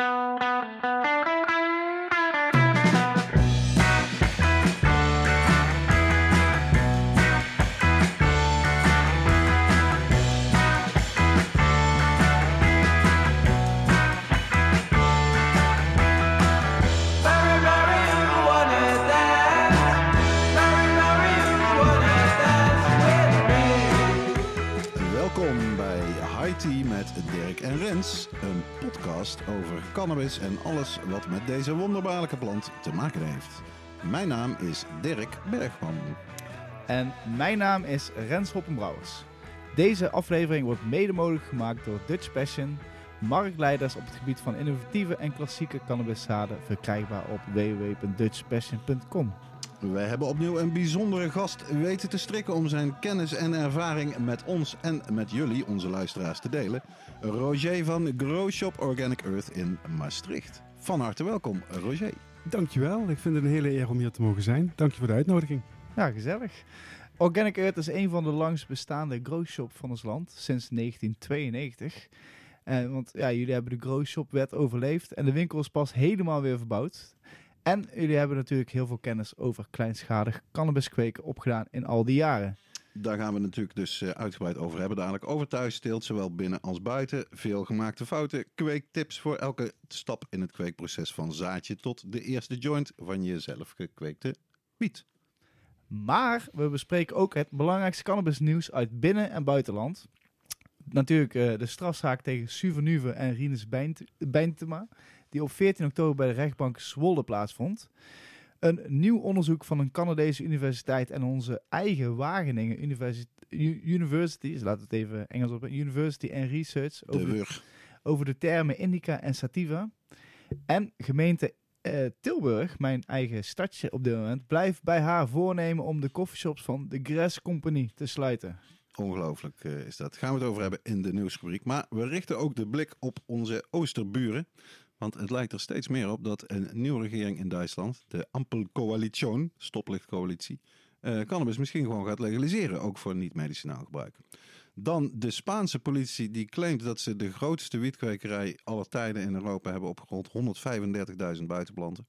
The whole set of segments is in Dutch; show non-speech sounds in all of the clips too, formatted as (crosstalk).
Welkom en Rens, een podcast over cannabis en alles wat met deze wonderbaarlijke plant te maken heeft. Mijn naam is Dirk Bergman. En mijn naam is Rens Hoppenbrouwers. Deze aflevering wordt mede mogelijk gemaakt door Dutch Passion, marktleiders op het gebied van innovatieve en klassieke cannabiszaden, verkrijgbaar op www.dutchpassion.com. Wij hebben opnieuw een bijzondere gast weten te strikken om zijn kennis en ervaring met ons en met jullie, onze luisteraars, te delen. Roger van Grow Shop Organic Earth in Maastricht. Van harte welkom, Roger. Dankjewel, ik vind het een hele eer om hier te mogen zijn. Dank je voor de uitnodiging. Ja, gezellig. Organic Earth is een van de langst bestaande grow shop van ons land, sinds 1992. En, want ja, jullie hebben de grow shop wet overleefd en de winkel is pas helemaal weer verbouwd. En jullie hebben natuurlijk heel veel kennis over kleinschalig cannabiskweken opgedaan in al die jaren. Daar gaan we natuurlijk dus eh, uitgebreid over hebben. Dadelijk over thuisteelt, zowel binnen als buiten. Veel gemaakte fouten, kweektips voor elke stap in het kweekproces van zaadje tot de eerste joint van je zelf gekweekte wiet. Maar we bespreken ook het belangrijkste cannabisnieuws uit binnen- en buitenland. Natuurlijk eh, de strafzaak tegen Suvernuve en Rinus Bijnt- Bijntema, die op 14 oktober bij de rechtbank Zwolle plaatsvond. Een nieuw onderzoek van een Canadese universiteit en onze eigen Wageningen University, U- University, dus laten we het even Engels op, University and Research, de, over de termen indica en sativa. En gemeente eh, Tilburg, mijn eigen stadje op dit moment, blijft bij haar voornemen om de coffeeshops van de Grass Company te sluiten. Ongelooflijk eh, is dat. Gaan we het over hebben in de nieuwsrubriek. Maar we richten ook de blik op onze oosterburen. Want het lijkt er steeds meer op dat een nieuwe regering in Duitsland, de Ampelcoalition, stoplichtcoalitie, eh cannabis misschien gewoon gaat legaliseren, ook voor niet-medicinaal gebruik. Dan de Spaanse politie die claimt dat ze de grootste wietkwekerij aller tijden in Europa hebben opgerold. 135.000 buitenplanten.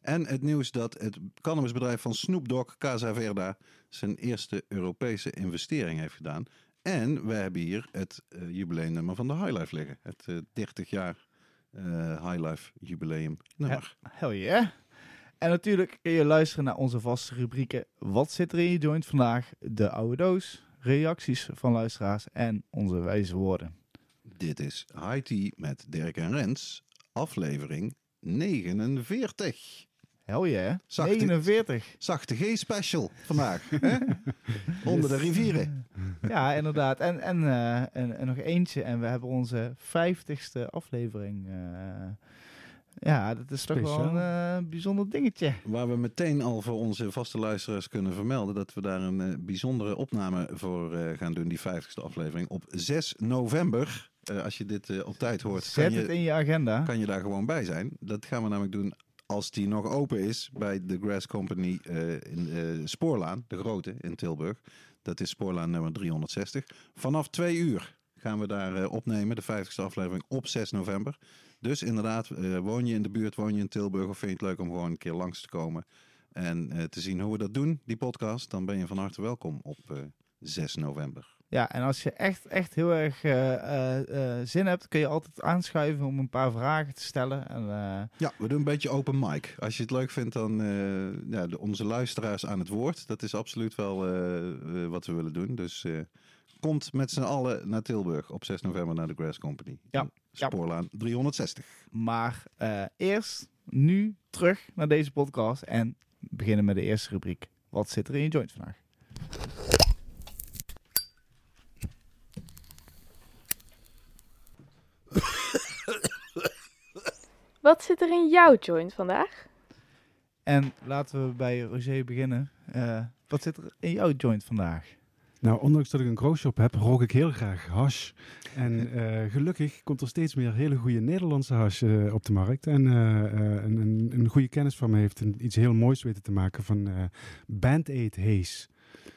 En het nieuws dat het cannabisbedrijf van Snoop Dogg, Casa Verda, zijn eerste Europese investering heeft gedaan. En we hebben hier het eh, jubileumnummer van de Highlife liggen. Het eh, 30 jaar eh Highlife jubileum nummer. Hell yeah. En natuurlijk kun je luisteren naar onze vaste rubrieken Wat zit er in je joint vandaag? De oude doos, reacties van luisteraars en onze wijze woorden. Dit is High Tea met Dirk en Rens, aflevering 49. Hell yeah. Zachte- 49. Zachte G-special vandaag. (laughs) hè? Onder de rivieren. Ja, inderdaad. En, en, eh, en, en nog eentje. En we hebben onze 50ste aflevering. eh, ja, dat is toch wel een eh, bijzonder dingetje. Waar we meteen al voor onze vaste luisteraars kunnen vermelden dat we daar een eh, bijzondere opname voor eh, gaan doen, die 50ste aflevering, op 6 november. Eh, als je dit eh, op tijd hoort, kan Zet het je, in je agenda. kan je daar gewoon bij zijn. Dat gaan we namelijk doen als die nog open is bij de Grass Company eh, in eh, Spoorlaan, de grote in Tilburg. Dat is Spoorlaan nummer 360. Vanaf twee uur gaan we daar eh, opnemen, de 50ste aflevering op 6 november. Dus inderdaad, woon je in de buurt, woon je in Tilburg of vind je het leuk om gewoon een keer langs te komen en te zien hoe we dat doen, die podcast, dan ben je van harte welkom op eh, 6 november. Ja, en als je echt, echt heel erg eh, eh, eh, zin hebt, kun je altijd aanschuiven om een paar vragen te stellen. En, Ja, we doen een beetje open mic. Als je het leuk vindt, dan ja, de, onze luisteraars aan het woord. Dat is absoluut wel wat we willen doen. Dus komt met z'n allen naar Tilburg op 6 november naar de Grass Company. Ja, In Spoorlaan 360. maar eerst nu terug naar deze podcast en beginnen met de eerste rubriek. Wat zit er in je joint vandaag? Wat zit er in jouw joint vandaag? En laten we bij Roger beginnen. Eh, wat zit er in jouw joint vandaag? Nou, ondanks dat ik een growshop heb, rook ik heel graag hash. En eh, gelukkig komt er steeds meer hele goede Nederlandse hash eh, op de markt. En eh, eh, een, een, een goede kennis van me heeft een, iets heel moois weten te maken van eh Band-Aid Haze.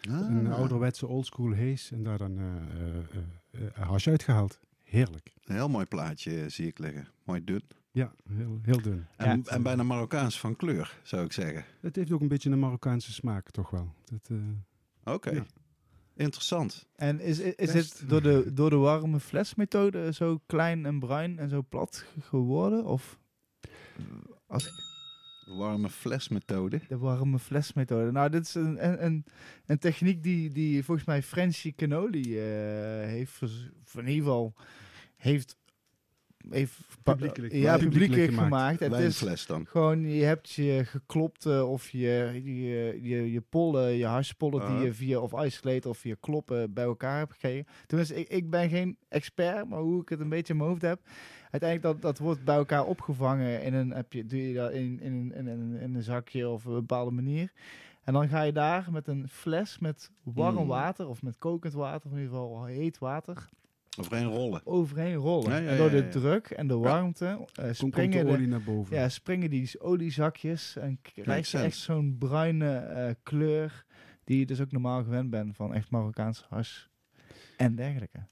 Ah. Een ouderwetse oldschool haze en daar dan eh, eh, eh, eh, hash uitgehaald. Heerlijk. Een heel mooi plaatje zie ik liggen. Mooi dun. Ja, heel, heel dun. En, Ja. en bijna Marokkaans van kleur, zou ik zeggen. Het heeft ook een beetje een Marokkaanse smaak, toch wel. Eh, Oké. Ja. Interessant. En is, is, het door de, door de warme flesmethode zo klein en bruin en zo plat geworden? Of als Warme flesmethode. de warme flesmethode? Nou, dit is een, een, een, techniek die, die volgens mij Francie Canoli eh, heeft, in ieder geval heeft, heeft Publiekelijk ja, gemaakt. publiekelijk gemaakt. Het is Wijnfles dan. gewoon, je hebt je geklopte of je, je, je, je pollen, je harspollen Ah. die je via of ijsgeleten of via kloppen bij elkaar hebt gekregen. Tenminste, ik, ik ben geen expert, maar hoe ik het een beetje in mijn hoofd heb. Uiteindelijk dat, dat wordt bij elkaar opgevangen in een, heb je, doe je dat in, in, een- in, een- in een zakje of op een bepaalde manier. En dan ga je daar met een fles met warm Mm. water of met kokend water, of in ieder geval heet water, Overheen rollen. overheen rollen. Ja, ja, en door de druk en de warmte eh, springen de olie naar boven. ja, springen die oliezakjes en krijg je echt zo'n bruine eh, kleur die je dus ook normaal gewend bent van echt Marokkaans hash en dergelijke.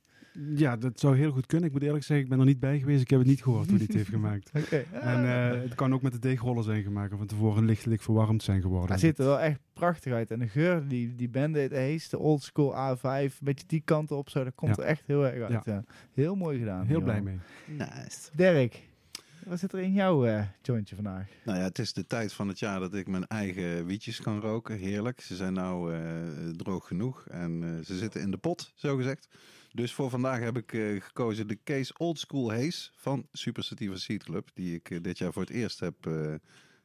Ja, dat zou heel goed kunnen. Ik moet eerlijk zeggen, ik ben er niet bij geweest. Ik heb het niet gehoord hoe die het heeft (laughs) gemaakt. Oké. En eh, het kan ook met de deegrollen zijn gemaakt. Of van tevoren lichtelijk verwarmd zijn geworden. Hij ziet er wel echt prachtig uit. En de geur, die, die Bandit Haze, de old school A5, een beetje die kant op zo, dat komt Ja. er echt heel erg uit. Ja. Ja. Heel mooi gedaan. Heel joh. blij mee. Nice. Dirk, wat zit er in jouw eh, jointje vandaag? Nou ja, het is de tijd van het jaar dat ik mijn eigen wietjes kan roken. Heerlijk. Ze zijn nou eh, droog genoeg en eh, ze zitten in de pot, zo gezegd. Dus voor vandaag heb ik eh, gekozen de Case Old School Haze van Super Sativa Seed Club. Die ik eh, dit jaar voor het eerst heb, eh,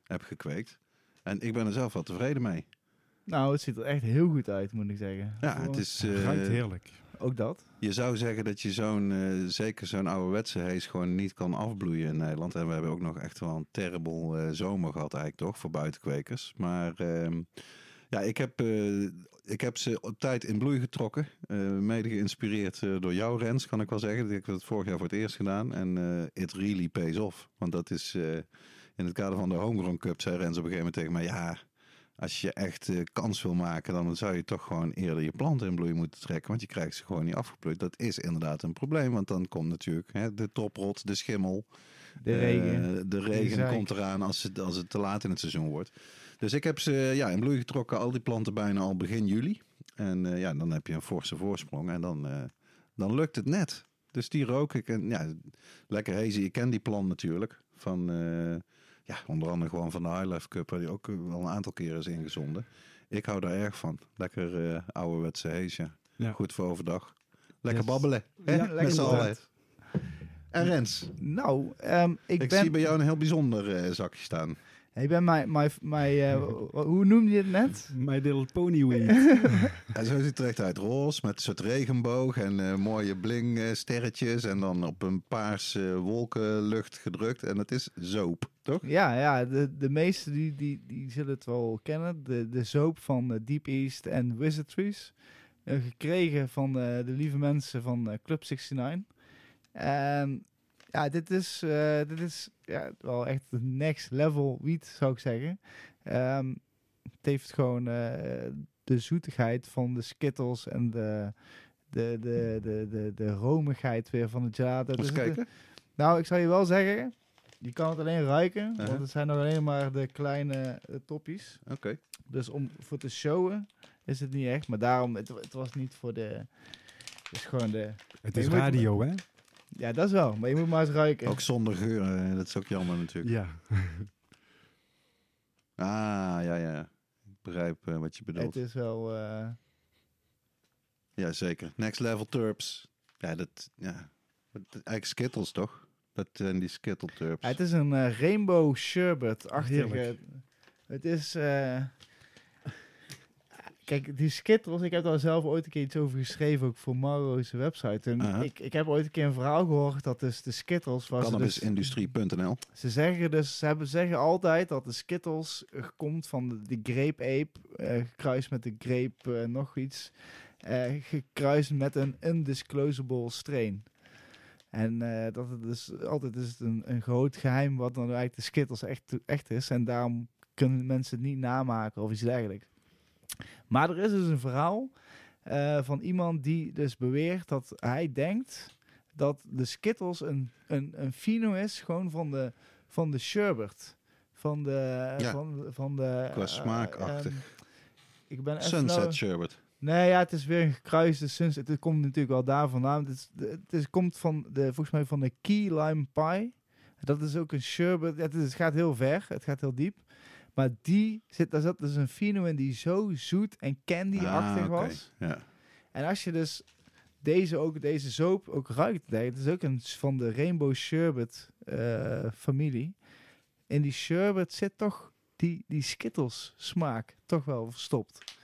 heb gekweekt. En ik ben er zelf wel tevreden mee. Nou, het ziet er echt heel goed uit, moet ik zeggen. Ja, Gewoon- het is... Het eh, ruikt heerlijk. Ook dat. Je zou zeggen dat je zo'n, eh, zeker zo'n ouderwetse hees gewoon niet kan afbloeien in Nederland. En we hebben ook nog echt wel een terrible eh, zomer gehad eigenlijk toch, voor buitenkwekers. Maar ehm, ja, ik heb, eh, ik heb ze op tijd in bloei getrokken. eh, mede geïnspireerd eh, door jou Rens, kan ik wel zeggen. Ik heb het vorig jaar voor het eerst gedaan. En it really pays off. Want dat is in het kader van de Homegrown Cup, zei Rens op een gegeven moment tegen mij, ja... Als je echt kans wil maken, dan zou je toch gewoon eerder je planten in bloei moeten trekken. Want je krijgt ze gewoon niet afgeplukt. Dat is inderdaad een probleem. Want dan komt natuurlijk hè, de toprot, de schimmel. De regen. de regen komt eraan als het, als het te laat in het seizoen wordt. Dus ik heb ze ja, in bloei getrokken, al die planten bijna al begin juli. En eh, ja, dan heb je een forse voorsprong. En dan, eh, dan lukt het net. Dus die rook ik. En ja, lekker hazy. Ik ken die plant natuurlijk. Van, eh, ja, onder andere gewoon van de High Life Cup. Waar die ook wel een aantal keren is ingezonden. Ik hou daar erg van. Lekker eh ouderwetse haze, ja. Goed voor overdag. Lekker Yes. babbelen. Hè? Ja, Met lekker z'n allen. En Rens, Nou, ehm, ik, ik, ben... zie bij jou een heel bijzonder eh, zakje staan. Ik ben mijn... mijn, mijn eh, (laughs) hoe noemde je het net? My little pony. (laughs) En zo ziet het er echt uit. Roze met een soort regenboog en eh, mooie bling eh, sterretjes. En dan op een paars eh, wolkenlucht gedrukt. En het is zoop, toch? Ja, ja de, de meesten die, die, die zullen het wel kennen. De, de soap van eh, Deep East en Wizardries. Eh, gekregen van eh, de lieve mensen van eh, Club 69. En ja, dit is, eh, dit is ja, wel echt de next level wiet, zou ik zeggen. Ehm, het heeft gewoon eh, de zoetigheid van de Skittles en de, de, de, de, de, de romigheid weer van de gelato. Dus het- kijken. nou, ik zou je wel zeggen, je kan het alleen ruiken, Uh-huh. want het zijn nog alleen maar de kleine eh, toppies. Oké. Dus om voor te showen is het niet echt, maar daarom, het, het was niet voor de, het is gewoon de, Het is radio, hè? Ja dat is wel, maar je moet maar eens ruiken. Ook zonder geur, eh, dat is ook jammer natuurlijk. Ja. (laughs) Ah, ja, ja. Ik begrijp eh, wat je bedoelt. het is wel, eh, Ja, zeker. Next Level Turps. Ja, dat, ja. Eigenlijk Skittles, toch? Dat zijn die Skittle Turps. ja, het is een rainbow sherbet-achtige, het is, eh, Kijk, die Skittles, ik heb daar zelf ooit een keer iets over geschreven, ook voor Maro's website. En Aha. ik, ik heb ooit een keer een verhaal gehoord dat dus de Skittles... Was dus, Cannabisindustrie.nl. Ze zeggen dus, ze hebben, zeggen altijd dat de Skittles komt van de, de grape ape, eh, gekruist met de grape eh, nog iets, eh, gekruist met een undisclosable strain. En eh, dat het dus altijd is het een, een groot geheim wat dan eigenlijk de Skittles echt, echt is. En daarom kunnen mensen het niet namaken of iets dergelijks. Maar er is dus een verhaal eh, van iemand die dus beweert dat hij denkt dat de Skittles een, een, een fino is, gewoon van de, van de sherbet. Van de... Ja. Van, van de Qua eh, smaakachtig. ehm, ik ben Sunset nou- sherbet. Nee, ja, het is weer een gekruiste sunset. Het komt natuurlijk wel daar vandaan. Het, is, het is, komt van de, volgens mij van de key lime pie. Dat is ook een sherbet. Het, is- het gaat heel ver. Het gaat heel diep. Maar die zit, daar zat dus een fino in die zo zoet en candy-achtig Ah, was. Ja. En als je dus deze, ook, deze soap ook ruikt, het is ook een van de Rainbow Sherbet eh, familie. In die sherbet zit toch die, die Skittles smaak toch wel verstopt.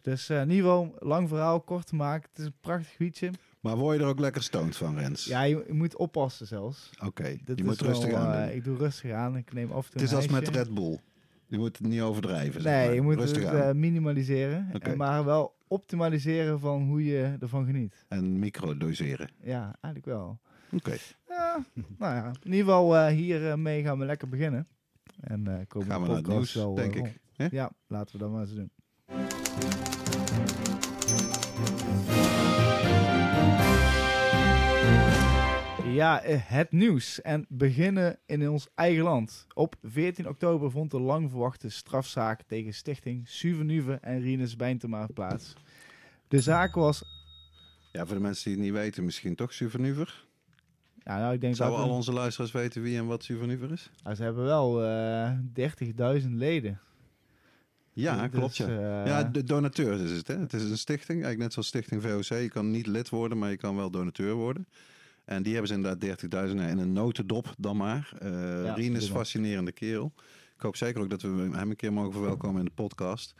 Dus eh in ieder geval, lang verhaal, kort te maken. Het is een prachtig wietje. Maar word je er ook lekker stoned van, Rens? Ja, je, je moet oppassen zelfs. Oké, je is moet rustig wel, aan doen. ik doe rustig aan. Ik neem af en toe Het is als met. Red Bull. Je moet het niet overdrijven. zeg Nee, maar. je moet rustig het eh, minimaliseren. En maar wel optimaliseren van hoe je ervan geniet. En microdoseren. Ja, eigenlijk wel. Oké, Ja, nou ja, in ieder geval eh hiermee gaan we lekker beginnen. En eh komen gaan we de naar het podcast nieuws, wel, eh, denk ik. Hè? Ja, laten we dat maar eens doen. Ja, eh, het nieuws. En beginnen in ons eigen land. Op 14 oktober vond de lang verwachte strafzaak tegen stichting Suvenuve en Rinus Bijntema plaats. De zaak was... Ja, voor de mensen die het niet weten, misschien toch Suvernuver. Ja, nou, ik denk Zouden dat al onze luisteraars weten wie en wat Suvernuver is? Nou, ze hebben wel eh 30.000 leden. Ja, Dus, klopt ja. eh, ja, de donateur is het. Hè? Het is een stichting, eigenlijk net zoals Stichting VOC. Je kan niet lid worden, maar je kan wel donateur worden. En die hebben ze inderdaad 30.000 in een notendop dan maar. Eh Ja, Rien is een fascinerende kerel. Ik hoop zeker ook dat we hem een keer mogen verwelkomen in de podcast.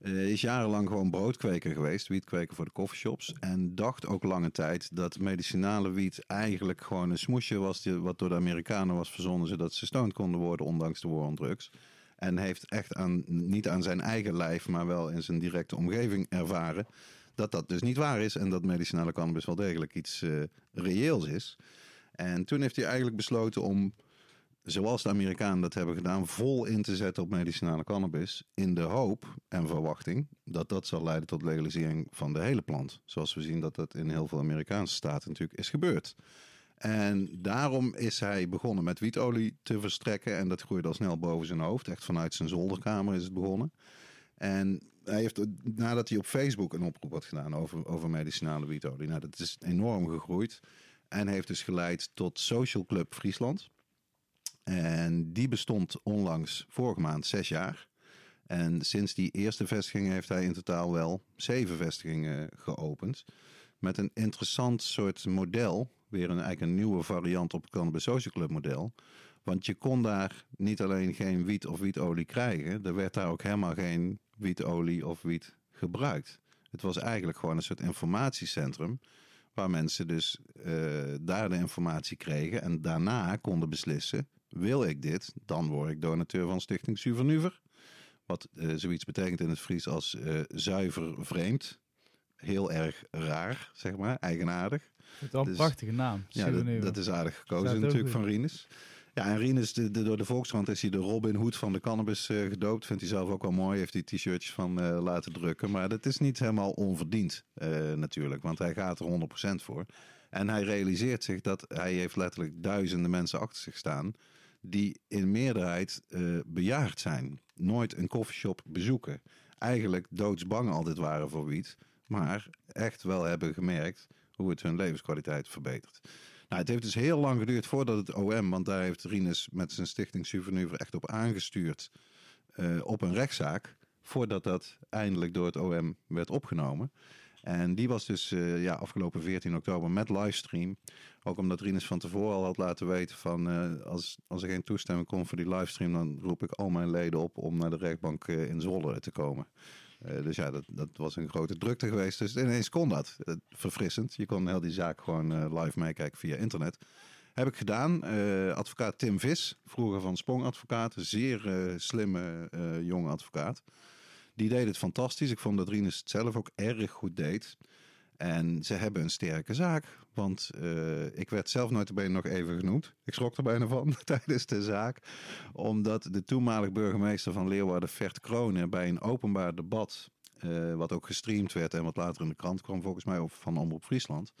Eh is jarenlang gewoon broodkweker geweest, wietkweker voor de coffeeshops. En dacht ook lange tijd dat medicinale wiet eigenlijk gewoon een smoesje was... Die, wat door de Amerikanen was verzonnen, zodat ze stoned konden worden, ondanks de war on drugs. En heeft echt aan, niet aan zijn eigen lijf, maar wel in zijn directe omgeving ervaren... dat dat dus niet waar is en dat medicinale cannabis wel degelijk iets eh, reëels is. En toen heeft hij eigenlijk besloten om zoals de Amerikanen dat hebben gedaan, vol in te zetten op medicinale cannabis. In de hoop en verwachting dat dat zal leiden tot legalisering van de hele plant. Zoals we zien dat dat in heel veel Amerikaanse staten natuurlijk is gebeurd. En daarom is hij begonnen met wietolie te verstrekken. En dat groeide al snel boven zijn hoofd. Echt vanuit zijn zolderkamer is het begonnen. En hij heeft, nadat hij op Facebook een oproep had gedaan over, over medicinale wietolie. Nou, dat is enorm gegroeid. En heeft dus geleid tot Social Club Friesland. En die bestond onlangs vorige maand zes jaar. En sinds die eerste vestiging heeft hij in totaal wel zeven vestigingen geopend. Met een interessant soort model. Weer een, eigenlijk een nieuwe variant op het Cannabis Social Club model. Want je kon daar niet alleen geen wiet of wietolie krijgen. Er werd daar ook helemaal geen wietolie of wiet gebruikt. Het was eigenlijk gewoon een soort informatiecentrum. Waar mensen dus eh, daar de informatie kregen. En daarna konden beslissen. Wil ik dit, dan word ik donateur van Stichting Suvernuver. Wat eh, zoiets betekent in het Fries als eh, zuiver vreemd. Heel erg raar, zeg maar, eigenaardig. Het is wel een Dus- prachtige naam. Ja, dat, dat is aardig gekozen natuurlijk van Rinus. Ja, en de, de- door de Volkskrant is hij de Robin Hood van de cannabis eh, gedoopt. Vindt hij zelf ook wel mooi. Heeft hij t-shirtjes van eh, laten drukken. Maar dat is niet helemaal onverdiend eh, natuurlijk. Want hij gaat er 100% voor. En hij realiseert zich dat hij heeft letterlijk duizenden mensen achter zich staan. Die in meerderheid bejaard zijn. Nooit een koffieshop bezoeken. Eigenlijk doodsbang altijd waren voor wiet. Maar echt wel hebben gemerkt hoe het hun levenskwaliteit verbetert. Nou, het heeft dus heel lang geduurd voordat het OM, want daar heeft Rinus met zijn stichting Souvenir echt op aangestuurd eh, op een rechtszaak, voordat dat eindelijk door het OM werd opgenomen. En die was dus eh, ja, afgelopen 14 oktober met livestream. Ook omdat Rinus van tevoren al had laten weten van eh, als, als er geen toestemming komt voor die livestream, dan roep ik al mijn leden op om naar de rechtbank in Zwolle te komen. Eh, dus ja, dat, dat was een grote drukte geweest. Dus ineens kon dat. Eh, verfrissend. Je kon heel die zaak gewoon eh, live meekijken via internet. Heb ik gedaan. Advocaat Tim Vis, vroeger van Sprong Advocaat. Zeer slimme jonge advocaat. Die deed het fantastisch. Ik vond dat Rinus het zelf ook erg goed deed. En ze hebben een sterke zaak. Want eh, ik werd zelf nooit bene nog even genoemd. Ik schrok er bijna van (laughs) tijdens de zaak. Omdat de toenmalig burgemeester van Leeuwarden, Vert Kronen, bij een openbaar debat, eh, wat ook gestreamd werd en wat later in de krant kwam, volgens mij, van Omroep Friesland,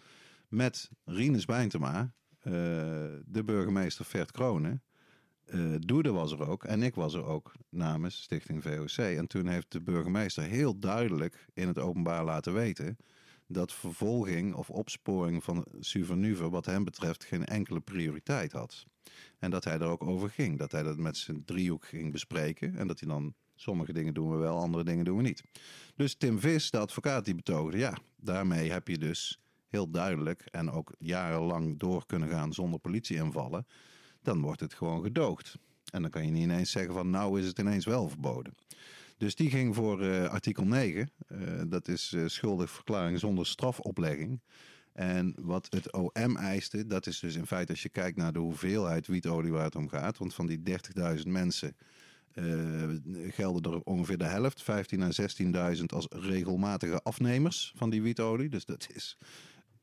met Rinus Bijntema, eh, de burgemeester Vert Kronen. Doede was er ook en ik was er ook namens Stichting VOC. En toen heeft de burgemeester heel duidelijk in het openbaar laten weten dat vervolging of opsporing van Suvernuver wat hem betreft geen enkele prioriteit had. En dat hij er ook over ging. Dat hij dat met zijn driehoek ging bespreken. En dat hij dan sommige dingen doen we wel, andere dingen doen we niet. Dus Tim Vis, de advocaat, die betoogde, ja, daarmee heb je dus heel duidelijk en ook jarenlang door kunnen gaan zonder politieinvallen. Dan wordt het gewoon gedoogd. En dan kan je niet ineens zeggen van nou is het ineens wel verboden. Dus die ging voor eh, artikel 9. Eh, dat is eh, schuldig verklaring zonder strafoplegging. En wat het OM eiste, dat is dus in feite als je kijkt naar de hoeveelheid wietolie waar het om gaat. Want van die 30.000 mensen gelden er ongeveer de helft, 15 à 16.000 als regelmatige afnemers van die wietolie. Dus dat is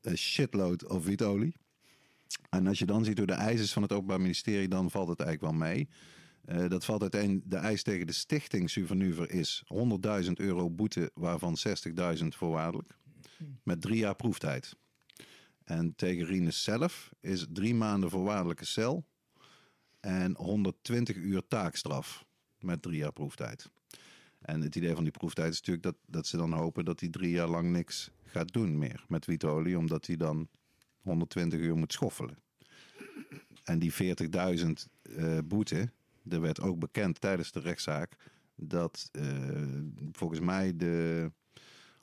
een shitload of wietolie. En als je dan ziet door de eisen van het Openbaar Ministerie, dan valt het eigenlijk wel mee. Eh, dat valt uiteen, de eis tegen de stichting Suvernuver is 100.000 euro boete, waarvan 60.000 voorwaardelijk. Met drie jaar proeftijd. En tegen Rinus zelf is drie maanden voorwaardelijke cel en 120 uur taakstraf met drie jaar proeftijd. En het idee van die proeftijd is natuurlijk dat, dat ze dan hopen dat hij drie jaar lang niks gaat doen meer met wietolie, omdat hij dan 120 uur moet schoffelen. En die 40.000 eh, boete, er werd ook bekend tijdens de rechtszaak dat eh, volgens mij de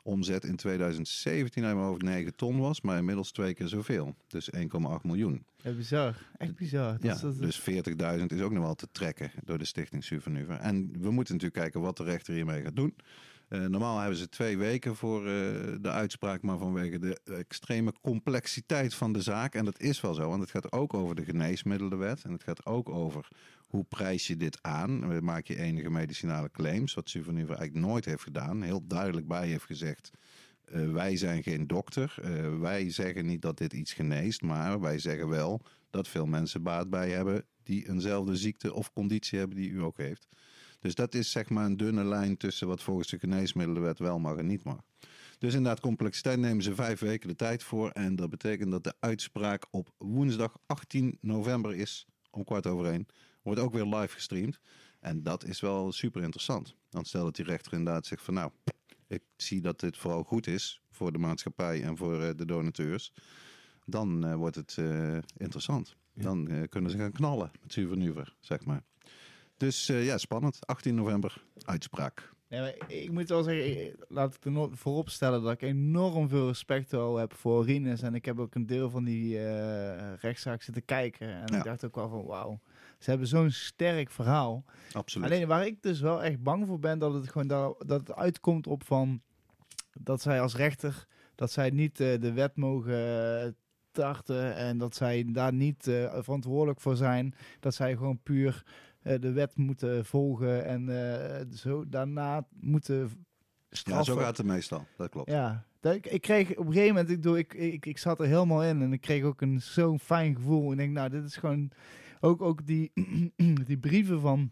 omzet in 2017 uit mijn hoofd 9 ton was, maar inmiddels twee keer zoveel. Dus 1,8 miljoen. Ja, bizar. Echt bizar. Dat Ja, is- dat is- dus 40.000 is ook nog wel te trekken door de Stichting Suvernuver. En we moeten natuurlijk kijken wat de rechter hiermee gaat doen. Eh, normaal hebben ze twee weken voor eh, de uitspraak, maar vanwege de extreme complexiteit van de zaak, en dat is wel zo, want het gaat ook over de geneesmiddelenwet en het gaat ook over hoe prijs je dit aan. Eh, Maak je enige medicinale claims, wat Suvernuver eigenlijk nooit heeft gedaan, heel duidelijk bij heeft gezegd. eh, wij zijn geen dokter. Eh, wij zeggen niet dat dit iets geneest, maar wij zeggen wel dat veel mensen baat bij hebben die eenzelfde ziekte of conditie hebben die u ook heeft. Dus dat is zeg maar een dunne lijn tussen wat volgens de geneesmiddelenwet wel mag en niet mag. Dus inderdaad, complexiteit nemen ze vijf weken de tijd voor. En dat betekent dat de uitspraak op woensdag 18 november is, om kwart over één. Wordt ook weer live gestreamd. En dat is wel super interessant. Want stel dat die rechter inderdaad zegt van nou, ik zie dat dit vooral goed is voor de maatschappij en voor eh, de donateurs. Dan eh, wordt het eh, interessant. Ja. Dan kunnen ze gaan knallen met Suvernuver, zeg maar. Dus ja, spannend. 18 november, uitspraak. Nee, ik moet wel zeggen, laat ik er voorop stellen dat ik enorm veel respect wel heb voor Rinus. En ik heb ook een deel van die rechtszaak zitten kijken. En Ja. ik dacht ook wel van wauw, ze hebben zo'n sterk verhaal. Absoluut. Alleen waar ik dus wel echt bang voor ben, dat het gewoon dat, dat het uitkomt op van dat zij als rechter, dat zij niet eh, de wet mogen eh, tarten en dat zij daar niet eh, verantwoordelijk voor zijn. Dat zij gewoon puur de wet moeten volgen en zo daarna moeten ja, straffen. zo gaat het meestal. Dat klopt. Ja, ik kreeg op een gegeven moment, ik, doe, ik, ik, ik zat er helemaal in en ik kreeg ook een zo'n fijn gevoel. En ik denk, nou, dit is gewoon ook, ook die, (clears throat) die brieven van,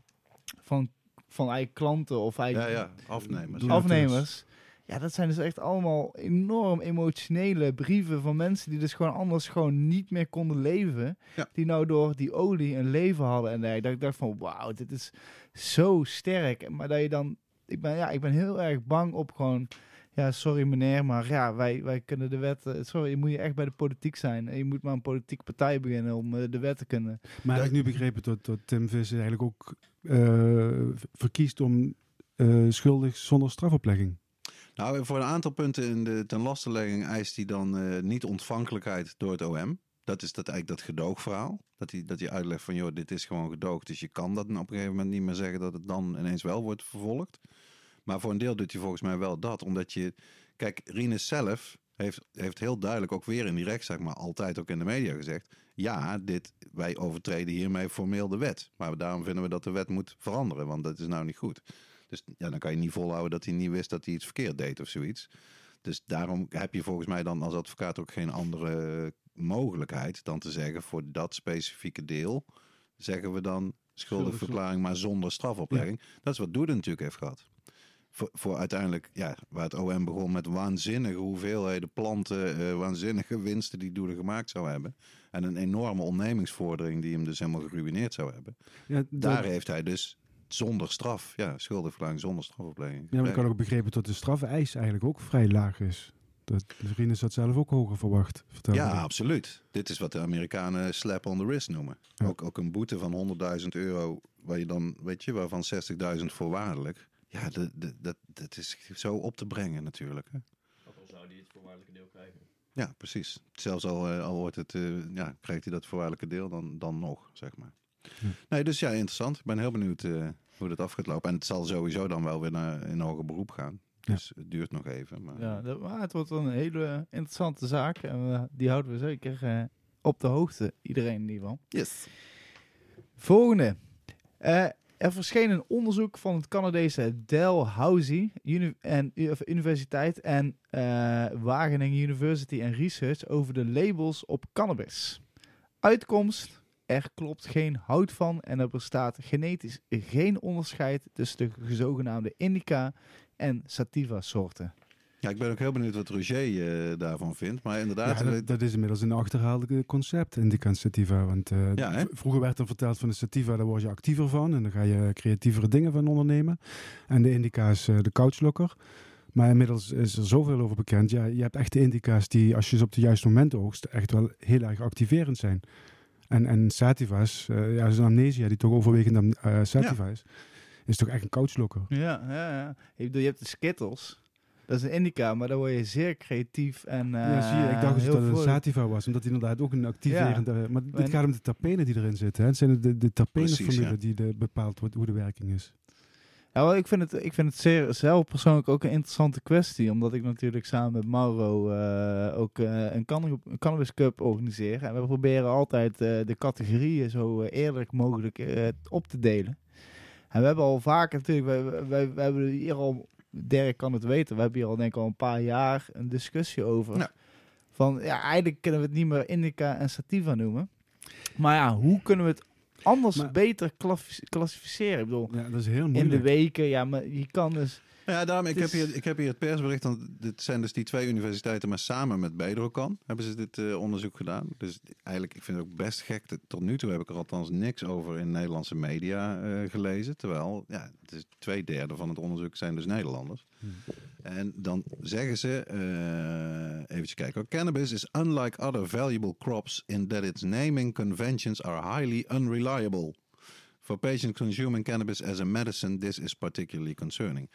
van, van eigenlijk klanten of Ja, eigenlijk ja, afnemers. Afnemers. Ja, dat zijn dus echt allemaal enorm emotionele brieven van mensen die dus gewoon anders gewoon niet meer konden leven. Ja. Die nou door die olie een leven hadden. En ik dacht, ik dacht van, wauw, dit is zo sterk. Maar dat je dan, ik ben, ja, ik ben heel erg bang op gewoon, ja, sorry meneer, maar ja, wij, wij kunnen de wet, eh, sorry, je moet je echt bij de politiek zijn. En je moet maar een politieke partij beginnen om eh, de wet te kunnen. Maar heb ik nu begrepen dat, dat Tim Vis eigenlijk ook eh, verkiest om eh, schuldig zonder strafoplegging. Nou, voor een aantal punten in de ten lastelegging eist hij dan eh, niet ontvankelijkheid door het OM. Dat is dat eigenlijk dat gedoogverhaal. Dat hij, dat hij uitlegt van, joh, dit is gewoon gedoogd. Dus je kan dat op een gegeven moment niet meer zeggen dat het dan ineens wel wordt vervolgd. Maar voor een deel doet hij volgens mij wel dat. Omdat je, kijk, Rinus zelf heeft, heeft heel duidelijk ook weer in die rechtszaak, maar altijd ook in de media gezegd. Ja, dit, wij overtreden hiermee formeel de wet. Maar daarom vinden we dat de wet moet veranderen, want dat is nou niet goed. Dus ja, dan kan je niet volhouden dat hij niet wist dat hij iets verkeerd deed of zoiets. Dus daarom heb je volgens mij dan als advocaat ook geen andere mogelijkheid dan te zeggen voor dat specifieke deel zeggen we dan schuldig verklaring, maar zonder strafoplegging. Dat is wat Doede natuurlijk heeft gehad. Voor, voor uiteindelijk, ja, waar het OM begon met waanzinnige hoeveelheden planten, eh, waanzinnige winsten die Doede gemaakt zou hebben. En een enorme ondernemingsvordering die hem dus helemaal geruineerd zou hebben. Ja, Daar heeft hij dus zonder straf, ja, schuldenverklaring zonder strafoplegging. Ja, maar ik had ook begrepen dat de strafeis eigenlijk ook vrij laag is. Dat de Rinus had zelf ook hoger verwacht. Ja, absoluut. Dit is wat de Amerikanen slap on the wrist noemen. Ja. Ook, ook een boete van 100.000 euro, waar je dan, weet je, waarvan 60.000 voorwaardelijk. Ja, de, de, dat, dat is zo op te brengen natuurlijk. Hè? Ook al zou die het voorwaardelijke deel krijgen. Ja, precies. Zelfs al, eh, al wordt het, eh, ja, krijgt hij dat voorwaardelijke deel dan, dan nog, zeg maar. Hm. Nee, dus ja, interessant. Ik ben heel benieuwd eh, hoe dat af gaat lopen. En het zal sowieso dan wel weer naar, in hoger beroep gaan. Ja. Dus het duurt nog even. Maar... Ja, dat, maar het wordt een hele interessante zaak. En we- die houden we zeker eh, op de hoogte. Iedereen in ieder geval. Yes. Volgende. Er verscheen een onderzoek van het Canadese Dalhousie uni en, Universiteit en eh, Wageningen University and Research over de labels op cannabis. Uitkomst: er klopt geen hout van en er bestaat genetisch geen onderscheid tussen de zogenaamde indica en sativa soorten. Ja, ik ben ook heel benieuwd wat Roger eh, daarvan vindt. Maar inderdaad, Ja, we- dat, dat is inmiddels een achterhaalde concept, Indica en Sativa. Want eh, Ja, vroeger werd er verteld van de Sativa, daar word je actiever van. En dan ga je creatievere dingen van ondernemen. En de Indica is eh, de couchlokker. Maar inmiddels is er zoveel over bekend. Ja, je hebt echt de Indica's die, als je ze op het juiste moment oogst, echt wel heel erg activerend zijn. En, en Sativa's, eh ja, zo'n amnesia die toch overwegend eh, Sativa is, is toch echt een couchlokker. Ja, ja, ja. Ik bedoel, je hebt de Skittles. Dat is een indica, maar dan word je zeer creatief en eh ja, zie je, ik dacht dus heel dat het een. Sativa was, omdat hij inderdaad ook een activerende... Maar En- dit gaat om de terpenen die erin zitten. Hè? Het zijn de, de terpenenformule ja. die de, bepaalt wat, hoe de werking is. Ja, wel, ik vind het, ik vind het zeer, zelf persoonlijk ook een interessante kwestie. Omdat ik natuurlijk samen met Mauro eh, ook eh, een, canna- een Cannabis Cup organiseer. En we proberen altijd eh, de categorieën zo eh, eerlijk mogelijk eh, op te delen. En we hebben al vaker natuurlijk, wij, wij, wij hebben hier al, Dirk kan het weten, we hebben hier al denk ik al een paar jaar een discussie over. Van ja, eigenlijk kunnen we het niet meer indica en sativa noemen. Maar ja, hoe kunnen we het anders Maar- beter klassifi- klassificeren? Ik bedoel, Ja, dat is heel in de moeilijk. weken, ja, maar je kan dus... Ja, daarom, ik, heb hier, ik heb hier het persbericht. Want dit zijn dus die twee universiteiten, maar samen met Bedrocan hebben ze dit eh, onderzoek gedaan. Dus eigenlijk, ik vind het ook best gek. Dat, tot nu toe heb ik er althans niks over in Nederlandse media eh, gelezen. Terwijl, ja, het is twee derde van het onderzoek zijn dus Nederlanders. Hmm. En dan zeggen ze, eh even kijken. Cannabis is unlike other valuable crops in that its naming conventions are highly unreliable. For patients consuming cannabis as a medicine, this is particularly concerning.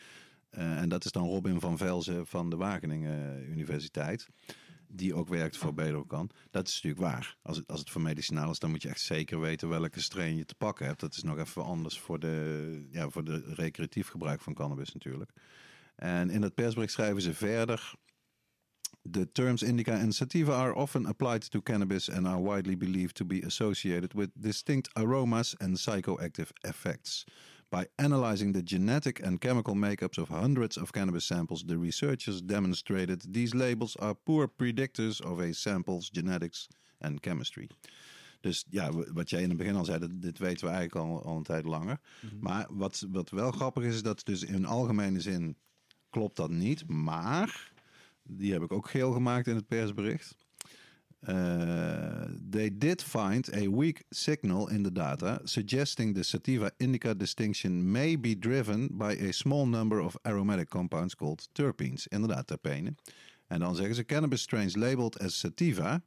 Eh, en dat is dan Robin van Velzen van de Wageningen eh, Universiteit. Die ook werkt voor Bedokan. Dat is natuurlijk waar. Als het, als het voor medicinaal is, dan moet je echt zeker weten welke strain je te pakken hebt. Dat is nog even anders voor de, ja, voor de recreatief gebruik van cannabis natuurlijk. En in het persbericht schrijven ze verder. The terms indica and sativa are often applied to cannabis and are widely believed to be associated with distinct aromas and psychoactive effects. By analyzing the genetic and chemical makeups of hundreds of cannabis samples, the researchers demonstrated these labels are poor predictors of a sample's genetics and chemistry. Dus ja, wat jij in het begin al zei, dat, dit weten we eigenlijk al, al een tijd langer. Maar wat, wat wel grappig is, is dat dus in algemene zin klopt dat niet. Maar, die heb ik ook geel gemaakt in het persbericht. Uh, they did find a weak signal in the data, suggesting the sativa indica distinction may be driven by a small number of aromatic compounds called terpenes. Inderdaad, terpenen. En dan zeggen ze cannabis strains labeled as sativa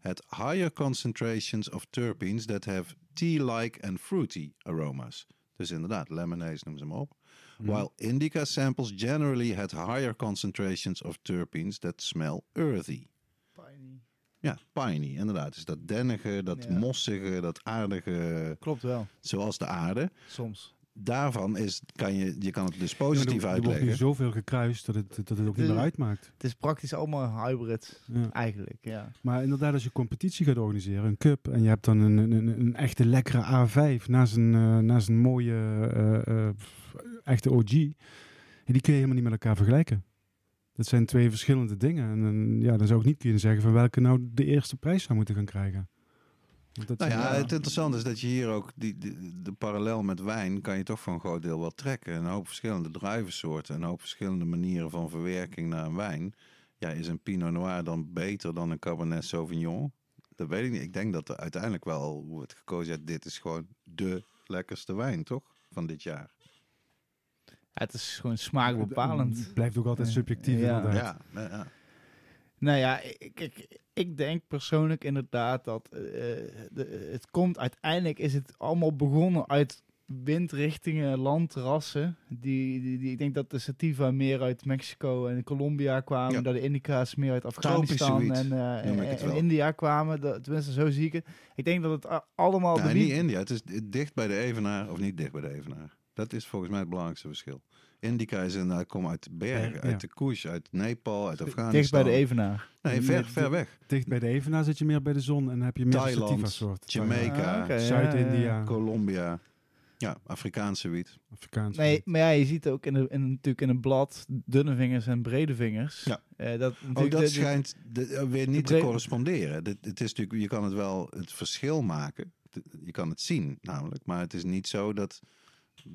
had higher concentrations of terpenes that have tea-like and fruity aromas. Dus inderdaad, lemonade noemen ze hem op. While indica samples generally had higher concentrations of terpenes that smell earthy. Ja, piney, inderdaad. Dus dat dennige, dat Ja. mossige, dat aardige, Klopt wel, zoals de aarde. soms. Daarvan is, kan je, je kan het dus Ja, positief er, er wordt nu uitleggen. zoveel gekruist dat het, dat het ook niet meer uitmaakt. Het is praktisch allemaal hybrid, Ja. eigenlijk, ja. Maar inderdaad, als je competitie gaat organiseren, een cup, en je hebt dan een, een, een, een echte lekkere A5 naast een, naast een mooie eh, eh, echte OG, ja, die kun je helemaal niet met elkaar vergelijken. Dat zijn twee verschillende dingen. En ja, dan zou ik niet kunnen zeggen van welke nou de eerste prijs zou moeten gaan krijgen. Dat Nou ja, het interessante is dat je hier ook die, die- de parallel met wijn kan je toch voor een groot deel wel trekken. Een hoop verschillende druivensoorten, een hoop verschillende manieren van verwerking naar een wijn. Ja, is een Pinot Noir dan beter dan een Cabernet Sauvignon? Dat weet ik niet. Ik denk dat er uiteindelijk wel wordt gekozen. Ja, dit is gewoon de lekkerste wijn, toch? Van dit jaar. Het is gewoon smaakbepalend. Het blijft ook altijd subjectief ja. inderdaad. Ja, ja, ja. Nou ja, ik, ik, ik denk persoonlijk inderdaad dat eh, de, het komt uiteindelijk is het allemaal begonnen uit windrichtingen, landrassen. Die, die, die, ik denk dat de sativa meer uit Mexico en Colombia kwamen, Ja. dat de indica's meer uit Afghanistan en, eh, en, en. India kwamen. Dat, tenminste, zo zie ik het. Ik denk dat het allemaal Nou, niet India. Het is dicht bij de Evenaar, of niet dicht bij de Evenaar. Dat is volgens mij het belangrijkste verschil. Indica is inderdaad, komt uit de bergen, Ja. uit de Kush, uit Nepal, uit Afghanistan. dicht bij de Evenaar. Nee, ver, ver weg. Dicht bij de Evenaar zit je meer bij de zon en heb je meer sativa Thailand, soort. Jamaica, Ah, Zuid-India. Colombia. Ja, Afrikaanse wiet. Afrikaans. Nee, maar ja, je ziet ook in, de, in, natuurlijk in een blad dunne vingers en brede vingers. Ja. Eh, dat, Ook natuurlijk dat de- schijnt de- eh, weer niet te corresponderen. Dit- Het is natuurlijk, je kan het wel het verschil maken. Je kan het zien namelijk. Maar het is niet zo dat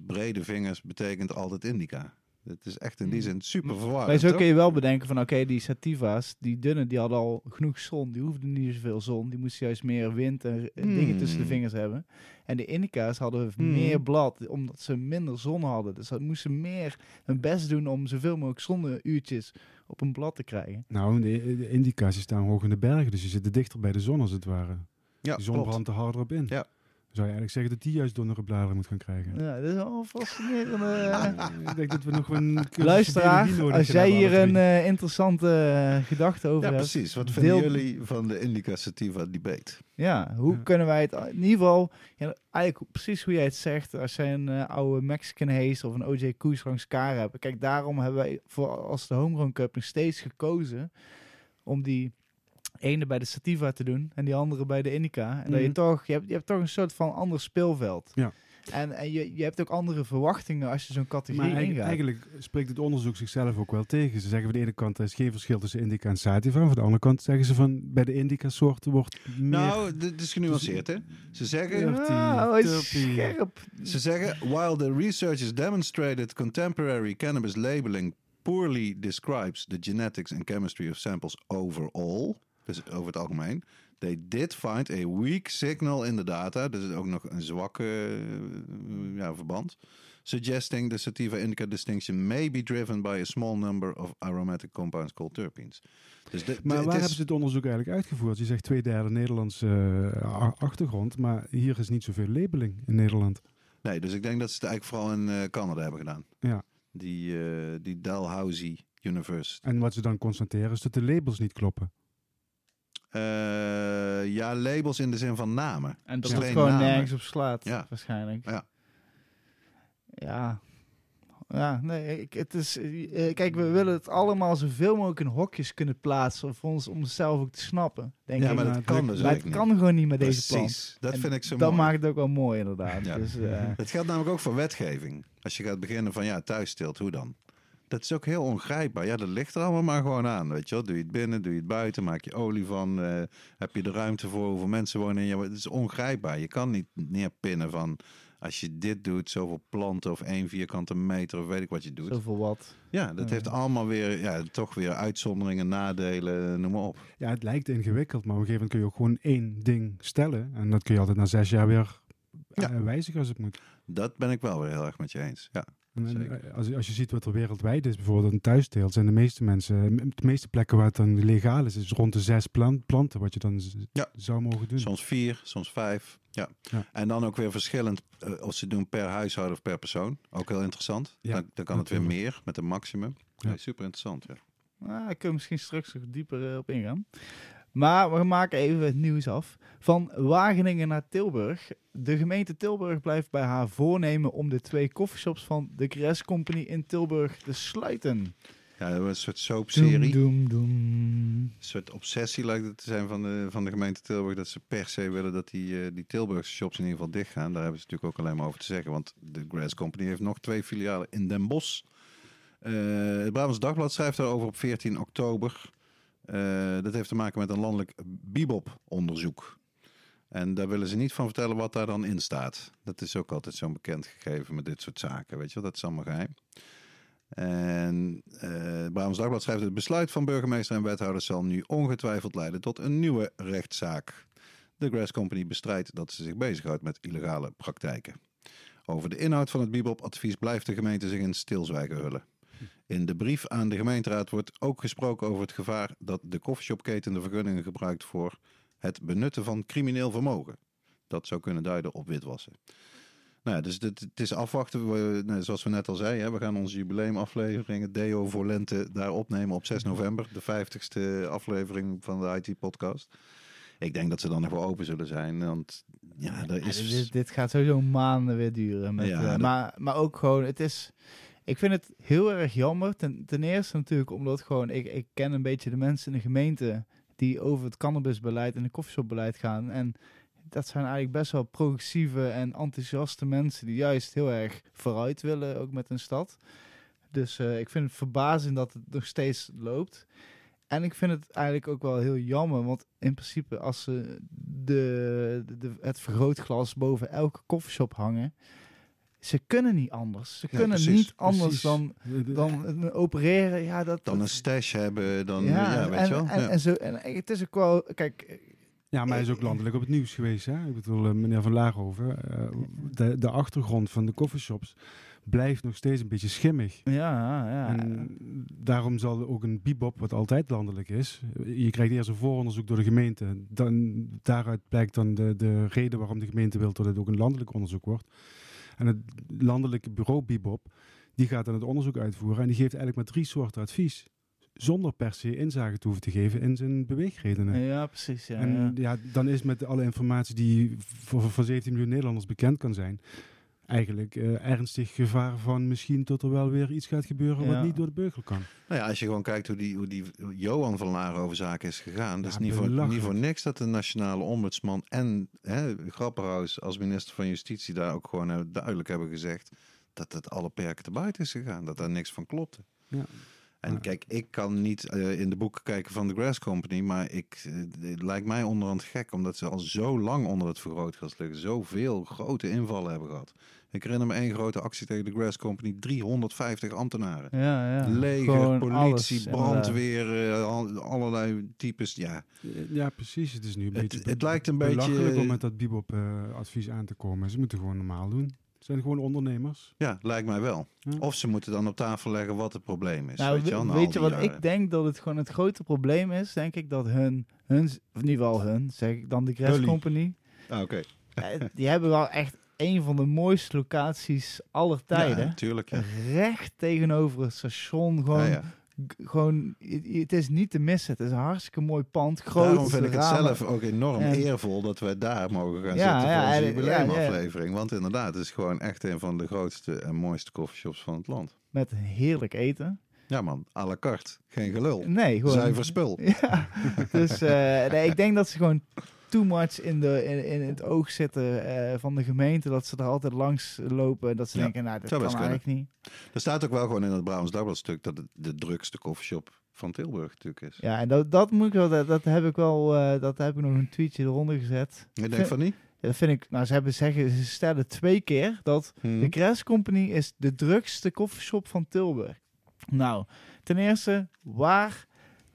brede vingers betekent altijd indica. Het is echt in die zin super verwarrend. Maar zo toch? kun je wel bedenken van, oké, die sativa's, die dunne, die hadden al genoeg zon. Die hoefden niet zoveel zon. Die moesten juist meer wind en dingen Hmm. tussen de vingers hebben. En de indica's hadden Hmm. meer blad, omdat ze minder zon hadden. Dus ze moesten meer hun best doen om zoveel mogelijk zonneuurtjes op een blad te krijgen. Nou, de, de indica's staan hoog in de bergen, dus je zit dichter bij de zon als het ware. Ja, die zon klopt. brandt er harder op in. Ja. Zou je eigenlijk zeggen dat die juist donnere bladeren moet gaan krijgen? Ja, dat is wel fascinerende... (laughs) Eh, ik denk dat we nog een Luisteraar, als jij hebben, hier een eh, interessante eh, gedachte over Ja, hebt, precies. Wat vinden Deel- jullie van de indica sativa debate? Ja, hoe Ja. kunnen wij het in ieder geval, ja, eigenlijk precies hoe jij het zegt, als jij een oude Mexican Haze of een OJ Koes langs elkaar hebt. Kijk, daarom hebben wij voor als de Homegrown Cup nog steeds gekozen om die ene bij de Sativa te doen en die andere bij de Indica. En dat je Mhm. toch, je hebt, je hebt toch een soort van ander speelveld. Ja. En, en je, je hebt ook andere verwachtingen als je zo'n categorie Maar eigenlijk, ingaat. eigenlijk spreekt het onderzoek zichzelf ook wel tegen. Ze zeggen van de ene kant er is geen verschil tussen indica en sativa. Van de andere kant zeggen ze van bij de indica soorten wordt meer... Nou, dit is genuanceerd, hè? Ze zeggen, Ah, is dirty. scherp. Ze zeggen, while the researchers demonstrated contemporary cannabis labeling poorly describes the genetics and chemistry of samples overall, over het algemeen, they did find a weak signal in the data, dus ook nog een zwakke eh, ja, verband, suggesting the sativa indica distinction may be driven by a small number of aromatic compounds called terpenes. Dus de, Maar waar is- hebben ze het onderzoek eigenlijk uitgevoerd? Je zegt twee derde Nederlandse eh, achtergrond, maar hier is niet zoveel labeling in Nederland. Nee, dus ik denk dat ze het eigenlijk vooral in eh, Canada hebben gedaan. Ja. Die, die Dalhousie University. En wat ze dan constateren is dat de labels niet kloppen. Eh, ja, labels in de zin van namen. En dat het Alleen gewoon namen. nergens op slaat, Ja. waarschijnlijk. Ja. Ja. Ja, nee, ik, het is... eh, kijk, we willen het allemaal zoveel mogelijk in hokjes kunnen plaatsen. Voor ons, om het zelf ook te snappen, denk Ja, ik. maar maar dat het kan dus Maar het niet. kan gewoon niet met deze plant. Precies, dat En vind ik zo Dat mooi. maakt het ook wel mooi, inderdaad. Ja. Dus, eh, (laughs) Het geldt namelijk ook voor wetgeving. Als je gaat beginnen van ja, thuisstilt, hoe dan? Dat is ook heel ongrijpbaar. Ja, dat ligt er allemaal maar gewoon aan. Weet je wel? Doe je het binnen, doe je het buiten, maak je olie van. eh, heb je de ruimte voor, hoeveel mensen wonen in je... Het is ongrijpbaar. Je kan niet neerpinnen van... Als je dit doet, zoveel planten of één vierkante meter of weet ik wat je doet. zoveel wat. Ja, dat Ja. heeft allemaal weer, ja, toch weer uitzonderingen, nadelen, noem maar op. Ja, het lijkt ingewikkeld, maar op een gegeven moment kun je ook gewoon één ding stellen. En dat kun je altijd na zes jaar weer Ja. eh, wijzigen als het moet. Dat ben ik wel weer heel erg met je eens. Ja. En, eh, als, als je ziet wat er wereldwijd is, bijvoorbeeld een thuisteelt, zijn de meeste mensen, de meeste plekken waar het dan legaal is, is rond de zes plan- planten wat je dan Ja. zou mogen doen. Soms vier, soms vijf. Ja. Ja. En dan ook weer verschillend eh, of ze doen per huishouden of per persoon. Ook heel interessant. Ja, dan, dan kan het weer meer met een maximum. Super interessant. Ja. Nou, daar kunnen we misschien straks nog dieper eh, op ingaan. Maar we maken even het nieuws af. Van Wageningen naar Tilburg. De gemeente Tilburg blijft bij haar voornemen om de twee coffeeshops van de Gres Company in Tilburg te sluiten. ja, dat was een soort soapserie. Doem, doem, doem. Een soort obsessie lijkt het te zijn van de, van de gemeente Tilburg. Dat ze per se willen dat die, eh, die Tilburgse shops in ieder geval dicht gaan. Daar hebben ze natuurlijk ook alleen maar over te zeggen. Want de Grass Company heeft nog twee filialen in Den Bosch. Eh, het Brabants Dagblad schrijft daarover op 14 oktober. Eh, dat heeft te maken met een landelijk Bibop-onderzoek. En daar willen ze niet van vertellen wat daar dan in staat. Dat is ook altijd zo'n bekend gegeven met dit soort zaken. Weet je wel, dat is allemaal geheim. En eh Brabants Dagblad schrijft: Het besluit van burgemeester en wethouders zal nu ongetwijfeld leiden tot een nieuwe rechtszaak. De Grass Company bestrijdt dat ze zich bezighoudt met illegale praktijken. Over de inhoud van het Bibop-advies blijft de gemeente zich in stilzwijgen hullen. In de brief aan de gemeenteraad wordt ook gesproken over het gevaar dat de koffieshopketen de vergunningen gebruikt voor het benutten van crimineel vermogen. Dat zou kunnen duiden op witwassen. Nou ja, dus het is afwachten. We, nou, zoals we net al zeiden, hè, we gaan onze jubileumaflevering, het Deo voor Lente, daar opnemen op 6 november. De 50ste aflevering van de IT-podcast. Ik denk dat ze dan nog wel open zullen zijn. Want ja, er Ja, is... dit, dit gaat sowieso maanden weer duren. Met, Ja, eh, dat- maar, maar ook gewoon, het is... Ik vind het heel erg jammer. Ten, ten eerste natuurlijk omdat gewoon... Ik, ik ken een beetje de mensen in de gemeente... die over het cannabisbeleid en het koffieshopbeleid gaan. En dat zijn eigenlijk best wel progressieve en enthousiaste mensen... die juist heel erg vooruit willen, ook met hun stad. Dus eh, ik vind het verbazend dat het nog steeds loopt. En ik vind het eigenlijk ook wel heel jammer, want in principe als ze de, de, de- het vergrootglas boven elke koffieshop hangen, ze kunnen niet anders. Ze Ja, kunnen precies, niet anders precies. dan, dan (laughs) opereren. Ja, dat, Dan een stash hebben, dan ja, weet en, je wel. En, Ja. en, zo, en het is ook wel, kijk, Ja, maar hij is ook landelijk op het nieuws geweest. Hè? Ik bedoel, eh, meneer Van Laarhoven, eh, de, de achtergrond van de coffeeshops blijft nog steeds een beetje schimmig. ja, ja. En daarom zal ook een bibop, wat altijd landelijk is, je krijgt eerst een vooronderzoek door de gemeente. Dan, daaruit blijkt dan de, de reden waarom de gemeente wil dat het ook een landelijk onderzoek wordt. En het landelijke bureau bibop, die gaat dan het onderzoek uitvoeren en die geeft eigenlijk maar drie soorten advies. Zonder per se inzage te hoeven te geven in zijn beweegredenen. ja, precies. Ja, en ja. ja. dan is met alle informatie die voor, voor 17 miljoen Nederlanders bekend kan zijn, eigenlijk eh, ernstig gevaar van misschien tot er wel weer iets gaat gebeuren Ja. wat niet door de beugel kan. Nou ja, als je gewoon kijkt hoe die, hoe die Johan van Laarhoven zaak is gegaan. Dat is niet voor, niet voor niks dat de nationale ombudsman en hè, Grapperhaus als minister van Justitie daar ook gewoon eh, duidelijk hebben gezegd dat het alle perken te buiten is gegaan. Dat daar niks van klopte. Ja. En Ja. kijk, ik kan niet eh, in de boeken kijken van de Grass Company, maar ik, het lijkt mij onderhand gek, omdat ze al zo lang onder het vergrootglas liggen, zoveel grote invallen hebben gehad. Ik herinner me één grote actie tegen de Grass Company, 350 ambtenaren. ja, ja. Leger, Gewoon politie, alles, brandweer, eh, al- allerlei types. Ja, Ja, precies. Het is nu een Het- beetje het lijkt een belachelijk beetje- om met dat Bibop-advies aan te komen. Ze moeten gewoon normaal doen. Het zijn gewoon ondernemers. ja, lijkt mij wel. Ja. Of ze moeten dan op tafel leggen wat het probleem is. Nou, weet je, wel, na weet je wat jaren. ik denk dat het gewoon het grote probleem is? Denk ik dat hun, hun of niet wel hun, zeg ik dan de Grass. Company. Ah, Oké. eh, die hebben wel echt een van de mooiste locaties aller tijden. Ja, tuurlijk. Ja. Recht tegenover het station. Gewoon, Ja, gewoon het, is niet te missen. Het is een hartstikke mooi pand. Groot. Daarom vind ik het zelf ook enorm En- eervol dat wij daar mogen gaan Ja, zitten ja, voor onze jubileumaflevering. Want inderdaad, het is gewoon echt een van de grootste en mooiste coffeeshops van het land. Met heerlijk eten. Ja man, à la carte. Geen gelul. Nee, gewoon. Zuiver spul. (laughs) Ja, dus eh, nee, ik denk dat ze gewoon too much in, de, in, in het oog zitten eh, van de gemeente. Dat ze er altijd langs lopen. en Dat ze Ja, denken, nou, dat kan kunnen. eigenlijk niet. Er staat ook wel gewoon in het Brabants Dagblad stuk dat het de drukste coffeeshop van Tilburg natuurlijk is. Ja, en dat, dat moet ik wel, dat, dat heb ik wel, eh, dat heb ik nog een tweetje eronder gezet. Ik denk Vind- van niet? Ja, dat vind ik, nou, ze hebben zeggen, ze stellen twee keer dat Hm. de Grass Company is de drukste koffieshop van Tilburg. Nou, ten eerste, waar,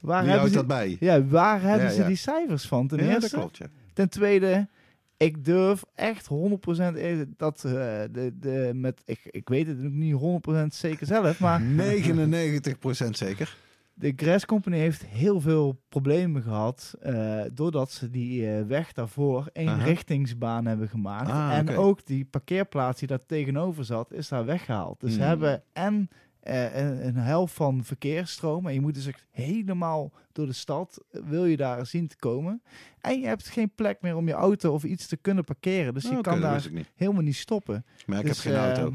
waar Wie houdt ze... dat bij? Ja, waar hebben Ja, ze ja. die cijfers van? Ten dat eerste. klopt. Ten tweede, ik durf echt 100% e- dat eh, de, de, met, ik, ik weet het niet 100% zeker zelf, maar (laughs) (laughs) 99% zeker. de Grass Company heeft heel veel problemen gehad eh, doordat ze die eh, weg daarvoor één Aha. richtingsbaan hebben gemaakt. Ah, en ook die parkeerplaats die daar tegenover zat, is daar weggehaald. Dus ze Hmm. hebben en eh, een, een helft van verkeersstroom en je moet dus echt helemaal door de stad, wil je daar zien te komen. En je hebt geen plek meer om je auto of iets te kunnen parkeren. Dus je Oké, kan daar niet. helemaal niet stoppen. Maar ik Dus, heb geen eh, auto.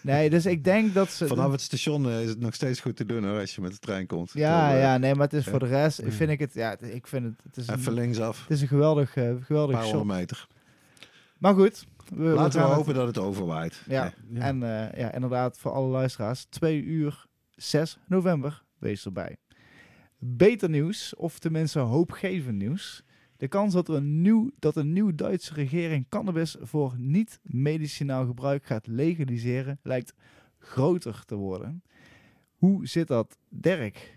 Nee, dus ik denk dat ze... Vanaf het station eh, is het nog steeds goed te doen hoor, als je met de trein komt. Ja, eh, ja, nee, maar het is Ja. voor de rest, Ja. vind ik het, ja, ik vind het, het is Even een, linksaf, het is een geweldig, een geweldig paar shop. honderd meter. Maar goed, we, Laten we hopen dat het overwaait. Ja, Ja. en eh, ja, inderdaad, voor alle luisteraars, 2 uur 6 november, wees erbij. Beter nieuws, of tenminste hoopgevend nieuws. De kans dat, er een nieuw, dat een nieuw Duitse regering cannabis voor niet-medicinaal gebruik gaat legaliseren lijkt groter te worden. Hoe zit dat, Dirk?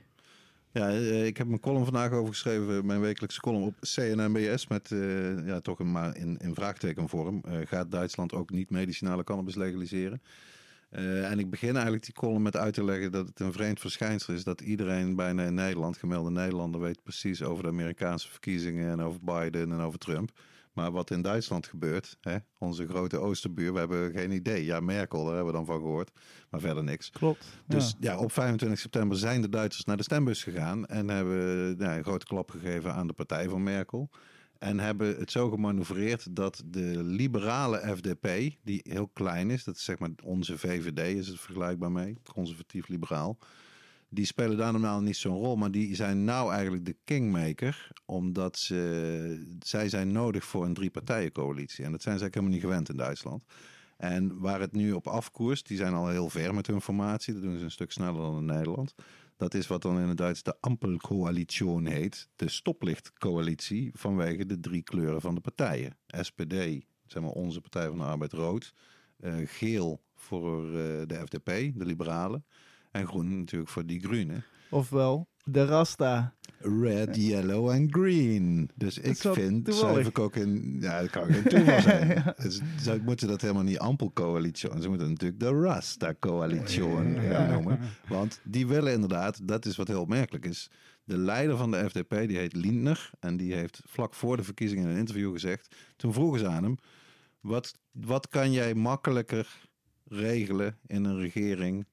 Ja, eh, ik heb mijn column vandaag over geschreven, mijn wekelijkse column op CNNBS met eh, ja, toch een maar in, in vraagtekenvorm. Eh, gaat Duitsland ook niet medicinale cannabis legaliseren? En ik begin eigenlijk die column met uit te leggen dat het een vreemd verschijnsel is dat iedereen bijna in Nederland, gemelde Nederlander, weet precies over de Amerikaanse verkiezingen en over Biden en over Trump. Maar wat in Duitsland gebeurt, hè, onze grote oosterbuur, we hebben geen idee. Ja, Merkel, daar hebben we dan van gehoord, maar verder niks. Klopt. Dus ja. op 25 september zijn de Duitsers naar de stembus gegaan en hebben ja, een grote klap gegeven aan de partij van Merkel. En hebben het zo gemanoeuvreerd dat de liberale FDP, die heel klein is, dat is zeg maar onze VVD, is het vergelijkbaar mee, conservatief-liberaal. Die spelen daar normaal niet zo'n rol, maar die zijn nou eigenlijk de kingmaker, omdat ze, zij zijn nodig voor een drie-partijencoalitie. En dat zijn ze eigenlijk helemaal niet gewend in Duitsland. En waar het nu op afkoerst, die zijn al heel ver met hun formatie, dat doen ze een stuk sneller dan in Nederland. Dat is wat dan in het Duits de Ampelcoalition heet. De stoplichtcoalitie vanwege de drie kleuren van de partijen. SPD, zeg maar onze Partij van de Arbeid rood. eh, geel voor eh, de FDP, de liberalen. En groen natuurlijk voor die groenen. Ofwel, de Rasta. Red, yellow en green. Dus ik vind, toevallig. schrijf ik ook in... Ja, dat kan geen toeval (laughs) zijn. dus, ze moeten dat helemaal niet Ampelcoalition. Ze moeten natuurlijk de Rasta-coalition gaan noemen. Want die willen inderdaad, dat is wat heel opmerkelijk is. De leider van de FDP, die heet Lindner. En die heeft vlak voor de verkiezingen in een interview gezegd. Toen vroegen ze aan hem: wat, wat kan jij makkelijker regelen in een regering,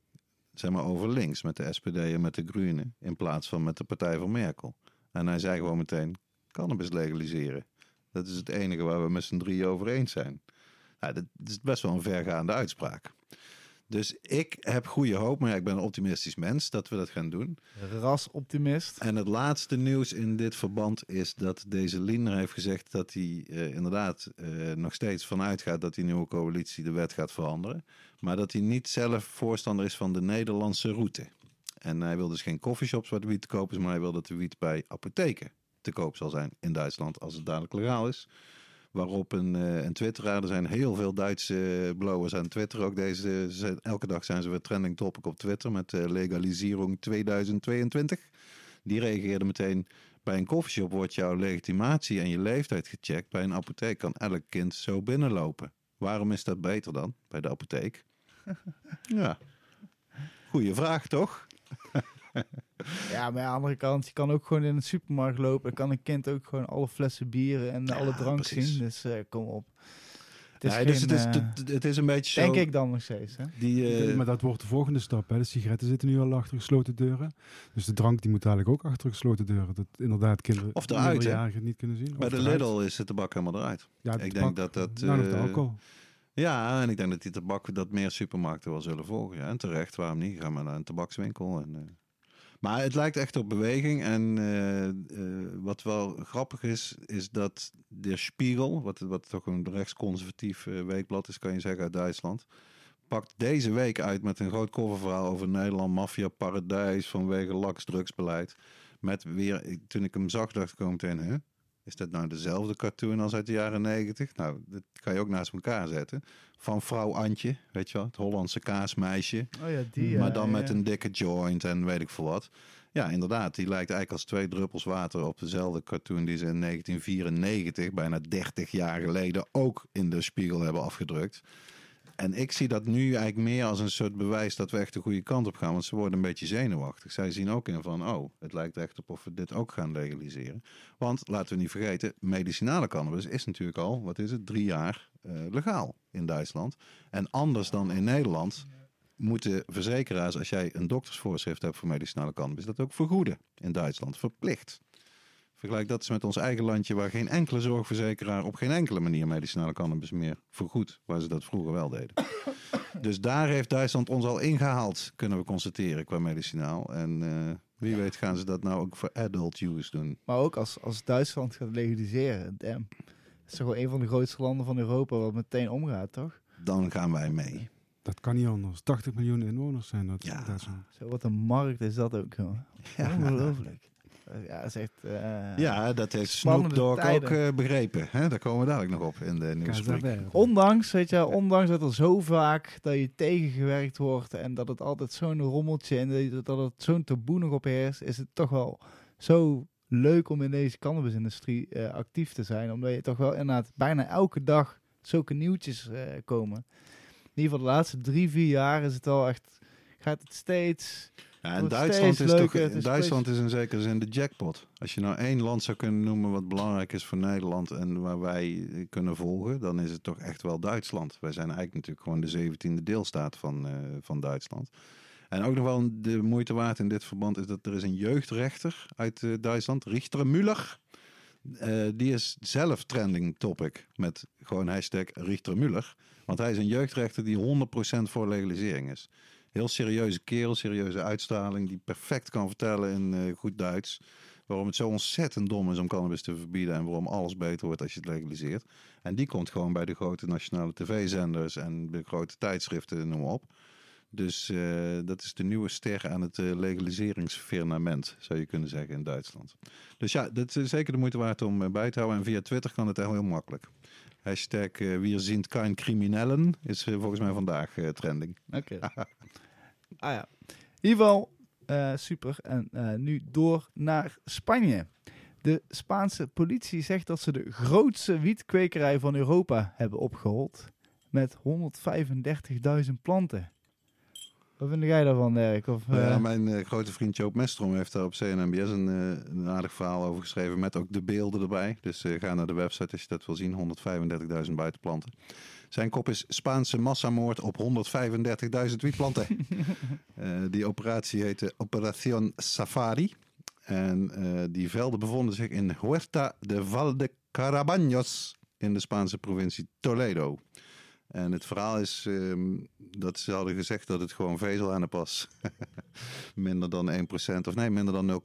zeg maar over links, met de SPD en met de Groenen, in plaats van met de partij van Merkel? En hij zei gewoon meteen: cannabis legaliseren. Dat is het enige waar we met z'n drieën over eens zijn. Nou, dat is best wel een vergaande uitspraak. Dus ik heb goede hoop, maar ja, ik ben een optimistisch mens dat we dat gaan doen. Rasoptimist. En het laatste nieuws in dit verband is dat deze Lindner heeft gezegd dat hij eh, inderdaad eh, nog steeds vanuit gaat dat die nieuwe coalitie de wet gaat veranderen. Maar dat hij niet zelf voorstander is van de Nederlandse route. En hij wil dus geen coffeeshops waar de wiet te koop is, maar hij wil dat de wiet bij apotheken te koop zal zijn in Duitsland als het dadelijk legaal is. Waarop een, eh, een twitteraar, er zijn heel veel Duitse blowers aan Twitter. Ook deze, ze- elke dag zijn ze weer trending topic op Twitter met eh, legalisering 2022. Die reageerde meteen, bij een koffieshop wordt jouw legitimatie en je leeftijd gecheckt. Bij een apotheek kan elk kind zo binnenlopen. Waarom is dat beter dan bij de apotheek? (laughs) ja, goeie vraag toch? (laughs) Ja, maar aan de andere kant, je kan ook gewoon in de supermarkt lopen. Dan kan een kind ook gewoon alle flessen bieren en alle drank precies. zien. Dus eh, kom op. Het is Nee, dus het is, eh, het, het is een beetje zo... denk ik dan nog steeds. Hè? Die, eh, maar dat wordt de volgende stap. Hè. De sigaretten zitten nu al achter gesloten deuren. Dus de drank die moet eigenlijk ook achter gesloten deuren. Dat inderdaad kinderen Of eruit, minderjarigen niet kunnen zien. bij Of de eruit. Lidl is de tabak helemaal eruit. Ja, ik denk dat dat, Nou, dat de eh, alcohol. Ja, en ik denk dat die tabak dat meer supermarkten wel zullen volgen. Ja, en terecht, waarom niet? Ga maar naar een tabakswinkel. En, eh. Maar het lijkt echt op beweging. En eh, eh, wat wel grappig is, is dat de Spiegel, wat, wat toch een rechtsconservatief eh, weekblad is, kan je zeggen, uit Duitsland, pakt deze week uit met een groot coververhaal over Nederland, maffia, paradijs vanwege laks drugsbeleid. Met weer, toen ik hem zag, dacht ik meteen, hè? Is dat nou dezelfde cartoon als uit de jaren negentig? Nou, dat kan je ook naast elkaar zetten. Van vrouw Antje, weet je wel, het Hollandse kaasmeisje. Oh ja, die. maar dan ja. met een dikke joint en weet ik veel wat. Ja, inderdaad, die lijkt eigenlijk als twee druppels water op dezelfde cartoon die ze in 1994, bijna 30 jaar geleden, ook in de spiegel hebben afgedrukt. En ik zie dat nu eigenlijk meer als een soort bewijs dat we echt de goede kant op gaan. Want ze worden een beetje zenuwachtig. Zij zien ook in van, oh, het lijkt echt op of we dit ook gaan legaliseren. Want, laten we niet vergeten, medicinale cannabis is natuurlijk al, wat is het, drie jaar eh, legaal in Duitsland. En anders dan in Nederland moeten verzekeraars, als jij een doktersvoorschrift hebt voor medicinale cannabis, dat ook vergoeden in Duitsland, verplicht. Vergelijk dat eens met ons eigen landje, waar geen enkele zorgverzekeraar op geen enkele manier medicinale cannabis meer vergoedt, waar ze dat vroeger wel deden. (laughs) Dus daar heeft Duitsland ons al ingehaald, kunnen we constateren, qua medicinaal. En eh, wie weet gaan ze dat nou ook voor adult use doen. Maar ook als, als Duitsland gaat legaliseren, damn. Dat is toch wel een van de grootste landen van Europa wat meteen omgaat, toch? Dan gaan wij mee. Dat kan niet anders. 80 miljoen inwoners zijn dat. Ja. Duitsland. Zo, wat een markt is dat ook, joh. Ongelooflijk. Ja, dat is echt... eh, Ja, dat heeft Snoop ook eh, begrepen. Hè? Daar komen we dadelijk nog op in de nieuwsbrief. Ondanks, weet je, ondanks dat er zo vaak dat je tegengewerkt wordt en dat het altijd zo'n rommeltje en dat het zo'n taboe nog op heerst, is het toch wel zo leuk om in deze cannabisindustrie eh, actief te zijn. Omdat je toch wel inderdaad bijna elke dag zulke nieuwtjes eh, komen. In ieder geval de laatste drie, vier jaar is het wel echt, gaat het steeds... Ja, en Duitsland is, toch, is Duitsland is in zekere zin de jackpot. Als je nou één land zou kunnen noemen wat belangrijk is voor Nederland en waar wij kunnen volgen, dan is het toch echt wel Duitsland. Wij zijn eigenlijk natuurlijk gewoon de zeventiende deelstaat van, eh, van Duitsland. En ook nog wel de moeite waard in dit verband is dat er is een jeugdrechter uit eh, Duitsland, Richter Müller. Eh, die is zelf trending topic met gewoon hashtag Richter Müller. Want hij is een jeugdrechter die 100% voor legalisering is. Heel serieuze kerel, serieuze uitstraling. Die perfect kan vertellen in eh, goed Duits. Waarom het zo ontzettend dom is om cannabis te verbieden. En waarom alles beter wordt als je het legaliseert. En die komt gewoon bij de grote nationale tv-zenders en de grote tijdschriften, noem maar op. Dus eh, dat is de nieuwe ster aan het uh, legaliseringsfirmament, zou je kunnen zeggen in Duitsland. Dus ja, dat is zeker de moeite waard om bij te houden. En via Twitter kan het echt heel makkelijk. Hashtag uh, Wir sind kein Kriminellen is volgens mij vandaag trending. Oké. (laughs) ah ja. In ieder geval, uh, super. En uh, nu door naar Spanje. De Spaanse politie zegt dat ze de grootste wietkwekerij van Europa hebben opgehold. Met 135.000 planten. Wat vind jij daarvan, Dirk? Of, uh... ja, mijn uh, grote vriend Joop Mestrom heeft daar op CNMBS een, uh, een aardig verhaal over geschreven. Met ook de beelden erbij. Dus ga naar de website als je dat wil zien. 135.000 buitenplanten. Zijn kop is Spaanse massamoord op 135.000 wietplanten. uh, (laughs) die operatie heette Operación Safari. En uh, die velden bevonden zich in Huerta de Val de Carabaños in de Spaanse provincie Toledo. En het verhaal is um, dat ze hadden gezegd dat het gewoon vezel aan de pas. (laughs) minder dan 1% of nee, minder dan 0,2%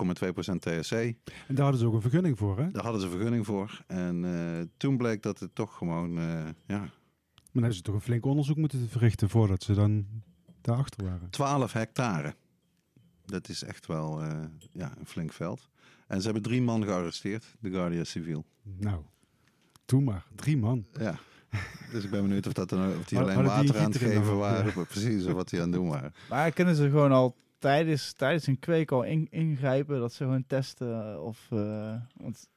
THC. En daar hadden ze ook een vergunning voor, hè? Daar hadden ze een vergunning voor. En uh, toen bleek dat het toch gewoon, uh, ja, dan hebben ze toch een flink onderzoek moeten verrichten voordat ze dan daarachter waren. 12 hectare. Dat is echt wel uh, ja, een flink veld. En ze hebben drie man gearresteerd, de Guardia Civil. Nou, doe maar. Drie man. Ja. Dus ik ben benieuwd of, dat dan, of die alleen Hadden water die aan het geven waren. Ja. Precies, of wat die aan het doen waren. (laughs) Maar kunnen ze gewoon al tijdens, tijdens een kweek al in, ingrijpen? Dat ze gewoon testen of... Uh, want...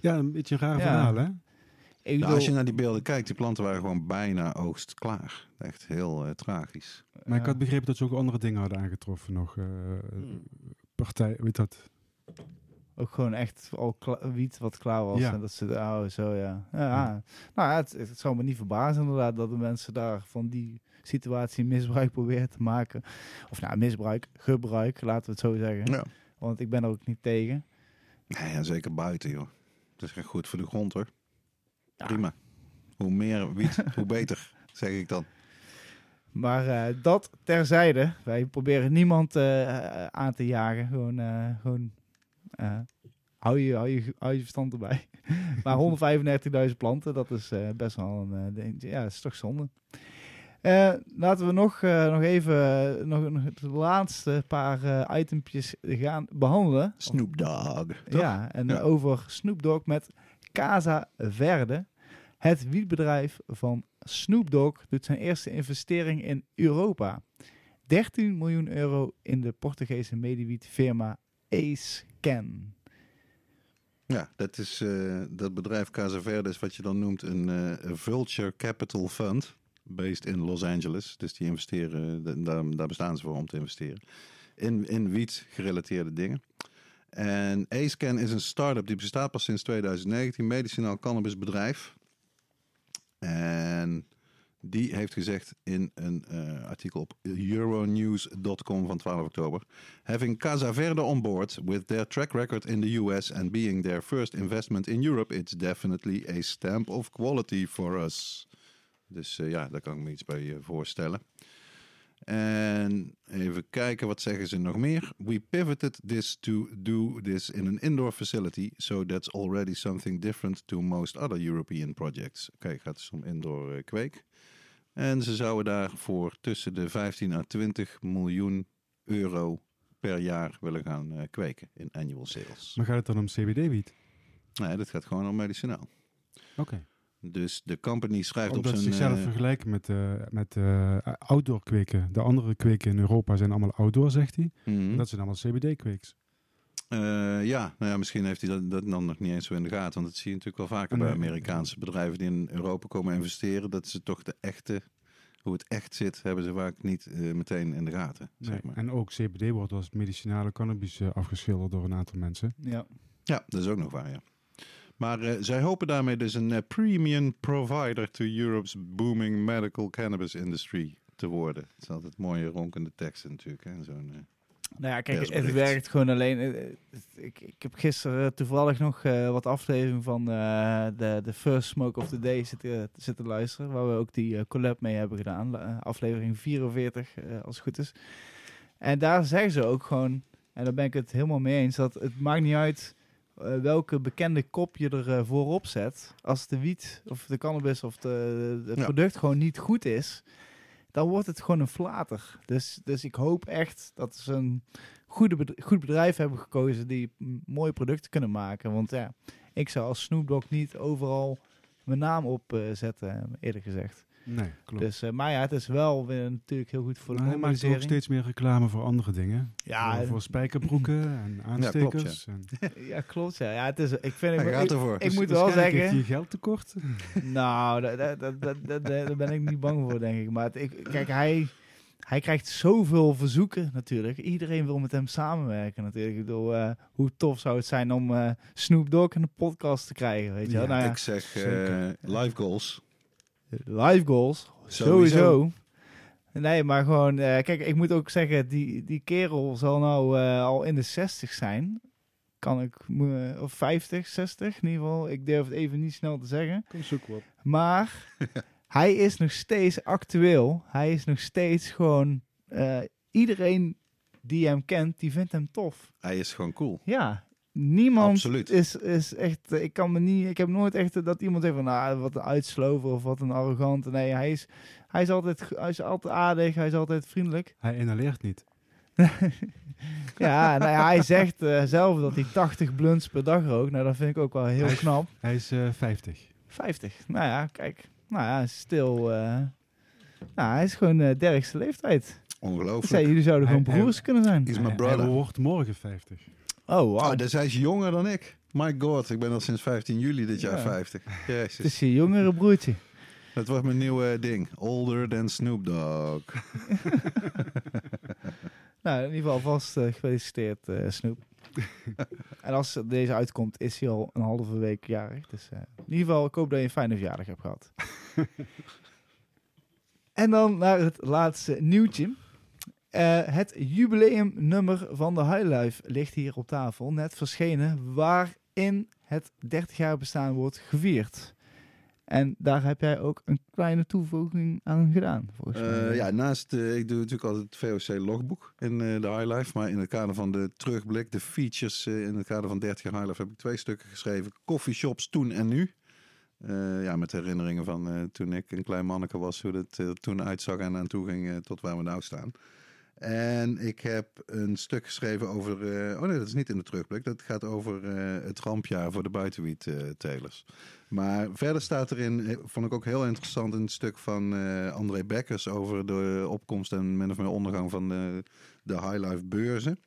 Ja, een beetje een raar ja. verhaal, hè? Nou. Als je naar die beelden kijkt, die planten waren gewoon bijna oogst klaar. Echt heel uh, tragisch. Maar ik had begrepen dat ze ook andere dingen hadden aangetroffen nog. Uh, hmm. Partij, weet dat? Ook gewoon echt al wiet wat klaar was. Ja. En dat ze, oh, zo ja. ja, ja. Nou, het, het zou me niet verbazen inderdaad dat de mensen daar van die situatie misbruik proberen te maken. Of nou, misbruik, gebruik, laten we het zo zeggen. Ja. Want ik ben er ook niet tegen. Nee, ja, zeker buiten, joh. Dat is echt goed voor de grond, hoor. Ja. Prima. Hoe meer wiet, (laughs) hoe beter, zeg ik dan. Maar uh, dat terzijde. Wij proberen niemand uh, aan te jagen. Gewoon, uh, gewoon hou, je, hou, je, hou je verstand erbij. (laughs) maar 135.000 planten, dat is best wel een ding. Ja, dat is toch zonde. Laten we nog, nog even nog, nog de laatste paar itempjes gaan behandelen. Snoop Dogg. Ja, en ja. over Snoop Dogg met Casa Verde. Het wietbedrijf van Snoop Dogg doet zijn eerste investering in Europa. 13 miljoen euro in de Portugese mediewietfirma Ace. Ja, dat is uh, dat bedrijf Casa Verde is wat je dan noemt een uh, Vulture Capital Fund, based in Los Angeles. Dus die investeren, daar, daar bestaan ze voor om te investeren, in, in wiet gerelateerde dingen. En AceCan is een start-up die bestaat pas sinds 2019, medicinaal cannabisbedrijf. En die heeft gezegd in een uh, artikel op euronews.com van 12 oktober. Having Casa Verde on board with their track record in the US and being their first investment in Europe, it's definitely a stamp of quality for us. Dus uh, ja, daar kan ik me iets bij uh, voorstellen. En even kijken, wat zeggen ze nog meer? We pivoted this to do this in an indoor facility, so that's already something different to most other European projects. Oké, okay, gaat dus om indoor kweek. En ze zouden daarvoor tussen de 15 à 20 miljoen euro per jaar willen gaan eh, kweken in annual sales. Maar gaat het dan om CBD-wiet? Nee, dit gaat gewoon om medicinaal. Oké. Dus de company schrijft op Omdat ze zijn... zichzelf eh, vergelijken met, eh, met eh, outdoor kweken. De andere kweken in Europa zijn allemaal outdoor, zegt hij. mhm. Dat zijn allemaal CBD-kweeks. Eh, ja, nou ja, misschien heeft hij dat, dat dan nog niet eens zo in de gaten. Want dat zie je natuurlijk wel vaker bij. Amerikaanse bedrijven die in Europa komen investeren. Dat ze toch de echte, hoe het echt zit, hebben ze vaak niet meteen in de gaten. Nee. Zeg maar. En ook CBD wordt als medicinale cannabis afgeschilderd door een aantal mensen. Ja. Ja, dat is ook nog waar, ja. Maar eh, zij hopen daarmee dus een eh, premium provider to Europe's booming medical cannabis industry te worden. Het is altijd mooie ronkende teksten natuurlijk. Hè? Zo'n, eh, Nou ja, kijk, het werkt gewoon alleen. Ik, ik heb gisteren toevallig nog wat aflevering van de, de First Smoke of the Day zitten, zitten luisteren. Waar we ook die collab mee hebben gedaan. Aflevering 44, eh, als het goed is. En daar zeggen ze ook gewoon, en daar ben ik het helemaal mee eens, dat het maakt niet uit eh, welke bekende kop je er eh, voorop zet. Als de wiet of de cannabis of de, het Ja. product gewoon niet goed is, dan wordt het gewoon een flater. Dus, dus ik hoop echt dat ze een goede goed bedrijf hebben gekozen die mooie producten kunnen maken. Want ja, ik zou als Snoop Dogg niet overal mijn naam op eh, zetten, eerlijk gezegd. Nee, klopt. Dus, eh, maar ja, het is wel weer natuurlijk heel goed voor de Maar hij maakt ook steeds meer reclame voor andere dingen. Ja, voor, voor spijkerbroeken en (laughs) aanstekers. en (laughs) Ja, klopt. Ja, ja het is, ik vind, Hij ik, gaat ik, ervoor. ik Dus moet wel zeggen, Heeft hij geldtekort? (laughs) nou, daar, daar, ben ik niet bang voor, denk ik. Maar het- ik, kijk, hij, hij krijgt zoveel verzoeken natuurlijk. Iedereen wil met hem samenwerken natuurlijk. Ik bedoel, eh, hoe tof zou het zijn om eh, Snoop Dogg in de podcast te krijgen, weet je? Ja, Nou ja, Ik zeg eh, zeker. live goals. Live goals, Sowieso. sowieso. Nee, maar gewoon, eh, kijk, ik moet ook zeggen, die, die kerel zal nou eh, al in de 60 zijn. Kan ik, of 50, 60 in ieder geval. Ik durf het even niet snel te zeggen. Kom zoeken op. Maar (laughs) hij is nog steeds actueel. Hij is nog steeds gewoon, eh, iedereen die hem kent, die vindt hem tof. Hij is gewoon cool. Ja, niemand Absoluut. is, is echt. eh, Ik kan me niet. Ik heb nooit echt dat iemand zegt van, nou, wat een uitslover of wat een arrogant. Nee, hij is, hij is altijd, hij is altijd aardig. Hij is altijd vriendelijk. Hij inhaleert niet. (laughs) Ja, nou ja, hij zegt eh, zelf dat hij 80 blunts per dag rookt. Nou, dat vind ik ook wel heel Hij is- knap. Hij is eh 50. 50. Nou ja, kijk. Nou ja, hij is stil. eh, nou, hij is gewoon eh dergste leeftijd. Ongelooflijk. zei, jullie zouden Hij- gewoon broers kunnen zijn. He's my Hij, hij wordt morgen 50. Oh, wow. Oh, dus hij is jonger dan ik. My god, ik ben al sinds 15 juli dit jaar Ja. 50. Het is je jongere broertje. Dat wordt mijn nieuwe ding. Older than Snoop Dogg. (laughs) Nou, in ieder geval vast eh, gefeliciteerd, eh, Snoep. en als deze uitkomt, is hij al een halve week jarig. Dus eh, in ieder geval, ik hoop dat je een fijne verjaardag hebt gehad. (laughs) en dan naar het laatste nieuwtje. Eh, het jubileumnummer van de Highlife ligt hier op tafel, net verschenen, waarin het 30 jaar bestaan wordt gevierd. En daar heb jij ook een kleine toevoeging aan gedaan, volgens mij. Eh, ja, naast, eh, ik doe natuurlijk altijd het VOC-logboek in eh, de High Life. Maar in het kader van de terugblik, de features in het kader van 30 jaar High Life, heb ik twee stukken geschreven. Coffeeshops toen en nu. Ja, met herinneringen van toen ik een klein manneke was, hoe het toen uitzag en aan toe ging tot waar we nou staan. En ik heb een stuk geschreven over. eh, oh nee, dat is niet in de terugblik. Dat gaat over eh, het rampjaar voor de buitenwiet-telers. maar verder staat erin, eh, vond ik ook heel interessant, een stuk van eh, André Bekkers over de opkomst en min of meer ondergang van de, de Highlife beurzen.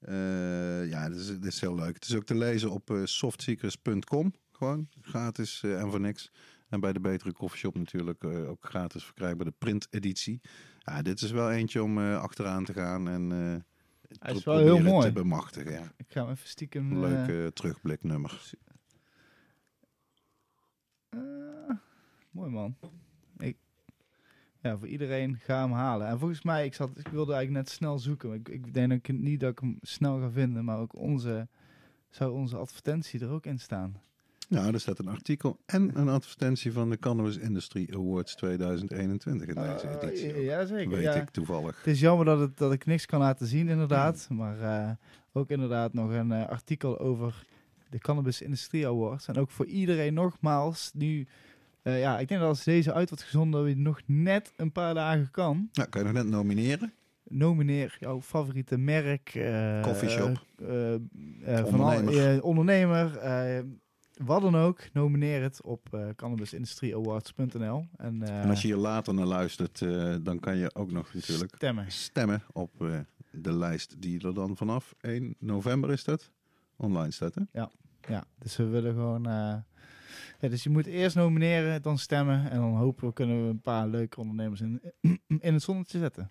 Eh, ja, dat is, is heel leuk. Het is ook te lezen op eh, softseekers.com. Gewoon gratis eh, en voor niks. En bij de Betere Coffeeshop natuurlijk eh, ook gratis verkrijgbaar de printeditie. Ja, dit is wel eentje om eh, achteraan te gaan en Hij is te wel heel mooi. te bemachtigen. Ja. Ik ga hem even stiekem... Een eh, leuke terugbliknummer. Eh, mooi man. Ik, ja, voor iedereen ga hem halen. En volgens mij, ik, zat, ik wilde eigenlijk net snel zoeken. Ik, ik denk ook niet dat ik hem snel ga vinden, maar ook onze, zou onze advertentie er ook in staan. Nou, er staat een artikel en een advertentie van de Cannabis Industry Awards 2021 in deze editie. Uh, ja, zeker. Weet ja. ik toevallig. Het is jammer dat, het, dat ik niks kan laten zien, inderdaad. Maar eh, ook inderdaad nog een eh, artikel over de Cannabis Industrie Awards. En ook voor iedereen nogmaals, nu... eh, ja, ik denk dat als deze uit wordt gezonden, dat je nog net een paar dagen kan. Nou, kan je nog net nomineren? nomineer jouw favoriete merk. eh, Coffeeshop. van al- Ondernemer. Wat dan ook. Nomineer het op eh cannabisindustrieawards.nl. En, eh, En als je hier later naar luistert, eh, dan kan je ook nog natuurlijk stemmen. stemmen op eh, de lijst die er dan vanaf 1 november is dat online staat. Hè? Ja, dus we willen gewoon... eh, ja, dus je moet eerst nomineren, dan stemmen. En dan hopen we kunnen we een paar leuke ondernemers in, (clears throat) in het zonnetje zetten.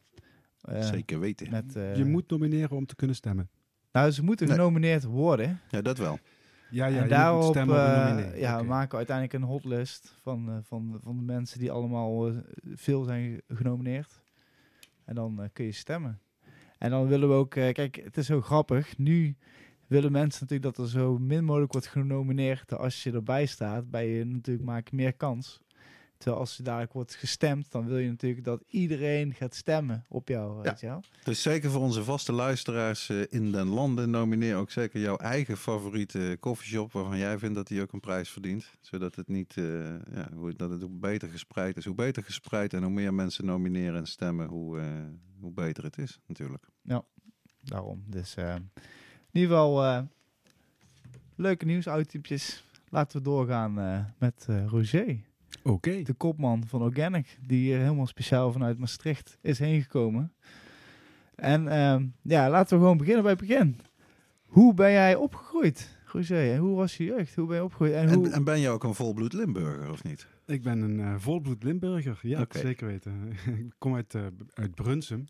Eh, Zeker weten. Met, eh, Je moet nomineren om te kunnen stemmen. Nou, ze moeten Nee. genomineerd worden. Ja, dat wel. Ja, ja, en daarop eh, ja, Oké. we maken uiteindelijk een hotlist van, eh, van, van de mensen die allemaal eh, veel zijn genomineerd. En dan kun je stemmen. En dan willen we ook, kijk, het is zo grappig. Nu willen mensen natuurlijk dat er zo min mogelijk wordt genomineerd. Als je erbij staat, bij je natuurlijk maak je meer kans. Terwijl als je dadelijk wordt gestemd, dan wil je natuurlijk dat iedereen gaat stemmen op jou. Weet wel? Dus zeker voor onze vaste luisteraars eh, in den landen, nomineer ook zeker jouw eigen favoriete koffieshop waarvan jij vindt dat die ook een prijs verdient. Zodat het niet, eh, ja, hoe, dat het beter gespreid is. Hoe beter gespreid en hoe meer mensen nomineren en stemmen, hoe, eh, hoe beter het is natuurlijk. Daarom. Dus eh, in ieder geval eh, leuke. Laten we doorgaan eh, met eh, Roger, Oké. de kopman van Organic, die hier helemaal speciaal vanuit Maastricht is heen gekomen. En ehm, ja, laten we gewoon beginnen bij het begin. Hoe ben jij opgegroeid, Roger? En hoe was je jeugd? Hoe ben je opgegroeid? En hoe... En, en ben je ook een volbloed Limburger of niet? Ik ben een eh, volbloed Limburger. Ja, zeker weten. (laughs) ik kom uit, eh, uit Brunsum.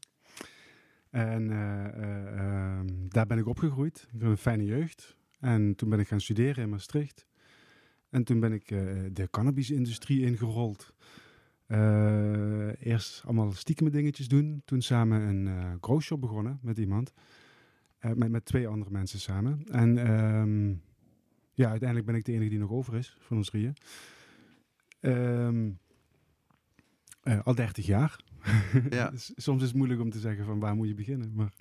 En eh, eh, ehm, daar ben ik opgegroeid. Ik had een fijne jeugd. En toen ben ik gaan studeren in Maastricht. En toen ben ik eh, de cannabisindustrie ingerold. Eh, eerst allemaal stiekem dingetjes doen. Toen samen een eh growshop begonnen met iemand. Met, met twee andere mensen samen. En ehm, ja, uiteindelijk ben ik de enige die nog over is van ons drieën. Ehm, eh, al 30 jaar. Ja. (laughs) Soms is het moeilijk om te zeggen van waar moet je beginnen. Maar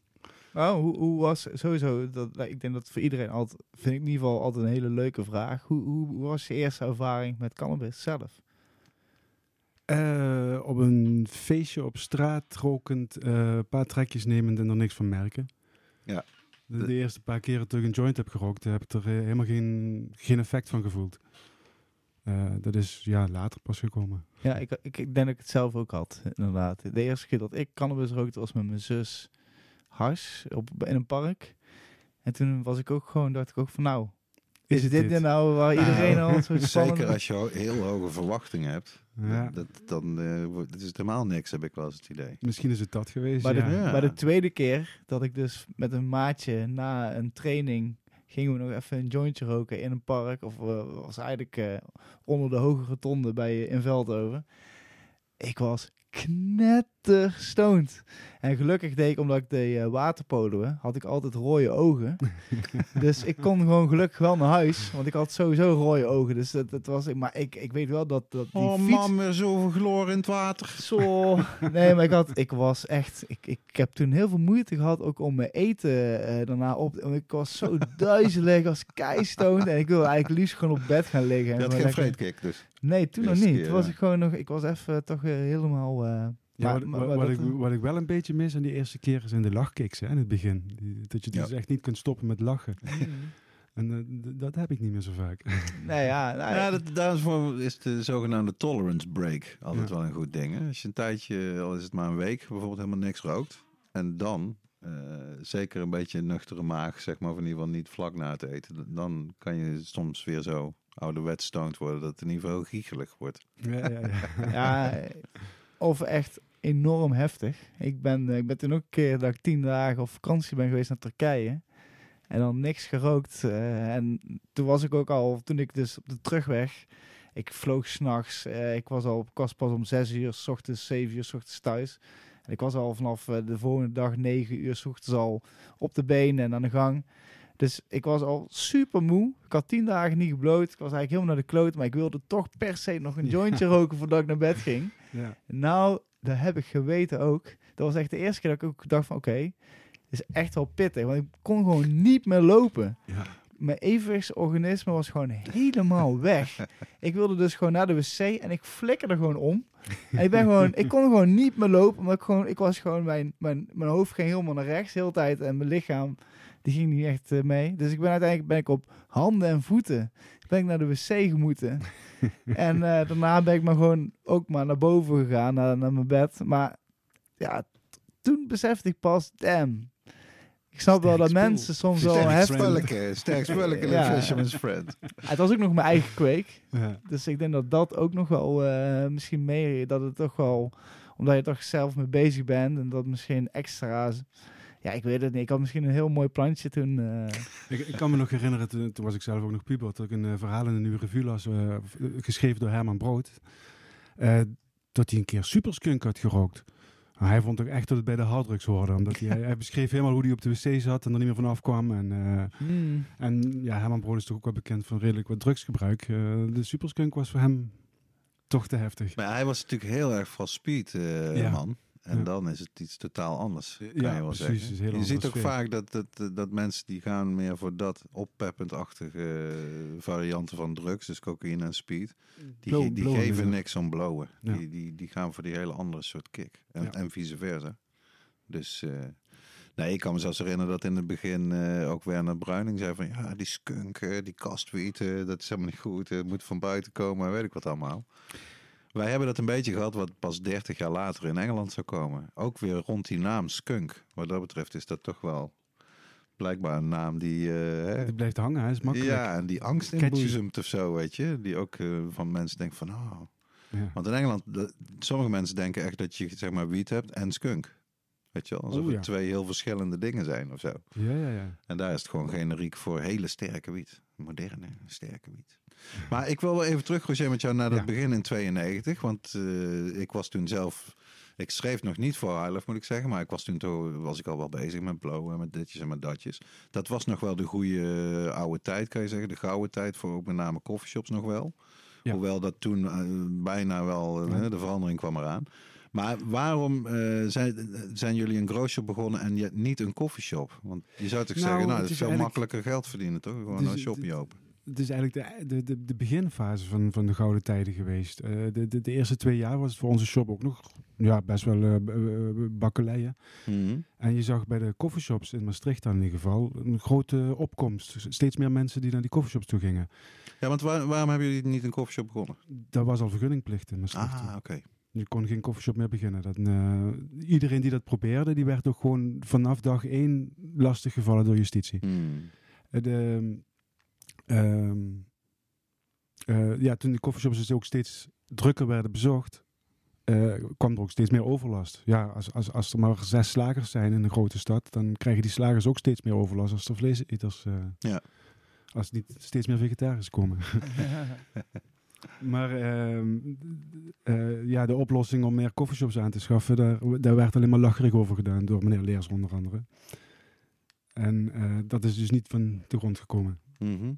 Oh, hoe, hoe was sowieso, dat, nou, ik denk dat voor iedereen altijd, vind ik in ieder geval altijd een hele leuke vraag. Hoe, hoe, hoe was je eerste ervaring met cannabis zelf? eh, op een feestje op straat rokend, eh, een paar trekjes nemend en er niks van merken. Ja. De, de eerste paar keren dat ik een joint heb gerookt, heb ik er eh, helemaal geen, geen effect van gevoeld. Eh, dat is ja, later pas gekomen. Ja, ik, ik, ik denk dat ik het zelf ook had, inderdaad. De eerste keer dat ik cannabis rookte was met mijn zus hars op, in een park. En toen was ik ook gewoon, dacht ik ook van nou, is, het dit, nou waar iedereen al zo spannend... (laughs) Zeker als je heel hoge verwachtingen hebt, Ja. dat, dan eh, wordt het is helemaal niks, heb ik wel eens het idee. Misschien is het dat geweest. Maar, ja. de, Ja. maar de tweede keer dat ik dus met een maatje na een training gingen we nog even een jointje roken in een park. Of eh, was eigenlijk eh, onder de hoge rotonde bij in Veldhoven. Ik was knetterstoned. En gelukkig deed ik, omdat ik deed eh, waterpoloen, had ik altijd rode ogen. (laughs) dus ik kon gewoon gelukkig wel naar huis. Want ik had sowieso rode ogen. Dus dat, dat was... Maar ik, ik weet wel dat, dat die oh fiets... man, weer zoveel chloor in het water. Zo. Nee, maar ik, had, ik was echt. Ik, ik heb toen heel veel moeite gehad ook om mijn eten eh, daarna op. Ik was zo (laughs) duizelig als keistoned. En ik wilde eigenlijk liefst gewoon op bed gaan liggen. en Je had geen vreedkick dus. Nee, toen nog niet. keer, Toen was ja. ik gewoon nog. Ik was even toch eh, helemaal. eh, Ja, maar- wat, maar- wat- maar wat dat, ik, eh, wat ik wel een beetje mis aan die eerste keer is in de lachkicks hè, in het begin. Dat je dus Ja. echt niet kunt stoppen met lachen. (laughs) En eh, dat heb ik niet meer zo vaak. (laughs) nee, ja. Nou, Ja, dat, daarvoor is de zogenaamde tolerance break altijd Ja. wel een goed ding. Hè? Als je een tijdje, al is het maar een week, bijvoorbeeld helemaal niks rookt. En dan, eh, zeker een beetje een nuchtere maag, zeg maar, of in ieder geval niet vlak na het eten. Dan kan je soms weer zo ouderwets stoned worden dat het in ieder geval heel giechelig wordt. ja, ja, ja. (laughs) ja, of echt enorm heftig. Ik ben, eh, ik ben toen ook een keer dat ik tien dagen op vakantie ben geweest naar Turkije. En dan niks gerookt. eh, en toen was ik ook al, toen ik dus op de terugweg, ik vloog s'nachts. eh ik was al, ik was pas om zes uur, s ochtends, zeven uur, s ochtends thuis. En ik was al vanaf de volgende dag negen uur, s ochtends al op de benen en aan de gang. Dus ik was al super moe. Ik had tien dagen niet gebloot. Ik was eigenlijk helemaal naar de kloot. Maar ik wilde toch per se nog een jointje (laughs) roken voordat ik naar bed ging. ja. Nou, dat heb ik geweten ook. Dat was echt de eerste keer dat ik ook dacht van oké, is echt wel pittig. Want ik kon gewoon niet meer lopen. Ja. mijn evenwichtsorganisme was gewoon helemaal (laughs) weg. ik wilde dus gewoon naar de wc en ik flikkerde gewoon om. En ik ben gewoon, ik kon gewoon niet meer lopen, maar ik, gewoon, ik was gewoon, mijn, mijn, mijn hoofd ging helemaal naar rechts de hele tijd en mijn lichaam, die ging niet echt eh, mee. Dus ik ben uiteindelijk ben ik op handen en voeten, ben ik naar de wc gemoeten. (laughs) en eh, daarna ben ik maar gewoon ook maar naar boven gegaan, naar, naar mijn bed. Maar ja, toen besefte ik pas, damn. Ik snap wel dat mensen soms wel heftig... sterk (laughs) spelletje, Ja. Fisherman's Friend. Het was ook nog mijn eigen kweek. Ja. Dus ik denk dat dat ook nog wel eh, misschien meer... Dat het toch wel... Omdat je toch zelf mee bezig bent. En dat misschien extra... Ja, ik weet het niet. Ik had misschien een heel mooi plantje toen. eh, Ik, ik kan me nog herinneren, toen, toen was ik zelf ook nog puber, dat ik een eh, verhaal in de Nieuwe Revue las, eh, geschreven door Herman Brood, eh, dat hij een keer superskunk had gerookt. Maar hij vond ook echt dat het bij de harddrugs hoorde, omdat hij, (laughs) hij beschreef helemaal hoe hij op de wc zat en er niet meer vanaf kwam. En, eh, hmm. en ja, Herman Brood is toch ook wel bekend van redelijk wat drugsgebruik. Eh, de superskunk was voor hem toch te heftig. Maar hij was natuurlijk heel erg van speed, eh, Ja. man. En Ja. dan is het iets totaal anders. Kan Ja, je wel precies, zeggen. je ziet ook sfeer. vaak dat, dat, dat mensen die gaan meer voor dat oppeppend-achtige eh, varianten van drugs, dus cocaïne en speed. Die, Blow- die geven ja. niks om blowen. Die, die, die gaan voor die hele andere soort kick. En, en vice versa. Dus eh, nee, ik kan me zelfs herinneren dat in het begin eh, ook Werner Bruining zei van ja, die skunk, eh, die kastwiet, eh, dat is helemaal niet goed. Het moet van buiten komen, weet ik wat allemaal. Wij hebben dat een beetje gehad wat pas 30 jaar later in Engeland zou komen. Ook weer rond die naam skunk. Wat dat betreft is dat toch wel blijkbaar een naam die... hè, Die blijft hangen, hij is makkelijk. ja, en die angst inboezemt of zo, weet je. Die ook eh, van mensen denken van, oh. Ja. Want in Engeland, de- sommige mensen denken echt dat je zeg maar wiet hebt en skunk. Weet je wel, alsof Oh, ja. het twee heel verschillende dingen zijn of zo. Ja, ja, ja. En daar is het gewoon generiek voor hele sterke wiet. Moderne, sterke wiet. Maar ik wil wel even terug, Roger, met jou naar dat Ja. begin in 92. Want eh, ik was toen zelf... Ik schreef nog niet voor High moet ik zeggen. Maar ik was toen toch, was ik al wel bezig met blowen en met ditjes en met datjes. Dat was nog wel de goede eh, oude tijd, kan je zeggen. De gouden tijd voor ook met name coffeeshops nog wel. Ja. Hoewel dat toen eh, bijna wel, Ja. de verandering kwam eraan. Maar waarom zijn, zijn jullie een grootshop begonnen en niet een coffeeshop? Want je zou toch Nou, zeggen, nou, het dat is veel eigenlijk- makkelijker geld verdienen, toch? Gewoon Dus een shopje open. Het is eigenlijk de, de, de, de beginfase van, van de gouden tijden geweest. Eh, de, de, de eerste twee jaar was het voor onze shop ook nog ja, best wel eh, eh, bakkeleien. Mhm. En je zag bij de coffeeshops in Maastricht dan in ieder geval een grote opkomst. Steeds meer mensen die naar die coffeeshops toe gingen. Ja, want waar- waarom hebben jullie niet een coffeeshop begonnen? Dat was al vergunningplicht in Maastricht. Ah, oké. Je kon geen coffeeshop meer beginnen. Dat, iedereen die dat probeerde, die werd ook gewoon vanaf dag één lastig gevallen door justitie. Eh, De, ehm, eh, ja, toen de coffeeshops dus ook steeds drukker werden bezocht, eh, kwam er ook steeds meer overlast. Ja, als, als, als er maar zes slagers zijn in een grote stad, dan krijgen die slagers ook steeds meer overlast als er vleeseters... eh, Ja. Als niet steeds meer vegetariërs komen. (laughs) maar ehm, eh, ja, de oplossing om meer coffeeshops aan te schaffen, daar, daar werd alleen maar lacherig over gedaan door meneer Leers onder andere. En dat is dus niet van de grond gekomen. Mhm.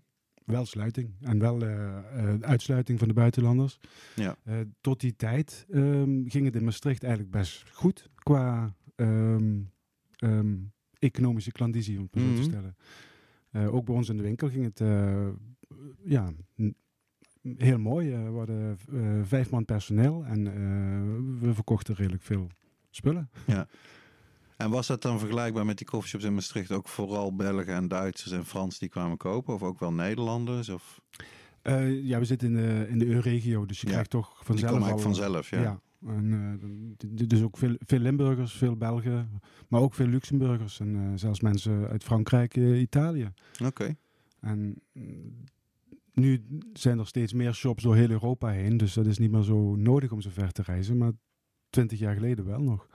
Wel sluiting en wel eh, eh, uitsluiting van de buitenlanders. Ja. Eh, tot die tijd ehm, ging het in Maastricht eigenlijk best goed qua ehm, ehm, economische klandizie, om het maar zo Mhm. te stellen. Ook bij ons in de winkel ging het ja, heel mooi. We hadden vijf man personeel en we verkochten redelijk veel spullen. En was dat dan vergelijkbaar met die coffeeshops in Maastricht? Ook vooral Belgen en Duitsers en Frans die kwamen kopen? Of ook wel Nederlanders? Of Eh, ja, we zitten in de, in de EU-regio, dus je Ja. krijgt toch die vanzelf komen al... eigenlijk vanzelf, ja. Ja. En, eh, dus ook veel, veel Limburgers, veel Belgen, maar ook veel Luxemburgers en eh, zelfs mensen uit Frankrijk, Italië. Oké. En mm, nu zijn er steeds meer shops door heel Europa heen, dus dat is niet meer zo nodig om zo ver te reizen, maar twintig jaar geleden wel nog.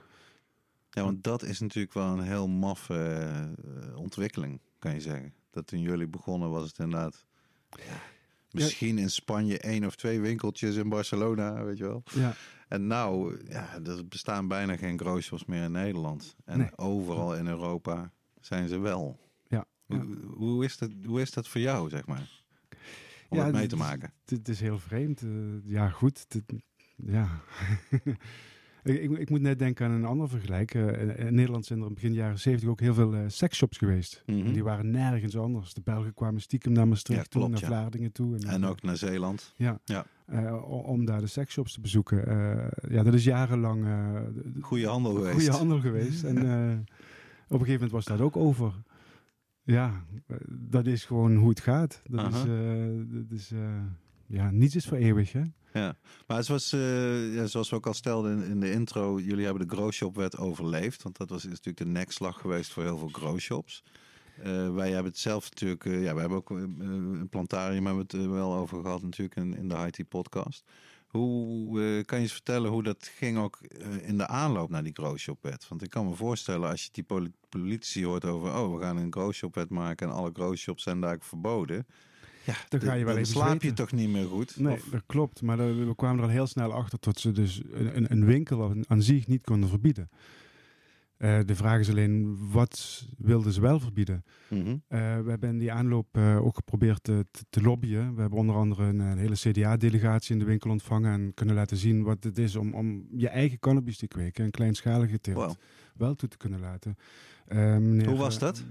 Ja, want dat is natuurlijk wel een heel maffe eh, ontwikkeling, kan je zeggen. Dat toen jullie begonnen was het inderdaad... ja, misschien in Spanje één of twee winkeltjes in Barcelona, weet je wel. Ja, En nou, ja, er bestaan bijna geen grocers meer in Nederland. En Nee. overal in Europa zijn ze wel. Ja, ja. Hoe, hoe, is dat, hoe is dat voor jou, zeg maar? Om Ja, het mee te maken. het, is heel vreemd. eh, ja, goed. het- ja. (laughs) Ik, ik, moet net denken aan een ander vergelijk. Eh, in, Nederland zijn er in begin jaren 70 ook heel veel eh seksshops geweest. Mhm. En die waren nergens anders. De Belgen kwamen stiekem naar Maastricht Ja, toe, naar. Vlaardingen toe. En ook naar Zeeland. Ja, Ja. eh, om daar de seksshops te bezoeken. Ja, dat is jarenlang de- Goede handel geweest. goede handel geweest. En op een gegeven moment was dat ook over. Ja, dat is gewoon hoe het gaat. Dat is, dat is ja, niets is voor eeuwig, hè? Ja, maar het was, eh, ja, zoals we ook al stelden in, de intro, jullie hebben de Growshop-wet overleefd. Want dat was is natuurlijk de nekslag geweest voor heel veel Growshops. Eh wij hebben het zelf natuurlijk, eh, ja, we hebben ook een plantarium, hebben we het wel over gehad natuurlijk in, in de IT-podcast. Hoe eh, kan je eens vertellen hoe dat ging ook in de aanloop naar die Growshop-wet? Want ik kan me voorstellen als je die poli- politici hoort over, oh, we gaan een Growshop-wet maken en alle Growshops zijn daar verboden. Ja, Dan ga je wel even slaap je zweten. toch niet meer goed? Nee, Of- dat klopt. Maar we kwamen er al heel snel achter dat ze dus een, een- winkel aan, zich niet konden verbieden. Eh, de vraag is alleen, wat wilden ze wel verbieden? Mhm. Eh, we hebben in die aanloop eh, ook geprobeerd te, te, lobbyen. We hebben onder andere een, een hele CDA-delegatie in de winkel ontvangen en kunnen laten zien wat het is om, om je eigen cannabis te kweken, een kleinschalige teelt, Wow. wel toe te kunnen laten. Meneer, Hoe was dat?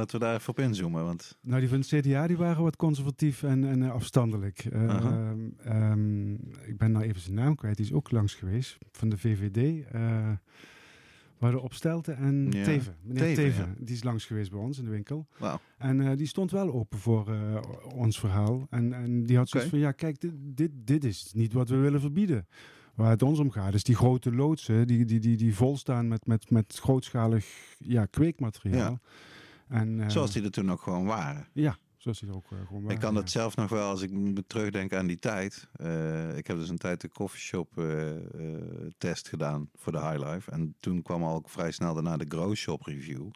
Laten we daar even op inzoomen. Want Nou, die van het CDA die waren wat conservatief en, en eh, afstandelijk. Eh, ehm, ik ben nou even zijn naam kwijt, die is ook langs geweest, van de VVD. eh we hadden Opstelten en Ja. Teven. Meneer Teven, Teven, ja. die is langs geweest bij ons in de winkel. wauw. En eh, die stond wel open voor eh, ons verhaal. En, en die had zoiets van, ja kijk, dit, dit, dit is niet wat we willen verbieden. Waar het ons om gaat, is die grote loodsen die, die, die, die vol staan met, met, met grootschalig ja, kweekmateriaal. En, eh, Zoals die er toen ook gewoon waren. Ja, zoals die er ook eh, gewoon ik waren, kan ja. dat zelf nog wel, als ik me terugdenk aan die tijd. Eh, ik heb dus een tijd de coffeeshop test gedaan voor de High Life. En toen kwam al ook vrij snel daarna de Grow Shop review.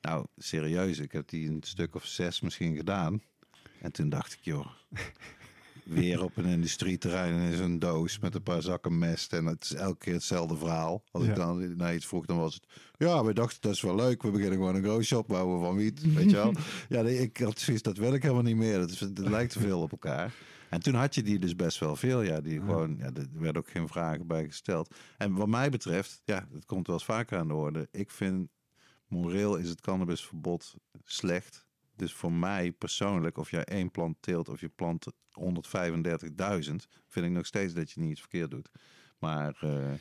Nou, serieus, ik heb die een stuk of zes misschien gedaan. En toen dacht ik, joh, weer op een industrieterrein in zo'n doos met een paar zakken mest. En het is elke keer hetzelfde verhaal. Als Ja. ik dan naar iets vroeg, dan was het... Ja, we dachten, dat is wel leuk. We beginnen gewoon een grow shop bouwen van wiet, weet je wel. (laughs) Ja, nee, ik had zoiets, dat wil ik helemaal niet meer. Dat, is, het lijkt te veel op elkaar. En toen had je die dus best wel veel. Ja, die gewoon, ja, er werden ook geen vragen bij gesteld. En wat mij betreft, ja, dat komt wel eens vaker aan de orde. Ik vind, moreel is het cannabisverbod slecht. Dus voor mij persoonlijk, of jij één plant teelt of je plant 135.000, vind ik nog steeds dat je niet iets verkeerd doet. Maar eh,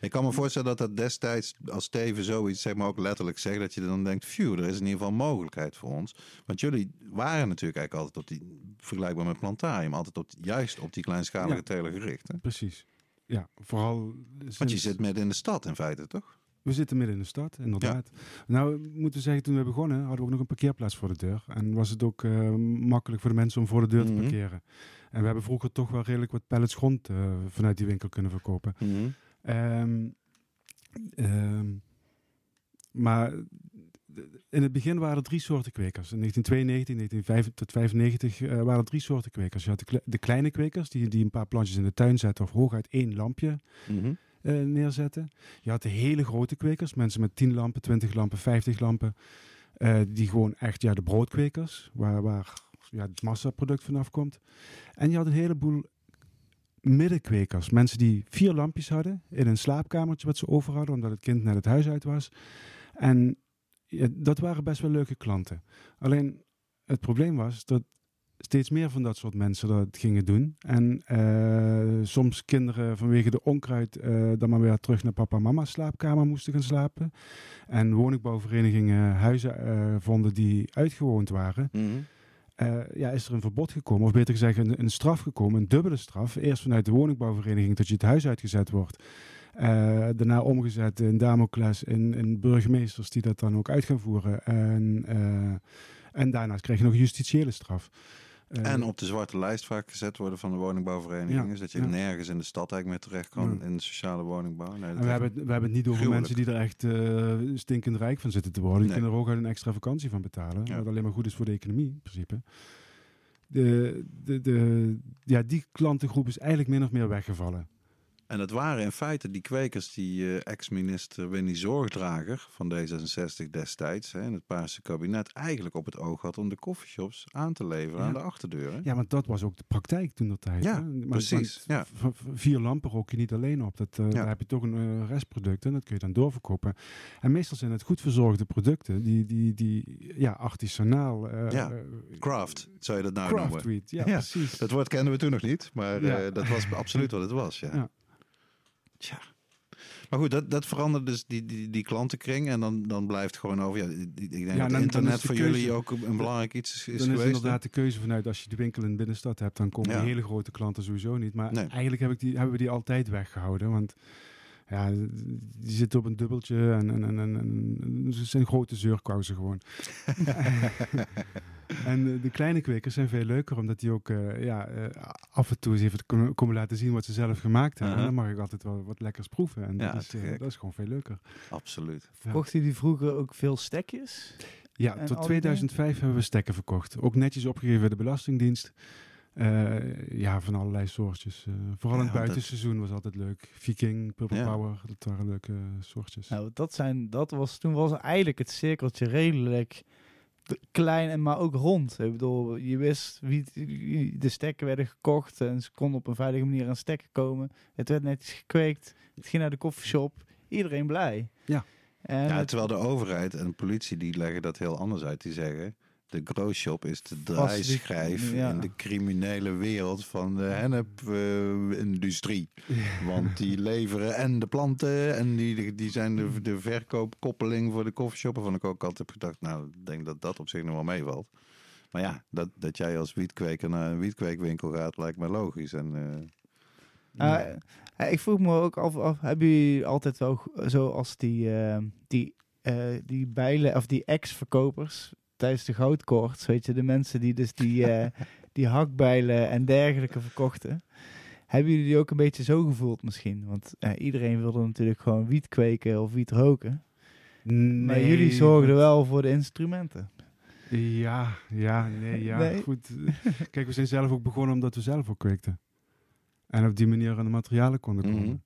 ik kan me voorstellen dat dat destijds, als Steven zoiets zeg maar ook letterlijk zegt, dat je dan denkt, phew, er is in ieder geval mogelijkheid voor ons. Want jullie waren natuurlijk eigenlijk altijd op die, vergelijkbaar met Plantarium, altijd op, juist op die kleinschalige Ja. teler gericht. Hè? Precies. Ja, vooral... Want je sinds- zit midden in de stad in feite, toch? We zitten midden in de stad, inderdaad. Nou, moeten we zeggen, toen we begonnen, hadden we ook nog een parkeerplaats voor de deur. En was het ook eh, makkelijk voor de mensen om voor de deur te Mhm. parkeren. En we hebben vroeger toch wel redelijk wat pallets grond eh, vanuit die winkel kunnen verkopen. Ehm, ehm, maar in het begin waren er drie soorten kwekers. In 1992, 1995 tot 95 eh, waren er drie soorten kwekers. Je had de, kle- de kleine kwekers, die, die een paar plantjes in de tuin zetten of hooguit één lampje Mhm. Eh, neerzetten. Je had de hele grote kwekers, mensen met 10 lampen, 20 lampen, 50 lampen. eh, die gewoon echt, ja, de broodkwekers, waar, waar ja, het massaproduct vanaf komt. En je had een heleboel middenkwekers. Mensen die vier lampjes hadden in een slaapkamertje wat ze over hadden, omdat het kind net het huis uit was. En dat waren best wel leuke klanten. Alleen het probleem was dat steeds meer van dat soort mensen dat gingen doen. En eh, soms kinderen vanwege de onkruid eh, dan maar weer terug naar papa en mama's slaapkamer moesten gaan slapen. En woningbouwverenigingen huizen eh, vonden die uitgewoond waren. Mhm. Ja, is er een verbod gekomen, of beter gezegd een, een straf gekomen, een dubbele straf. Eerst vanuit de woningbouwvereniging dat je het huis uitgezet wordt. Daarna omgezet in Damocles, in, in burgemeesters die dat dan ook uit gaan voeren. En, eh, en daarnaast krijg je nog een justitiële straf. Eh, En op de zwarte lijst vaak gezet worden van de woningbouwvereniging. Ja, dat je ja. nergens in de stad eigenlijk meer terecht kan Ja. in de sociale woningbouw. Nee, En we hebben, het, we hebben het niet over Gruwelijk. mensen die er echt eh, stinkend rijk van zitten te worden. Die Nee. kunnen er ook uit een extra vakantie van betalen. Wat alleen maar goed is voor de economie, in principe. De, de, de, ja, die klantengroep is eigenlijk min of meer weggevallen. En dat waren in feite die kwekers die eh, ex-minister Winnie Zorgdrager van D66 destijds hè, in het Paarse kabinet eigenlijk op het oog had om de coffeeshops aan te leveren Ja. aan de achterdeuren. Ja, want dat was ook de praktijk toen dat tijd. Ja? Maar- precies, ja. Vier lampen rook je niet alleen op. Dat, eh, Ja. Daar heb je toch een eh, restproduct en dat kun je dan doorverkopen. En meestal zijn het goed verzorgde producten die, die, die ja, artisanaal... Ja, Craft, zou je dat nou craft noemen? ja, precies. Dat woord kenden we toen nog niet, maar dat was absoluut wat het was. Ja. Ja. Tja. Maar goed, dat, dat verandert dus die, die, die klantenkring. En dan, dan blijft gewoon over. Ja, ik denk Ja, dat dan- internet voor keuze- jullie ook een belangrijk iets is, is dan is inderdaad de keuze vanuit als je de winkel in de binnenstad hebt, dan komen Ja. hele grote klanten sowieso niet. Maar Nee. eigenlijk heb ik die, hebben we die altijd weggehouden. Want ja, die zitten op een dubbeltje en, en, en, en, en ze zijn grote zeurkousen gewoon. (laughs) (laughs) en eh, de kleine kwekers zijn veel leuker, omdat die ook eh, ja, eh, af en toe eens even kunnen, komen laten zien wat ze zelf gemaakt hebben. En dan mag ik altijd wel wat lekkers proeven. En Ja, dat, is, dat gewoon veel leuker. Absoluut. Ja. Kocht jullie vroeger ook veel stekjes? Ja, En tot al die 2005 hebben we stekken verkocht. Ook netjes opgegeven bij de Belastingdienst. Eh, ja, van allerlei soortjes. Vooral in het buitenseizoen was altijd leuk. Viking, Purple Ja. Power, dat waren leuke soortjes. Nou, dat zijn, dat was, toen was eigenlijk het cirkeltje redelijk klein en maar ook rond. Ik bedoel, je wist wie de stekken werden gekocht en ze konden op een veilige manier aan stekken komen. Het werd netjes gekweekt. Het ging naar de koffieshop. Iedereen blij. Ja. En Ja, terwijl de overheid en de politie die leggen dat heel anders uit. Die zeggen, de growshop is de draaischijf ja. in de criminele wereld van de hennep-industrie. Want die leveren en de planten en die, die zijn de, de verkoopkoppeling voor de koffieshop. Waarvan ik ook altijd heb gedacht, nou, ik denk dat dat op zich nog wel meevalt. Maar ja, dat, dat jij als wietkweker naar een wietkweekwinkel gaat, lijkt me logisch. En, eh, Ah, eh, ik vroeg me ook af, af hebben jullie altijd wel zoals die, eh, die, die bijlen of die ex-verkopers tijdens de goudkoorts, weet je, de mensen die dus die, (laughs) eh, die hakbijlen en dergelijke verkochten. Hebben jullie die ook een beetje zo gevoeld misschien? Want eh, iedereen wilde natuurlijk gewoon wiet kweken of wiet roken. Maar jullie zorgden wel voor de instrumenten. Ja, ja, nee, ja. Nee. Goed. (laughs) Kijk, we zijn zelf ook begonnen omdat we zelf ook kweekten. En op die manier aan de materialen konden komen. Mhm.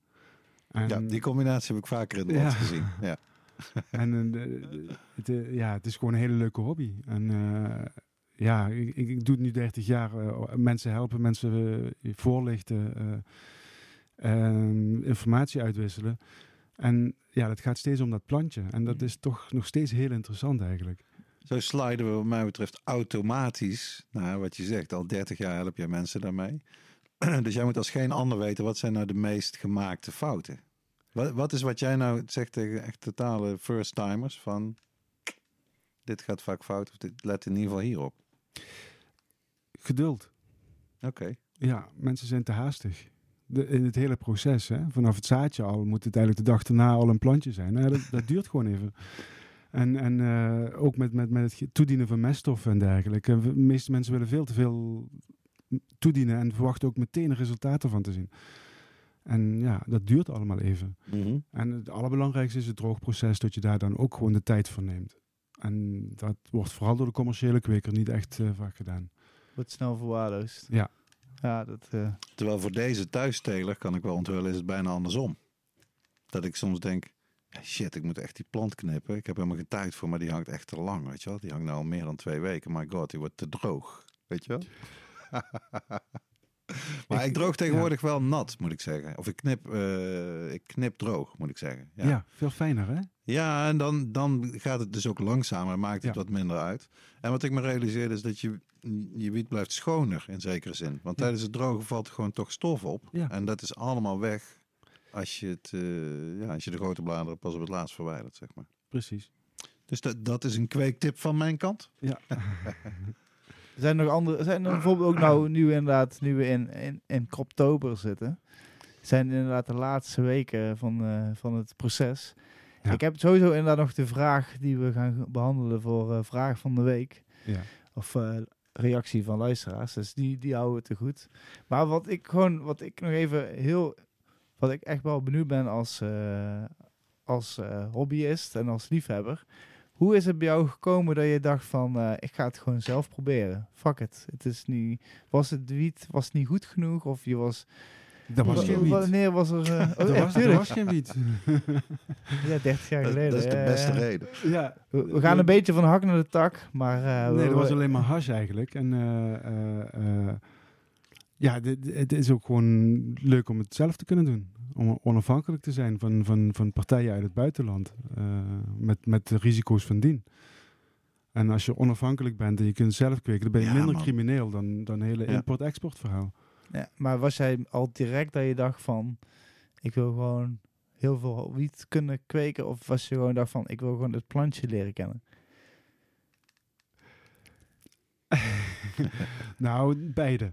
En, ja, die combinatie heb ik vaker in het Ja. gezien. Ja. (laughs) En eh, het, eh, ja, het is gewoon een hele leuke hobby. En eh, ja, ik, ik doe het nu 30 jaar. eh, mensen helpen, mensen voorlichten, eh, ehm, informatie uitwisselen. En ja, het gaat steeds om dat plantje. En dat is toch nog steeds heel interessant eigenlijk. Zo sliden we wat mij betreft automatisch naar wat je zegt. Al 30 jaar help jij mensen daarmee. (clears throat) dus jij moet als geen ander weten, wat zijn nou de meest gemaakte fouten? Wat, wat is wat jij nou zegt tegen echt totale first-timers van... Dit gaat vaak fout, of dit, let in ieder geval hierop. Geduld. Oké. Ja, mensen zijn te haastig. De, in het hele proces, hè? vanaf het zaadje al, moet het eigenlijk de dag erna al een plantje zijn. Nou, dat, dat duurt gewoon even. En, en eh, ook met, met, met het toedienen van meststoffen en dergelijke. De meeste mensen willen veel te veel toedienen en verwachten ook meteen resultaten van te zien. En ja, dat duurt allemaal even. Mhm. En het allerbelangrijkste is het droogproces, dat je daar dan ook gewoon de tijd voor neemt. En dat wordt vooral door de commerciële kweker niet echt eh, vaak gedaan. Wordt snel verwaarloosd. Ja. Ja, dat... eh, Terwijl voor deze thuisteler, kan ik wel onthullen, is het bijna andersom. Dat ik soms denk, shit, ik moet echt die plant knippen. Ik heb helemaal geen tijd voor, maar die hangt echt te lang, weet je wel. Die hangt nou al meer dan twee weken. My god, die wordt te droog, weet je wel. (laughs) (laughs) maar ik, droog tegenwoordig wel nat, moet ik zeggen. Of ik knip, eh, ik knip droog, moet ik zeggen. Ja, Ja, veel fijner hè? ja en dan, dan gaat het dus ook langzamer, maakt het Ja. wat minder uit. En wat ik me realiseerde is dat je, je wiet blijft schoner in zekere zin. Want tijdens het drogen valt er gewoon toch stof op. En dat is allemaal weg als je, het, eh, ja, als je de grote bladeren pas op het laatst verwijdert, zeg maar. Precies. Dus dat, dat is een kweektip van mijn kant. Ja. (laughs) Zijn er nog andere, zijn er bijvoorbeeld ook nou, nu inderdaad, nu we in, in, in Kroptober zitten, zijn inderdaad de laatste weken van, eh, van het proces. Ja. Ik heb sowieso inderdaad nog de vraag die we gaan behandelen voor eh, Vraag van de Week. Ja. Of eh, reactie van luisteraars. Dus die, die houden we te goed. Maar wat ik gewoon, wat ik nog even heel, wat ik echt wel benieuwd ben als, als hobbyist en als liefhebber. Hoe is het bij jou gekomen dat je dacht van, eh, ik ga het gewoon zelf proberen? Fuck it. Het is niet, was het wiet, was het niet goed genoeg? Of je was, Dat was Wa- geen wiet. Wanneer was er... eh, (laughs) oh, Er ja, was, er geen wiet. (laughs) Ja, 30 jaar Dat, geleden. dat is de ja, beste ja. reden. ja. We, we gaan een beetje van de hak naar de tak, maar... eh, Nee, dat was alleen maar hash eigenlijk. En eh, eh, eh, ja, dit- dit- het is ook gewoon leuk om het zelf te kunnen doen. Om onafhankelijk te zijn van, van, van partijen uit het buitenland. eh, met, met de risico's van dien. En als je onafhankelijk bent en je kunt zelf kweken, dan ben je Ja, minder man. crimineel dan dan hele Ja. import-export verhaal. Ja, maar was jij al direct dat je dacht van... Ik wil gewoon heel veel wiet kunnen kweken? Of was je gewoon dacht van... Ik wil gewoon het plantje leren kennen? (laughs) nou, beide.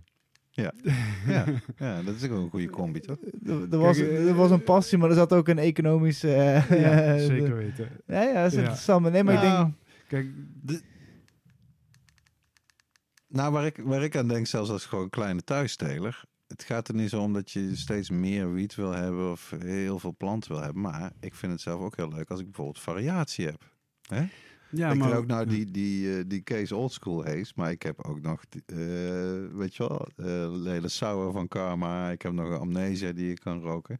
(laughs) Ja, ja, dat is ook een goede combi, toch? Er, er was, eh, er was een passie, maar er zat ook een economische... ja, eh, zeker (laughs) weten. Ja, ja, dat is Ja. interessant. Nee, maar ik Nou, denk... Kijk, Nou, waar ik, waar ik aan denk, zelfs als gewoon kleine thuisteler. Het gaat er niet zo om dat je steeds meer wiet wil hebben of heel veel planten wil hebben. Maar ik vind het zelf ook heel leuk als ik bijvoorbeeld variatie heb. Ja, ik maar heb ook nou die, die, eh, die Case Old School Haze, maar ik heb ook nog, eh, weet je wel, eh Lele Sour van Karma. Ik heb nog een Amnesia die je kan roken.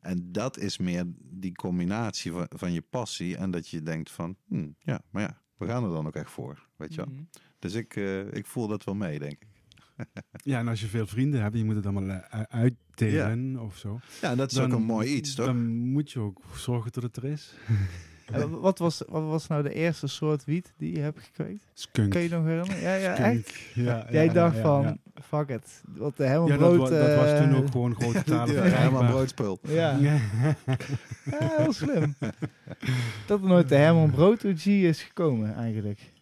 En dat is meer die combinatie van, van je passie en dat je denkt van, hm, ja, maar ja, we gaan er dan ook echt voor, weet je wel. Mhm. Dus ik, eh, ik voel dat wel mee, denk ik. (laughs) Ja, en als je veel vrienden hebt, je moet het allemaal uitdelen of zo. Ja, dat is ook een mooi iets, toch? Dan moet je ook zorgen dat het er is. (laughs) En wat, was, wat was nou de eerste soort wiet die je hebt gekweekt? Skunk. Kan je nog herinneren? Ja, ja, echt? Skunk. Ja, Jij ja, dacht ja, van, Ja, fuck it. Wat de helemaal Ja, dat, brood... wa- dat was toen eh, ook gewoon grote (laughs) talen Ja, helemaal broodspul. Ja, Ja. ja heel slim. dat er nooit de Herman Brood OG is gekomen, eigenlijk.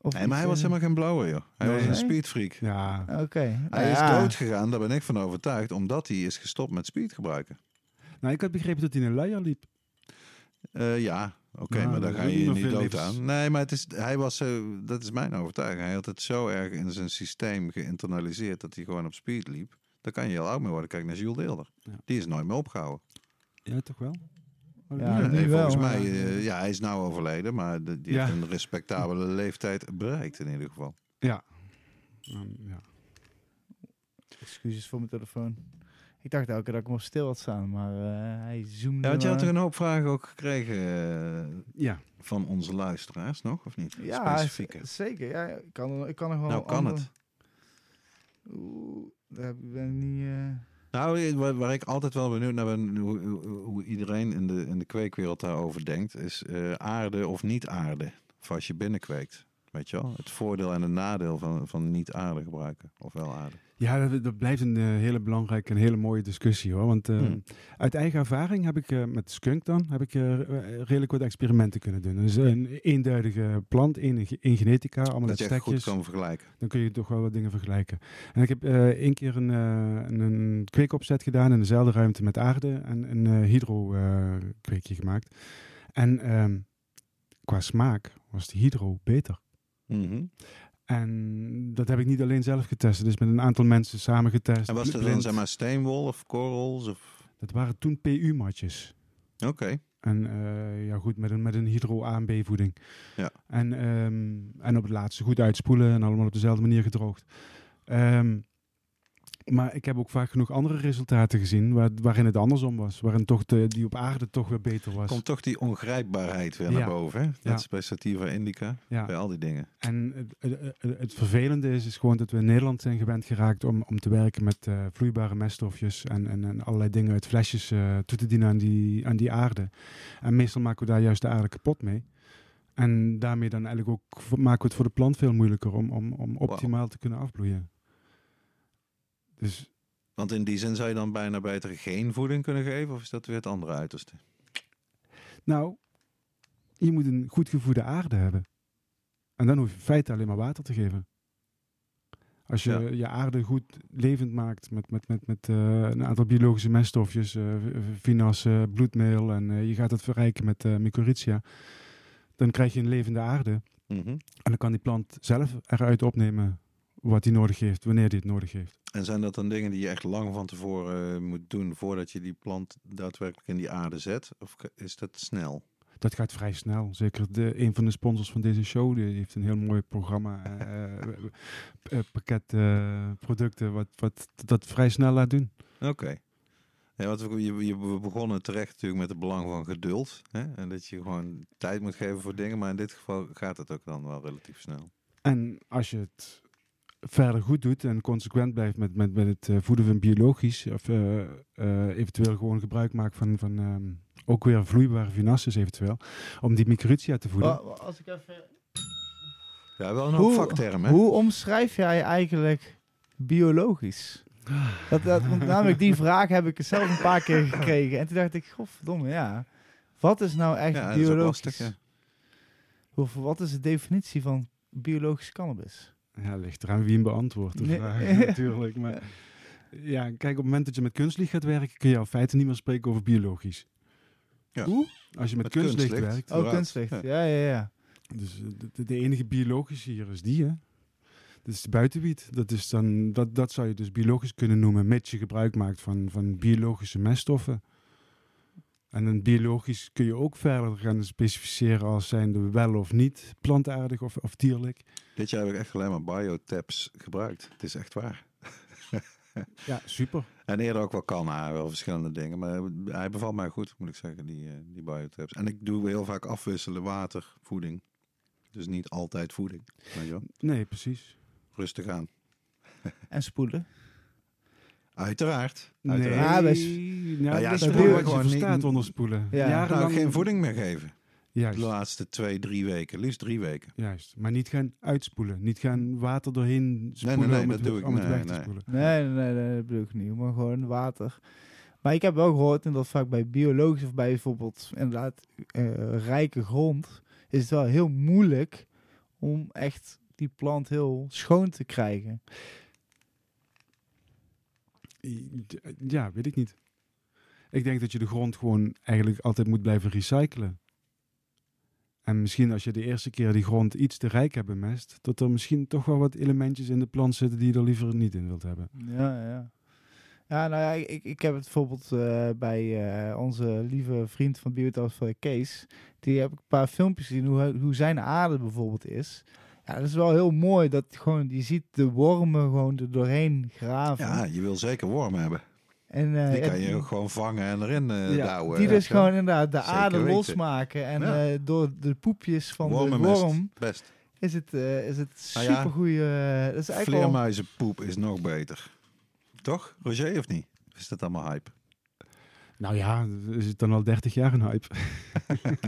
Of Nee, maar hij was eh, helemaal geen blauwe, joh. Hij Nee. was een Nee? speedfreak. Ja. Oké. Hij is dood gegaan, daar ben ik van overtuigd, omdat hij is gestopt met speed gebruiken. Nou, ik had begrepen dat hij in een luier liep. Eh, ja, oké, Nou, maar daar ga je niet dood aan. Nee, maar het is, hij was, eh, dat is mijn overtuiging. Hij had het zo erg in zijn systeem geïnternaliseerd dat hij gewoon op speed liep. Daar kan je heel oud mee worden. Kijk naar Jules Deelder. Ja. Die is nooit meer opgehouden. Ja, toch wel? Oh, Ja, volgens wel. mij, eh, ja, hij is nou overleden, maar de- die Ja. heeft een respectabele leeftijd bereikt in ieder geval. Ja. Um, ja. Excuses voor mijn telefoon. Ik dacht elke keer dat ik hem op stil had staan, maar eh, hij zoomde Ja, want je had toch een hoop vragen ook gekregen eh, ja. van onze luisteraars nog, of niet? Ja, Specifieke. zeker. Ja, ik kan, er- ik kan nog wel Nou, kan andere- het. Oeh, daar ben ik niet... eh, Nou, waar, waar ik altijd wel benieuwd naar ben, hoe, iedereen in de, in de kweekwereld daarover denkt, is eh, aarde of niet aarde. Of als je binnenkweekt. Weet je wel? Het voordeel en het nadeel van, van niet aarde gebruiken. Of wel aarde. Ja, dat, dat blijft een eh, hele belangrijke en hele mooie discussie hoor. Want eh, Hmm. uit eigen ervaring heb ik eh, met skunk dan heb ik eh, redelijk wat experimenten kunnen doen. Dus een eenduidige plant, één, één genetica, allemaal Dat goed stekjes. kan vergelijken. Dan kun je toch wel wat dingen vergelijken. En ik heb één keer een, een, een kweekopzet gedaan in dezelfde ruimte met aarde en een hydro kweekje gemaakt. En ehm, qua smaak was de hydro beter. Mhm. En dat heb ik niet alleen zelf getest. Dus met een aantal mensen samen getest. En was dat dan zeg maar steenwol of korrels? Of... Dat waren toen PU-matjes. Oké. En eh, ja, goed, met een, met een hydro-A&B-voeding. Ja. En, ehm, en op het laatste goed uitspoelen en allemaal op dezelfde manier gedroogd. Ehm, maar ik heb ook vaak genoeg andere resultaten gezien waar, waarin het andersom was. Waarin toch de, die op aarde toch weer beter was. Komt toch die ongrijpbaarheid weer Ja. naar boven. Hè? Dat Ja. is bij Sativa Indica. ja. Bij al die dingen. En het, het, vervelende is, is gewoon dat we in Nederland zijn gewend geraakt om, om te werken met eh, vloeibare meststofjes en, en, en allerlei dingen uit flesjes eh, toe te dienen aan die, aan die aarde. En meestal maken we daar juist de aarde kapot mee. En daarmee dan eigenlijk ook maken we het voor de plant veel moeilijker om, om, om optimaal te kunnen afbloeien. Dus Want in die zin zou je dan bijna beter geen voeding kunnen geven? Of is dat weer het andere uiterste? nou, je moet een goed gevoede aarde hebben. En dan hoef je in feite alleen maar water te geven. Als je Ja. je aarde goed levend maakt met, met, met, met eh, een aantal biologische meststofjes, finasse, bloedmeel en je gaat het verrijken met mycorrhiza, dan krijg je een levende aarde. Mhm. En dan kan die plant zelf eruit opnemen wat hij nodig heeft, wanneer hij het nodig heeft. En zijn dat dan dingen die je echt lang van tevoren eh, moet doen voordat je die plant daadwerkelijk in die aarde zet? Of is dat snel? Dat gaat vrij snel. Zeker de, een van de sponsors van deze show, die heeft een heel mooi programma, eh, (laughs) pakket producten, wat, wat dat vrij snel laat doen. Oké. Ja, want we, je, je- we begonnen terecht natuurlijk met het belang van geduld. Hè? En dat je gewoon tijd moet geven voor dingen. Maar in dit geval gaat het ook dan wel relatief snel. En als je het verder goed doet en consequent blijft met, met, met het eh, voeden van biologisch, of eh, eh, eventueel gewoon gebruik maakt van, van ehm, ook weer vloeibare vinasses eventueel, om die microtia te voeden. Als ik even... Ja, wel een hoop Hoe- vaktermen. hè? Hoe omschrijf jij eigenlijk biologisch? Dat, dat, want namelijk die vraag heb ik zelf een paar keer gekregen. En toen dacht ik, godverdomme, ja. Wat is nou echt Ja, is biologisch? lastig, ja. Hoe- Wat is de definitie van biologisch cannabis? Ja, ligt eraan wie hem beantwoordt, de Nee. vraag (laughs) natuurlijk. Maar ja, kijk, op het moment dat je met kunstlicht gaat werken, kun je in feite niet meer spreken over biologisch. Ja. Hoe? Als je met, Met kunstlicht, kunstlicht. werkt, Oh, kunstlicht. Ja. Ja, ja, ja. dus eh, de, de enige biologische hier is die, hè. Dat is de buitenwiet. Dat, is dan, dat, dat zou je dus biologisch kunnen noemen, mits je gebruik maakt van, van biologische meststoffen. En dan biologisch kun je ook verder gaan specificeren als zijnde wel of niet plantaardig of, of dierlijk. Dit jaar heb ik echt alleen maar biotabs gebruikt. Het is echt waar. (laughs) Ja, super. En eerder ook wel canna, wel verschillende dingen. Maar hij bevalt mij goed, moet ik zeggen, die, eh, die biotabs. En ik doe heel vaak afwisselen water, voeding. Dus niet altijd voeding. Weet je wel? Nee, precies. Rustig aan. En spoelen. Uiteraard. Nee, Uiteraard. Ja, bij s- nou, ja, dat spoelen is wat je gewoon niet- verstaat onder spoelen. Ja. Nou, geen voeding meer geven. Juist, De laatste twee, drie weken. Liefst drie weken. juist. Maar niet gaan uitspoelen. Niet gaan water doorheen spoelen nee, om, dat het, doe ik. om het Nee, weg te nee. spoelen. Nee, nee, nee, nee, dat bedoel ik niet. Maar gewoon water. Maar ik heb wel gehoord en dat vaak bij biologisch of bij bijvoorbeeld inderdaad eh, rijke grond is het wel heel moeilijk om echt die plant heel schoon te krijgen. Ja, weet ik niet. Ik denk dat je de grond gewoon eigenlijk altijd moet blijven recyclen. En misschien als je de eerste keer die grond iets te rijk hebt bemest, dat er misschien toch wel wat elementjes in de plant zitten die je er liever niet in wilt hebben. Ja, ja. Ja, nou ja, ik, ik heb het bijvoorbeeld eh, bij eh, onze lieve vriend van Biotas Kees. Die heb ik een paar filmpjes gezien hoe, hoe zijn aarde bijvoorbeeld is. Ja, dat is wel heel mooi dat gewoon, je ziet de wormen gewoon er doorheen graven. Ja, je wil zeker wormen hebben. en, eh, Die kan je ook gewoon vangen en erin eh Ja, douwen. die dus gewoon inderdaad de aarde losmaken. En Ja. eh, door de poepjes van de worm Best. is het, is het Nou ja, supergoeie... dat is eigenlijk Vleermuizenpoep is nog beter. Toch, Roger, of niet? Of is dat allemaal hype? Nou ja, is het dan al 30 jaar een hype? (laughs)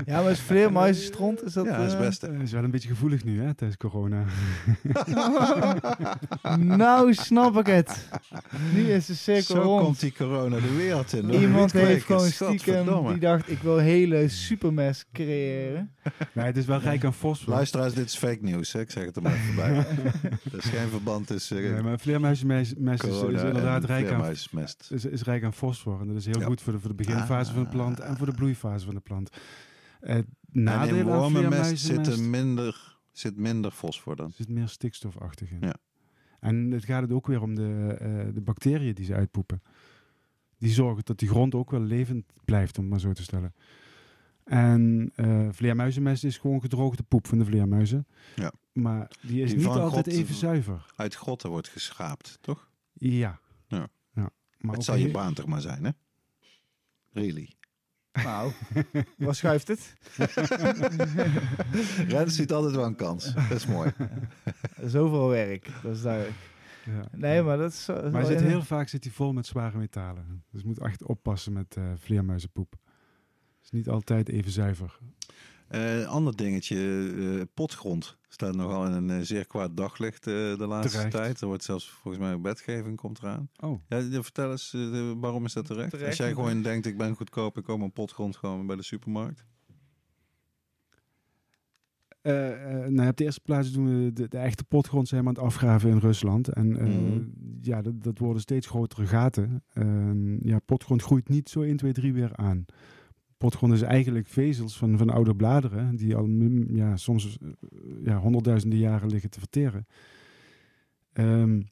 Ja, maar is is dat... ja, dat is eh, best. Dat is wel een beetje gevoelig nu, hè, tijdens corona. (laughs) nou snap ik het. Nu is de cirkel Zo rond. komt die corona de wereld in. hoor. Iemand heeft gewoon stiekem, die dacht, ik wil hele supermes creëren. Nee, het is wel rijk aan fosfor. Luisteraars, dit is fake news. Hè? Ik zeg het er maar even bij. (laughs) er is geen verband tussen eh, Nee, maar vleermuizenmest is, inderdaad rijk aan, vleermuismest. is, is rijk aan fosfor. En dat is heel Ja. goed voor de, voor de beginfase van de plant en voor de bloeifase van de plant. Het nadeel en in wormenmest zit, er minder, zit minder fosfor dan. er zit meer stikstofachtig in. Ja. En het gaat het ook weer om de, eh, de bacteriën die ze uitpoepen. Die zorgen dat die grond ook wel levend blijft, om het maar zo te stellen. En eh vleermuizenmest is gewoon gedroogde poep van de vleermuizen. Ja. Maar die is Die niet altijd God- even zuiver. Uit grotten wordt geschraapt, toch? Ja. Ja. ja. Maar het zal je baan toch maar zijn, hè? Really? Nou, (laughs) wat schuift het? (laughs) Rens ziet altijd wel een kans. Dat is mooi. (laughs) Zoveel werk, dat is duidelijk. ja. Nee, maar dat is... zo- Maar zit heel vaak zit hij vol met zware metalen. Dus je moet echt oppassen met eh vleermuizenpoep. Het is niet altijd even zuiver. Eh ander dingetje, eh, potgrond. Staat nogal in een eh, zeer kwaad daglicht eh, de laatste Terecht. tijd. Er wordt zelfs volgens mij wetgeving komt eraan. Oh, Ja, vertel eens, waarom is dat terecht? Terecht. Als jij gewoon denkt, ik ben goedkoop, ik koop mijn potgrond gewoon bij de supermarkt. Nou, op de eerste plaats doen we de, de echte potgrond zijn we aan het afgraven in Rusland. En eh, Mhm. ja, dat, dat worden steeds grotere gaten. En ja, potgrond groeit niet zo 1, 2, 3 weer aan. Potgrond is eigenlijk vezels van, van oude bladeren, die al ja, soms eh, ja, honderdduizenden jaren liggen te verteren. Ehm,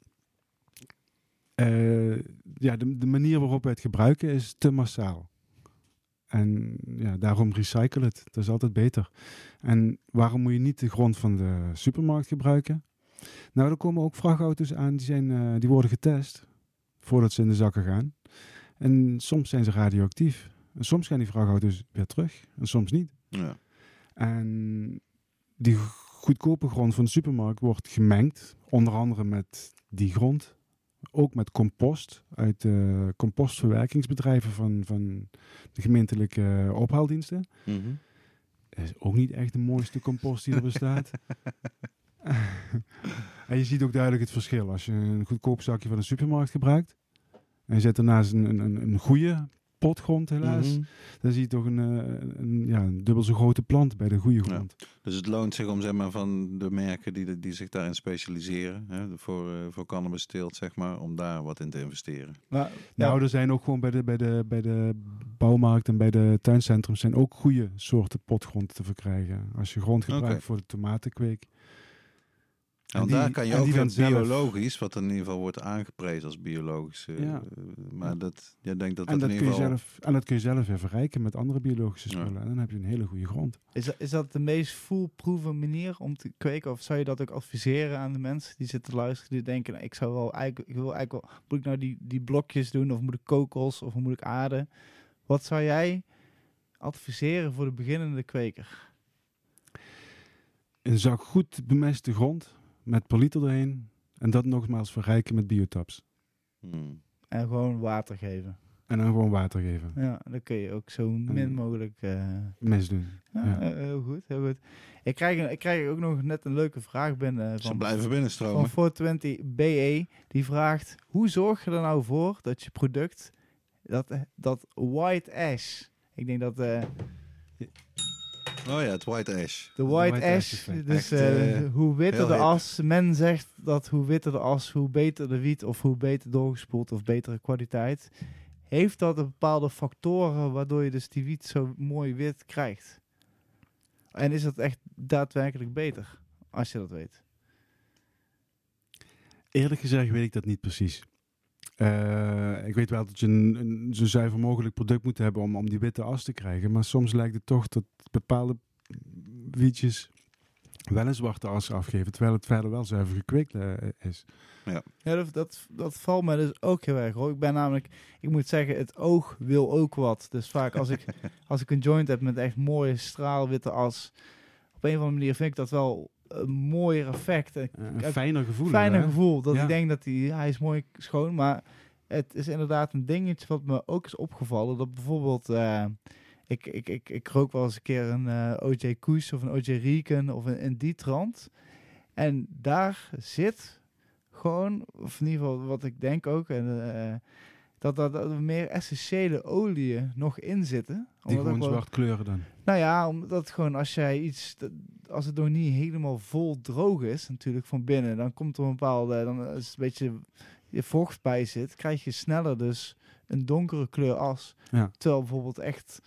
eh, ja, de, manier waarop wij het gebruiken is te massaal. En ja, daarom recycle het. Dat is altijd beter. En waarom moet je niet de grond van de supermarkt gebruiken? Nou, er komen ook vrachtauto's aan die, zijn, eh, die worden getest voordat ze in de zakken gaan. En soms zijn ze radioactief. En soms gaan die vrachtauto's weer terug en soms niet. Ja. En die goedkope grond van de supermarkt wordt gemengd, onder andere met die grond. Ook met compost uit de compostverwerkingsbedrijven van, van de gemeentelijke ophaaldiensten. Mhm. Dat is ook niet echt de mooiste compost die er bestaat. (laughs) (laughs) en je ziet ook duidelijk het verschil. Als je een goedkoop zakje van de supermarkt gebruikt. En je zet daarnaast een, een, een goede potgrond helaas. Mhm. Dan zie je toch een, eh, een, ja, een dubbel zo grote plant bij de goede Ja. grond. Dus het loont zich om zeg maar, van de merken die, die zich daarin specialiseren, hè, voor, eh, voor cannabis teelt, zeg maar, om daar wat in te investeren. Maar, Nou, er zijn ook gewoon bij de, bij, de, bij de bouwmarkt en bij de tuincentrums zijn ook goede soorten potgrond te verkrijgen. Als je grond gebruikt voor de tomatenkweek. En, die- daar kan je ook weer biologisch, wat in ieder geval wordt aangeprezen als biologisch. eh, Ja. maar dat, jij denkt dat En dat, dat, in kun je ieder geval... zelf, en dat kun je zelf weer verrijken met andere biologische Ja. spullen. En dan heb je een hele goede grond. is, dat, is dat de meest foolproofe manier om te kweken? Of zou je dat ook adviseren aan de mensen die zitten te luisteren? Die denken, nou, ik zou wel eigenlijk, ik wil eigenlijk wel, moet ik nou die, die blokjes doen? Of moet ik kokos? Of moet ik aarde? Wat zou jij adviseren voor de beginnende kweker? Een zak goed bemeste grond met politer erheen. En dat nogmaals verrijken met biotaps. Hmm. En gewoon water geven. En dan gewoon water geven. Ja, dan kun je ook zo min mogelijk... eh, Mes doen. ja, Ja. eh, heel goed, heel goed. Ik krijg, een- ik krijg ook nog net een leuke vraag binnen Ze van, blijven binnenstromen. van 420 BE. Die vraagt, hoe zorg je er nou voor dat je product, dat, dat white ash... Ik denk dat eh, Oh ja, het white ash. de white, white ash, ash dus Echt, eh, eh, hoe witter de hip. as, men zegt dat hoe witter de as, hoe beter de wiet of hoe beter doorgespoeld of betere kwaliteit. Heeft dat een bepaalde factoren waardoor je dus die wiet zo mooi wit krijgt? En is dat echt daadwerkelijk beter, als je dat weet? Eerlijk gezegd weet ik dat niet precies. Eh, ik weet wel dat je een, een zo zuiver mogelijk product moet hebben om, om die witte as te krijgen. Maar soms lijkt het toch dat bepaalde wietjes wel een zwarte as afgeven. Terwijl het verder wel zuiver gekweekt eh, is. Ja, dat, dat, dat valt me dus ook heel erg hoor. Ik ben namelijk, ik moet zeggen, het oog wil ook wat. Dus vaak als ik, (laughs) als ik een joint heb met echt mooie straalwitte as, op een of andere manier vind ik dat wel een mooier effect. En een fijner gevoel. fijner hè? gevoel. Dat Ja. ik denk dat hij, hij is mooi schoon, maar het is inderdaad een dingetje wat me ook is opgevallen. Dat bijvoorbeeld, eh, ik, ik, ik, ik rook wel eens een keer een eh, OJ Koes of een OJ Rieken of een, in die trant. En daar zit gewoon, of in ieder geval wat ik denk ook, en, eh, dat, dat, dat er meer essentiële oliën nog in zitten. Die gewoon wel- zwart kleuren dan. nou ja, omdat gewoon als jij iets, dat- als het nog niet helemaal vol droog is, natuurlijk van binnen, dan komt er een bepaalde, dan is het een beetje je vocht bij zit, krijg je sneller dus een donkere kleur as. Ja. Terwijl bijvoorbeeld echt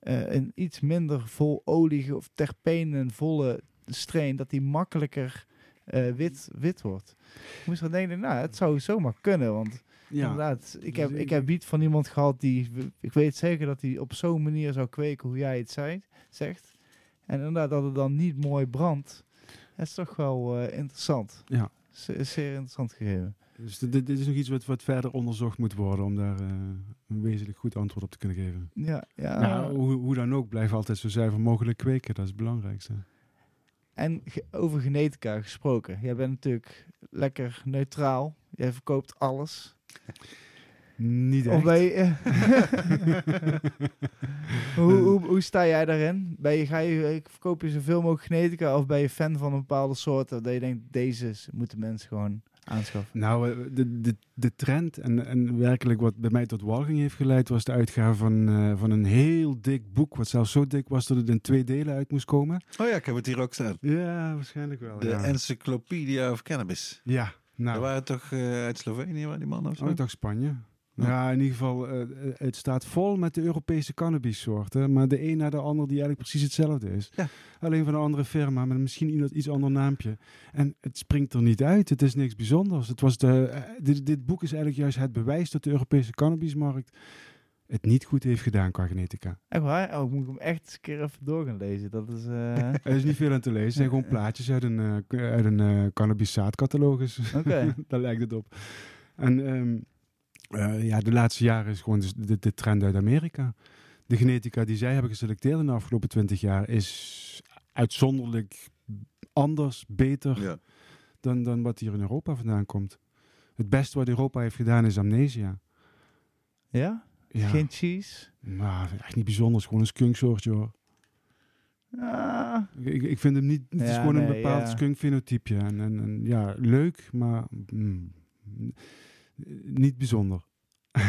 eh, een iets minder vol olie of terpenen volle strain, dat die makkelijker eh, wit, wit wordt. Ik moest er denken, nou, het zou zomaar kunnen, want Ja, Inderdaad. Ik heb, ik heb wiet van iemand gehad die... Ik weet zeker dat hij op zo'n manier zou kweken hoe jij het zei, zegt. En inderdaad dat het dan niet mooi brandt. Dat is toch wel eh, interessant. Ja. Ze- Zeer interessant gegeven. dus dit, dit is nog iets wat, wat verder onderzocht moet worden om daar eh, een wezenlijk goed antwoord op te kunnen geven. Ja, ja. Nou, hoe, hoe dan ook, blijf altijd zo zuiver mogelijk kweken. Dat is het belangrijkste. En over genetica gesproken. Jij bent natuurlijk lekker neutraal. Jij verkoopt alles. (laughs) Niet Of echt. ben je, (laughs) hoe, hoe, hoe sta jij daarin? Ben je, ga je, eh, verkoop je zoveel mogelijk genetica of ben je fan van een bepaalde soort dat je denkt, deze moeten mensen gewoon aanschaffen? Nou, eh, de, de, de trend en, en werkelijk wat bij mij tot walging heeft geleid, was de uitgave van, eh, van een heel dik boek. Wat zelfs zo dik was dat het in twee delen uit moest komen. Oh ja, ik heb het hier ook staan. Ja, waarschijnlijk wel. De ja. Encyclopedia of Cannabis. ja, Dat nou, waren toch eh, uit Slovenië, waar die mannen of zo? oh, ik dacht Spanje. Ja. Ja, in ieder geval, eh, eh, het staat vol met de Europese cannabissoorten. Maar de een na de ander die eigenlijk precies hetzelfde is. Ja. Alleen van een andere firma, met misschien iets, iets ander naampje. En het springt er niet uit. Het is niks bijzonders. Het was de, eh, dit, dit boek is eigenlijk juist het bewijs dat de Europese cannabismarkt het niet goed heeft gedaan qua genetica. Echt waar? Oh, ik moet hem echt eens een keer even door gaan lezen. Dat is... eh, (laughs) Er is niet veel aan te lezen. Het zijn gewoon plaatjes uit een, k- uit een eh cannabis zaadcatalogus. Oké. (laughs) Daar lijkt het op. En ehm, eh, ja, de laatste jaren is gewoon dus de, de trend uit Amerika. De genetica die zij hebben geselecteerd in de afgelopen twintig jaar is uitzonderlijk anders, beter Ja. dan, dan wat hier in Europa vandaan komt. Het beste wat Europa heeft gedaan is amnesia. ja? Ja, Geen cheese? maar echt niet bijzonder. Het is gewoon een skunksoortje hoor. Ah, Ik, ik vind hem niet. Het is Ja, gewoon een bepaald ja. skunkfenotypje. En, en, en ja, leuk, maar mm, niet bijzonder. (laughs)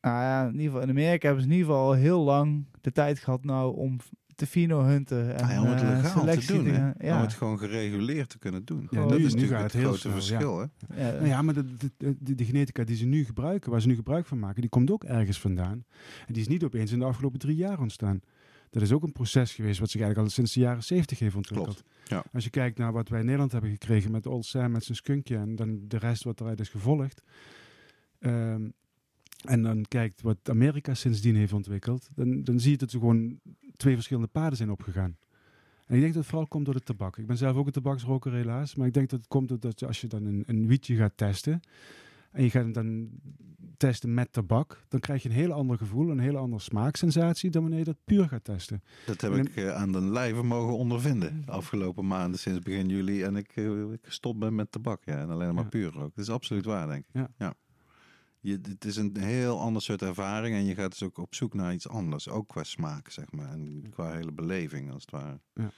Nou ja, in ieder geval in Amerika hebben ze in ieder geval al heel lang de tijd gehad nou om te fino hunten en Ah ja, om het eh, legaal te doen, gaan- Om het gewoon gereguleerd te kunnen doen. Ja, dat nu- is nu natuurlijk gaat het grote snel, ja. verschil, hè? ja. Nou ja, maar de, de, de, de genetica die ze nu gebruiken, waar ze nu gebruik van maken, die komt ook ergens vandaan. En die is niet opeens in de afgelopen drie jaar ontstaan. Dat is ook een proces geweest wat zich eigenlijk al sinds de jaren zeventig heeft ontwikkeld. Ja. Als je kijkt naar wat wij in Nederland hebben gekregen met Old Sam met zijn skunkje en dan de rest wat eruit is gevolgd. Ehm, en dan kijkt wat Amerika sindsdien heeft ontwikkeld, dan, dan zie je dat ze gewoon twee verschillende paden zijn opgegaan. En ik denk dat het vooral komt door de tabak. Ik ben zelf ook een tabaksroker helaas, maar ik denk dat het komt doordat als je dan een, een wietje gaat testen en je gaat het dan testen met tabak, dan krijg je een heel ander gevoel, een hele andere smaaksensatie dan wanneer je dat puur gaat testen. Dat heb En- ik eh, aan de lijve mogen ondervinden. De afgelopen maanden sinds begin juli. En ik, eh, ik gestopt ben met tabak. Ja, en alleen maar Ja. puur rook. Dat is absoluut waar, denk ik. Ja. Je, het is een heel ander soort ervaring. En je gaat dus ook op zoek naar iets anders. Ook qua smaak, zeg maar. En qua hele beleving, als het ware. Ja.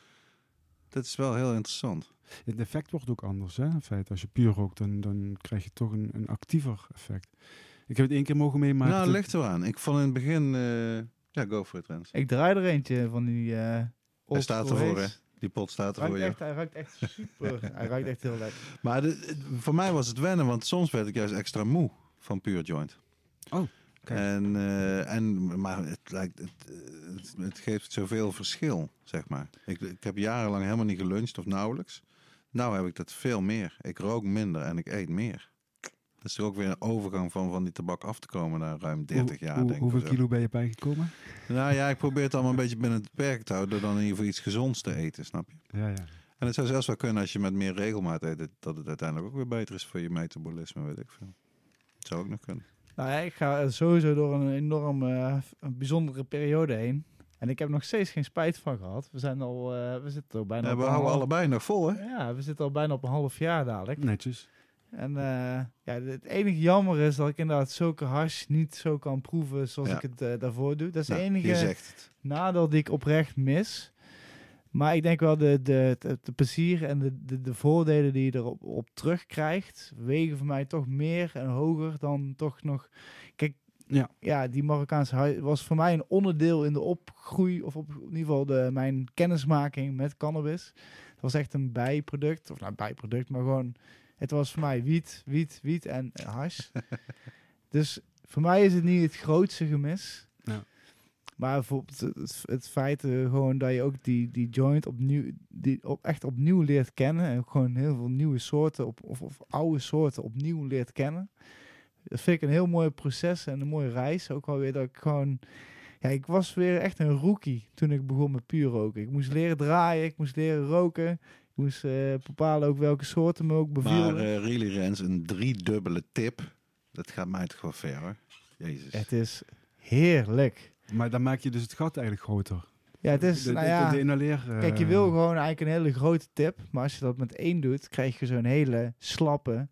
Dat is wel heel interessant. Het effect wordt ook anders, hè? In feite, als je puur rookt, dan, dan krijg je toch een, een actiever effect. Ik heb het één keer mogen meemaken. nou, dat- ligt eraan. Ik vond in het begin... eh, ja, go for it, Rens. Ik draai er eentje van die... eh Hij staat ervoor, hè? Die pot staat er Ruikt voor je. echt, hij ruikt echt super. (laughs) hij ruikt echt heel lekker. Maar de, voor mij was het wennen, want soms werd ik juist extra moe van Pure Joint. Oh, kijk. En, eh, en, maar het, lijkt, het, eh, het, het geeft zoveel verschil, zeg maar. Ik, ik heb jarenlang helemaal niet geluncht of nauwelijks. Nou heb ik dat veel meer. Ik rook minder en ik eet meer. Dat is toch ook weer een overgang van, van die tabak af te komen na ruim 30 Hoe- jaar, hoe- denk ik. Hoeveel kilo ben je bijgekomen? Nou ja, ik probeer het allemaal een beetje binnen het perk te houden... door dan in ieder geval iets gezonds te eten, snap je? Ja, ja. En het zou zelfs wel kunnen als je met meer regelmaat eet... dat- dat het uiteindelijk ook weer beter is voor je metabolisme, weet ik veel. Het zou ook nog kunnen. Nou ja, ik ga sowieso door een enorm eh, een bijzondere periode heen. En ik heb nog steeds geen spijt van gehad. We zijn al, eh, we zitten er bijna Ja, op we houden half- allebei nog vol, hè? Ja, we zitten al bijna op een half jaar dadelijk. Netjes. En eh, ja, het enige jammer is dat ik inderdaad zulke hash niet zo kan proeven zoals Ja. ik het daarvoor doe. Dat is het enige Je zegt het. nadeel die ik oprecht mis. Maar ik denk wel de, de, de, de plezier en de, de, de voordelen die je erop op terugkrijgt, wegen voor mij toch meer en hoger dan toch nog. Kijk, Ja. ja die Marokkaanse huis was voor mij een onderdeel in de opgroei, of op in ieder geval de, mijn kennismaking met cannabis. Het was echt een bijproduct, of nou bijproduct, maar gewoon, het was voor mij wiet, wiet, wiet en hash. (laughs) dus voor mij is het niet het grootste gemis. Maar bijvoorbeeld het, het feit eh, gewoon dat je ook die, die joint opnieuw, die op, echt opnieuw leert kennen. En gewoon heel veel nieuwe soorten op, of, of oude soorten opnieuw leert kennen. Dat vind ik een heel mooi proces en een mooie reis. Ook wel weer dat ik gewoon... Ja, ik was weer echt een rookie toen ik begon met puur roken. Ik moest leren draaien, ik moest leren roken. Ik moest eh, bepalen ook welke soorten me ook bevielen. Maar eh really Rens, een driedubbele tip. Dat gaat mij toch wel ver, hoor. Jezus. het is heerlijk. Maar dan maak je dus het gat eigenlijk groter. Ja, het is, de, nou ja... de inhaleer, eh, Kijk, je wil gewoon eigenlijk een hele grote tip. Maar als je dat met één doet, krijg je zo'n hele slappe.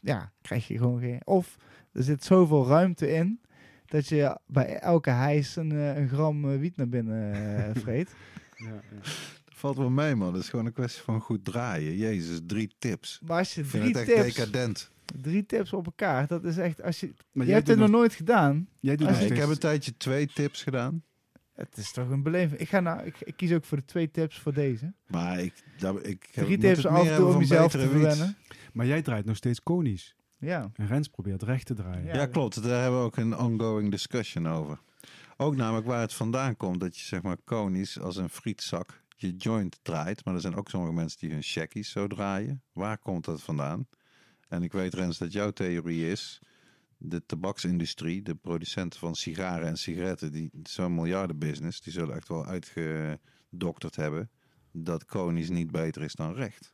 Ja, krijg je gewoon geen. Of er zit zoveel ruimte in. Dat je bij elke hijs een, eh, een gram eh, wiet naar binnen (laughs) vreet. Ja, ja. Dat valt wel mee, man. Dat is gewoon een kwestie van goed draaien. Jezus, drie tips. Maar als je Ik vind drie het echt tips, decadent. Drie tips op elkaar, dat is echt. Als je, Maar je jij hebt het nog nooit gedaan. Jij doet Als nog ik heb een tijdje twee tips gedaan. Het is toch een beleving. Ik, ga nou, ik, ik kies ook voor de twee tips voor deze. Maar ik, dat, ik heb, Drie tips af en toe om jezelf te verwennen. Maar jij draait nog steeds konisch. Ja. En Rens probeert recht te draaien. Ja. Ja, klopt. Daar hebben we ook een ongoing discussion over. Ook namelijk waar het vandaan komt dat je zeg maar konisch als een frietzak je joint draait. Maar er zijn ook sommige mensen die hun shackies zo draaien. Waar komt dat vandaan? En ik weet Rens dat jouw theorie is de tabaksindustrie, de producenten van sigaren en sigaretten, die zo'n miljardenbusiness, die zullen echt wel uitgedokterd hebben dat konisch niet beter is dan recht.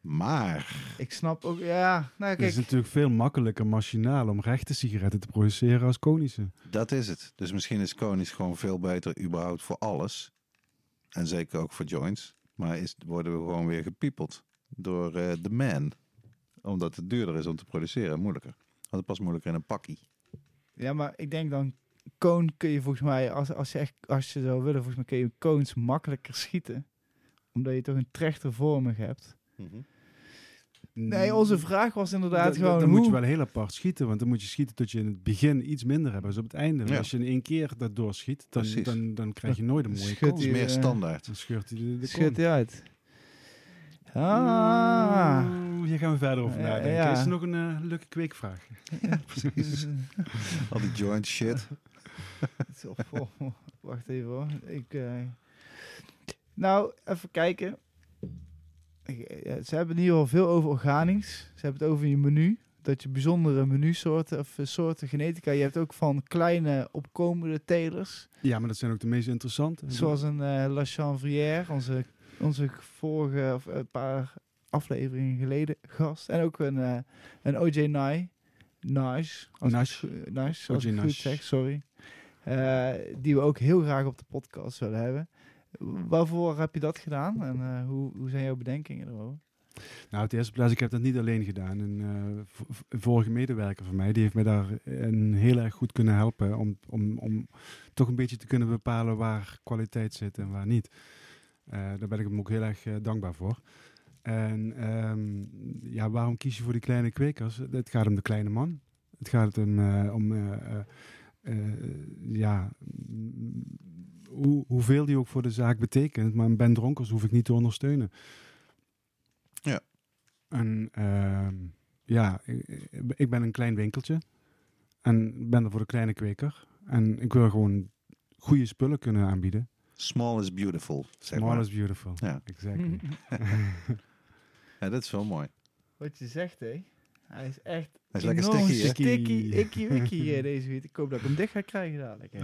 Maar, Ik snap ook, ja, nou Het is kijk, natuurlijk veel makkelijker machinaal om rechte sigaretten te produceren als konische. dat is het. Dus misschien is konisch gewoon veel beter überhaupt voor alles. En zeker ook voor joints. Maar is, worden we gewoon weer gepiepeld door eh, de man. Omdat het duurder is om te produceren en moeilijker. Want het past moeilijker in een pakkie. ja, maar ik denk dan, koon kun je volgens mij, als, als, je echt, als je zou willen, volgens mij kun je koons makkelijker schieten. Omdat je toch een trechter vormig hebt. Nee, onze vraag was inderdaad gewoon Dan hoe... moet je wel heel apart schieten, want dan moet je schieten tot je in het begin iets minder hebt als op het einde. Ja. Als je in één keer dat doorschiet, dan, dan, dan krijg je nooit een mooie kool. Het is meer eh, standaard. Dan scheurt hij de, de hij uit. Ah. Hier gaan we verder over Ja, nadenken. ja. Is er nog een eh, leuke kweekvraag? (laughs) Al die joint shit. (laughs) Zo, oh, wacht even hoor. Ik, eh, Nou, even kijken. Ja, ze hebben in ieder geval veel over organisch. Ze hebben het over je menu. Dat je bijzondere menusoorten of eh, soorten genetica. Je hebt ook van kleine opkomende telers. Ja, maar dat zijn ook de meest interessante. Zoals een eh La Chanvrière, onze, onze vorige of een paar afleveringen geleden gast. En ook een, eh, een OJ Nye. Nice. Als ik goed- nice, als ik goed zeg, sorry. Eh, die we ook heel graag op de podcast willen hebben. Waarvoor heb je dat gedaan? En eh, hoe, hoe zijn jouw bedenkingen erover? Nou, het eerste plaats, ik heb dat niet alleen gedaan. Een v- vorige medewerker van mij, die heeft mij daar een heel erg goed kunnen helpen om, om, om toch een beetje te kunnen bepalen waar kwaliteit zit en waar niet. Daar ben ik hem ook heel erg dankbaar voor. En ehm, ja, waarom kies je voor die kleine kwekers? Het gaat om de kleine man. Het gaat om, eh, om eh, eh, eh, ja, hoe, hoeveel die ook voor de zaak betekent. Maar een Ben Dronkers hoef ik niet te ondersteunen. Ja. En ehm, ja, ik, ik ben een klein winkeltje. En ben er voor de kleine kweker. En ik wil gewoon goede spullen kunnen aanbieden. Small is beautiful, zeg Small maar. is beautiful. Ja. Exactly. (laughs) (laughs) ja, dat is wel mooi. Wat je zegt, hé. Hij is echt Hij is lekker sticky, hè? sticky, icky, wicky eh, deze wiet. Ik hoop dat ik hem dicht ga krijgen dadelijk. hè.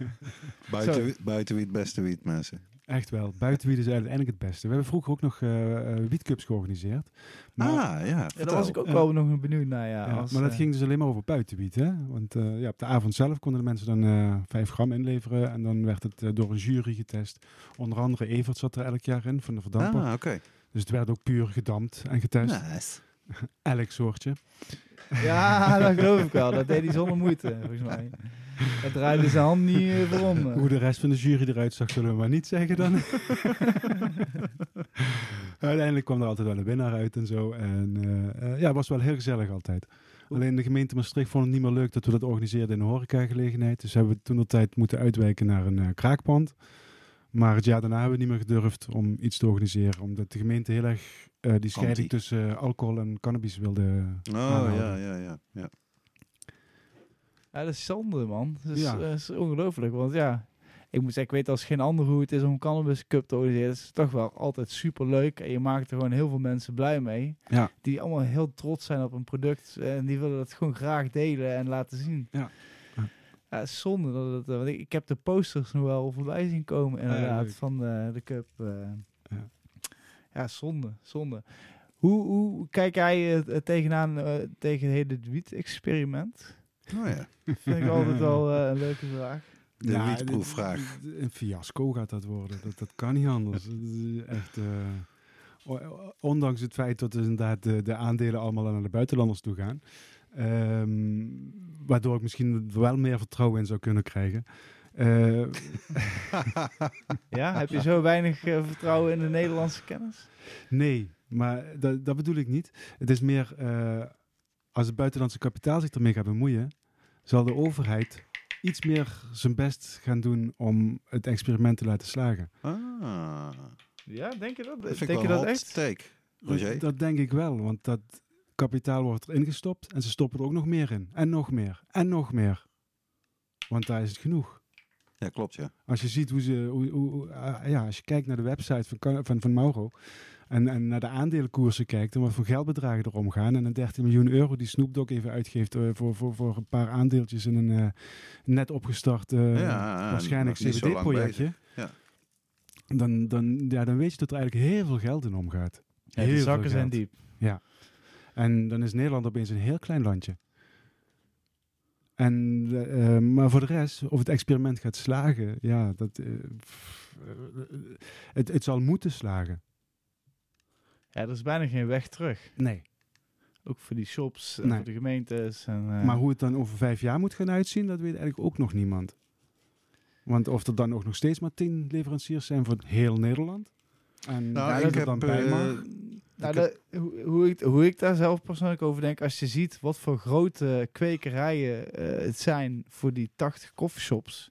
(laughs) Buiten, buiten wie het beste wiet, mensen. Echt wel. Buitenwiet is uiteindelijk het beste. We hebben vroeger ook nog eh eh, wietcups georganiseerd. Maar, ah, ja. Ja, daar was ik ook wel nog benieuwd naar. Ja, ja, als, maar dat eh, ging dus alleen maar over buitenwiet. Hè? Want eh, ja, op de avond zelf konden de mensen dan eh 5 gram inleveren. En dan werd het door een jury getest. Onder andere Evert zat er elk jaar in van de verdamper. Ah, oké. Dus het werd ook puur gedampt en getest. Nice. (laughs) Elk soortje. Ja, dat geloof ik wel. Dat deed hij zonder moeite, volgens mij. Hij draaide zijn hand niet eh, voor om. Hoe de rest van de jury eruit zag, zullen we maar niet zeggen dan. (laughs) Uiteindelijk kwam er altijd wel een winnaar uit en zo. En eh, eh, ja, het was wel heel gezellig altijd. Alleen de gemeente Maastricht vond het niet meer leuk dat we dat organiseerden in een horecagelegenheid. Dus hebben we toen de tijd moeten uitwijken naar een eh, kraakpand. Maar het jaar daarna hebben we niet meer gedurfd om iets te organiseren. Omdat de gemeente heel erg eh, die scheiding Anti. tussen eh, alcohol en cannabis wilde Oh, aanhouden. ja, ja, ja. ja. Ja, dat is zonde, man. Dat is, Ja. dat is ongelooflijk. Want ja, ik moet zeggen, ik weet als geen ander hoe het is om Cannabis Cup te organiseren. Het is toch wel altijd super leuk. En je maakt er gewoon heel veel mensen blij mee. Ja. Die allemaal heel trots zijn op een product. En die willen dat gewoon graag delen en laten zien. Ja. Ja. Zonde. Dat het, eh, want ik, ik heb de posters nog wel voorbij zien komen, inderdaad, van de, de Cup. eh. Ja. ja, zonde, zonde. Hoe, hoe kijk jij eh, tegenaan eh, tegen het hele wiet-experiment? Oh ja. Vind ik altijd wel eh, een leuke vraag. De Ja, wietproefvraag. Een fiasco gaat dat worden. Dat, dat kan niet anders. Is echt, eh, ondanks het feit dat dus inderdaad de, de aandelen allemaal naar de buitenlanders toe gaan. Ehm, waardoor ik misschien wel meer vertrouwen in zou kunnen krijgen. Eh, (laughs) Ja, heb je zo weinig eh, vertrouwen in de Nederlandse kennis? nee, maar dat, dat bedoel ik niet. Het is meer eh, als het buitenlandse kapitaal zich ermee gaat bemoeien, zal de overheid iets meer zijn best gaan doen om het experiment te laten slagen. Ah, Ja, denk je dat? dat vind ik denk je dat een echt? take. Roger? Dat, dat denk ik wel, want dat kapitaal wordt erin gestopt en ze stoppen er ook nog meer in. En nog meer. En nog meer. Want daar is het genoeg. Ja, klopt, ja. Als je ziet hoe ze, hoe, hoe, ah, ja, als je kijkt naar de website van, van, van Mauro en, en naar de aandelenkoersen kijkt en wat voor geldbedragen er omgaan en een 13 miljoen euro die Snoop Dogg even uitgeeft eh, voor, voor, voor een paar aandeeltjes in een eh, net opgestart eh, Ja, waarschijnlijk CBD-projectje. Ja. Dan, dan, ja, dan weet je dat er eigenlijk heel veel geld in omgaat. Ja, Heel de veel zakken zijn diep. En dan is Nederland opeens een heel klein landje. En, eh, eh, maar voor de rest, of het experiment gaat slagen, ja, dat, eh, pff, het, het zal moeten slagen. Ja, er is bijna geen weg terug. Nee. Ook voor die shops en Nee. voor de gemeentes. En, eh, Maar hoe het dan over vijf jaar moet gaan uitzien, dat weet eigenlijk ook nog niemand. Want of er dan ook nog steeds maar tien leveranciers zijn voor heel Nederland. En Nou, ik heb, dan bij eh. Nou, hoe, hoe, ik, hoe ik daar zelf persoonlijk over denk, als je ziet wat voor grote kwekerijen eh, het zijn voor die 80 coffeeshops,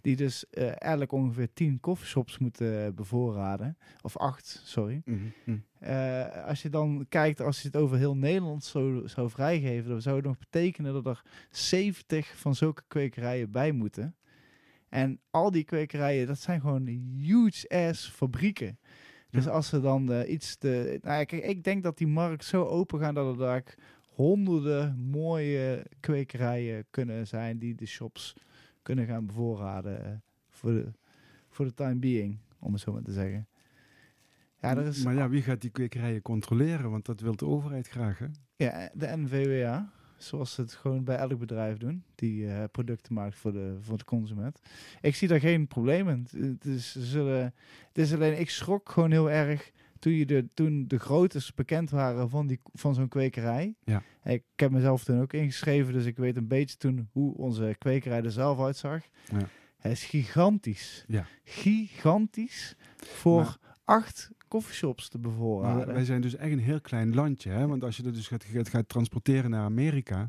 die dus eh, eigenlijk ongeveer 10 coffeeshops moeten bevoorraden, of 8, sorry. Mhm, mhm. Eh, als je dan kijkt, als je het over heel Nederland zo, zou vrijgeven, dan zou het nog betekenen dat er 70 van zulke kwekerijen bij moeten. En al die kwekerijen, dat zijn gewoon huge ass fabrieken. Dus Ja. als ze dan eh, iets te... Nou, kijk, ik denk dat die markt zo open gaat dat er daar honderden mooie kwekerijen kunnen zijn die de shops kunnen gaan bevoorraden eh, voor, de, voor de time being, om het zo maar te zeggen. Ja, er is, Maar ja, wie gaat die kwekerijen controleren? Want dat wil de overheid graag, hè? Ja, de NVWA, zoals ze het gewoon bij elk bedrijf doen, die eh, producten maakt voor de, voor de consument. Ik zie daar geen probleem in. Het is, zullen, het is alleen, ik schrok gewoon heel erg toen, je de, toen de groottes bekend waren van, die, van zo'n kwekerij. Ja. Ik heb mezelf toen ook ingeschreven, dus ik weet een beetje toen hoe onze kwekerij er zelf uitzag. Ja. Het is gigantisch. Ja. Gigantisch voor Maar- acht coffeeshops te Maar bevoorraden. wij zijn dus echt een heel klein landje. Hè? Want als je dat dus gaat, gaat, gaat transporteren naar Amerika.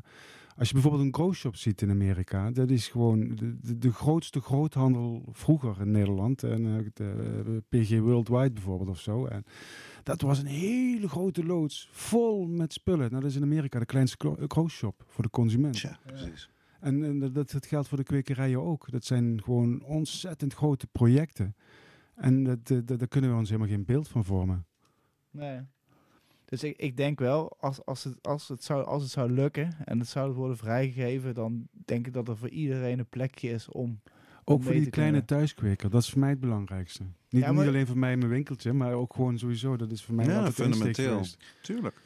Als je bijvoorbeeld een growshop ziet in Amerika. Dat is gewoon de, de, de grootste groothandel vroeger in Nederland. En eh, de, eh, PG Worldwide bijvoorbeeld of zo. En dat was een hele grote loods. Vol met spullen. Nou, dat is in Amerika de kleinste gro- growshop voor de consument. Tja, precies. En, en dat, dat, dat geldt voor de kwekerijen ook. Dat zijn gewoon ontzettend grote projecten. En dat, dat, dat- daar kunnen we ons helemaal geen beeld van vormen. Nee. Dus ik, ik denk wel, als, als, het, als, het zou, als het zou lukken en het zou worden vrijgegeven, dan denk ik dat er voor iedereen een plekje is om. Ook voor die kleine kunnen. thuiskweker, dat is voor mij het belangrijkste. Niet, Ja, maar- niet alleen voor mij in mijn winkeltje, maar ook gewoon sowieso. Dat is voor mij Ja, fundamenteel. Tuurlijk.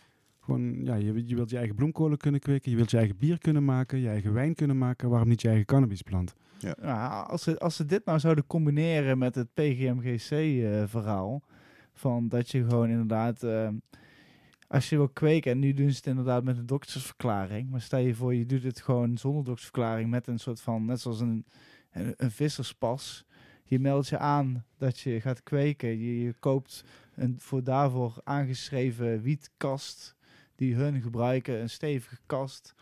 Gewoon, ja, je, je wilt je eigen bloemkolen kunnen kweken, je wilt je eigen bier kunnen maken, je eigen wijn kunnen maken. Waarom niet je eigen cannabisplant? Nou, als, ze, als ze dit nou zouden combineren met het PGMGC-verhaal, van dat je gewoon inderdaad, eh, als je wil kweken, en nu doen ze het inderdaad met een doktersverklaring, maar stel je voor, je doet het gewoon zonder doktersverklaring met een soort van, net zoals een, een, een visserspas. Je meldt je aan dat je gaat kweken. Je, je koopt een voor daarvoor aangeschreven wietkast die hun gebruiken, een stevige kast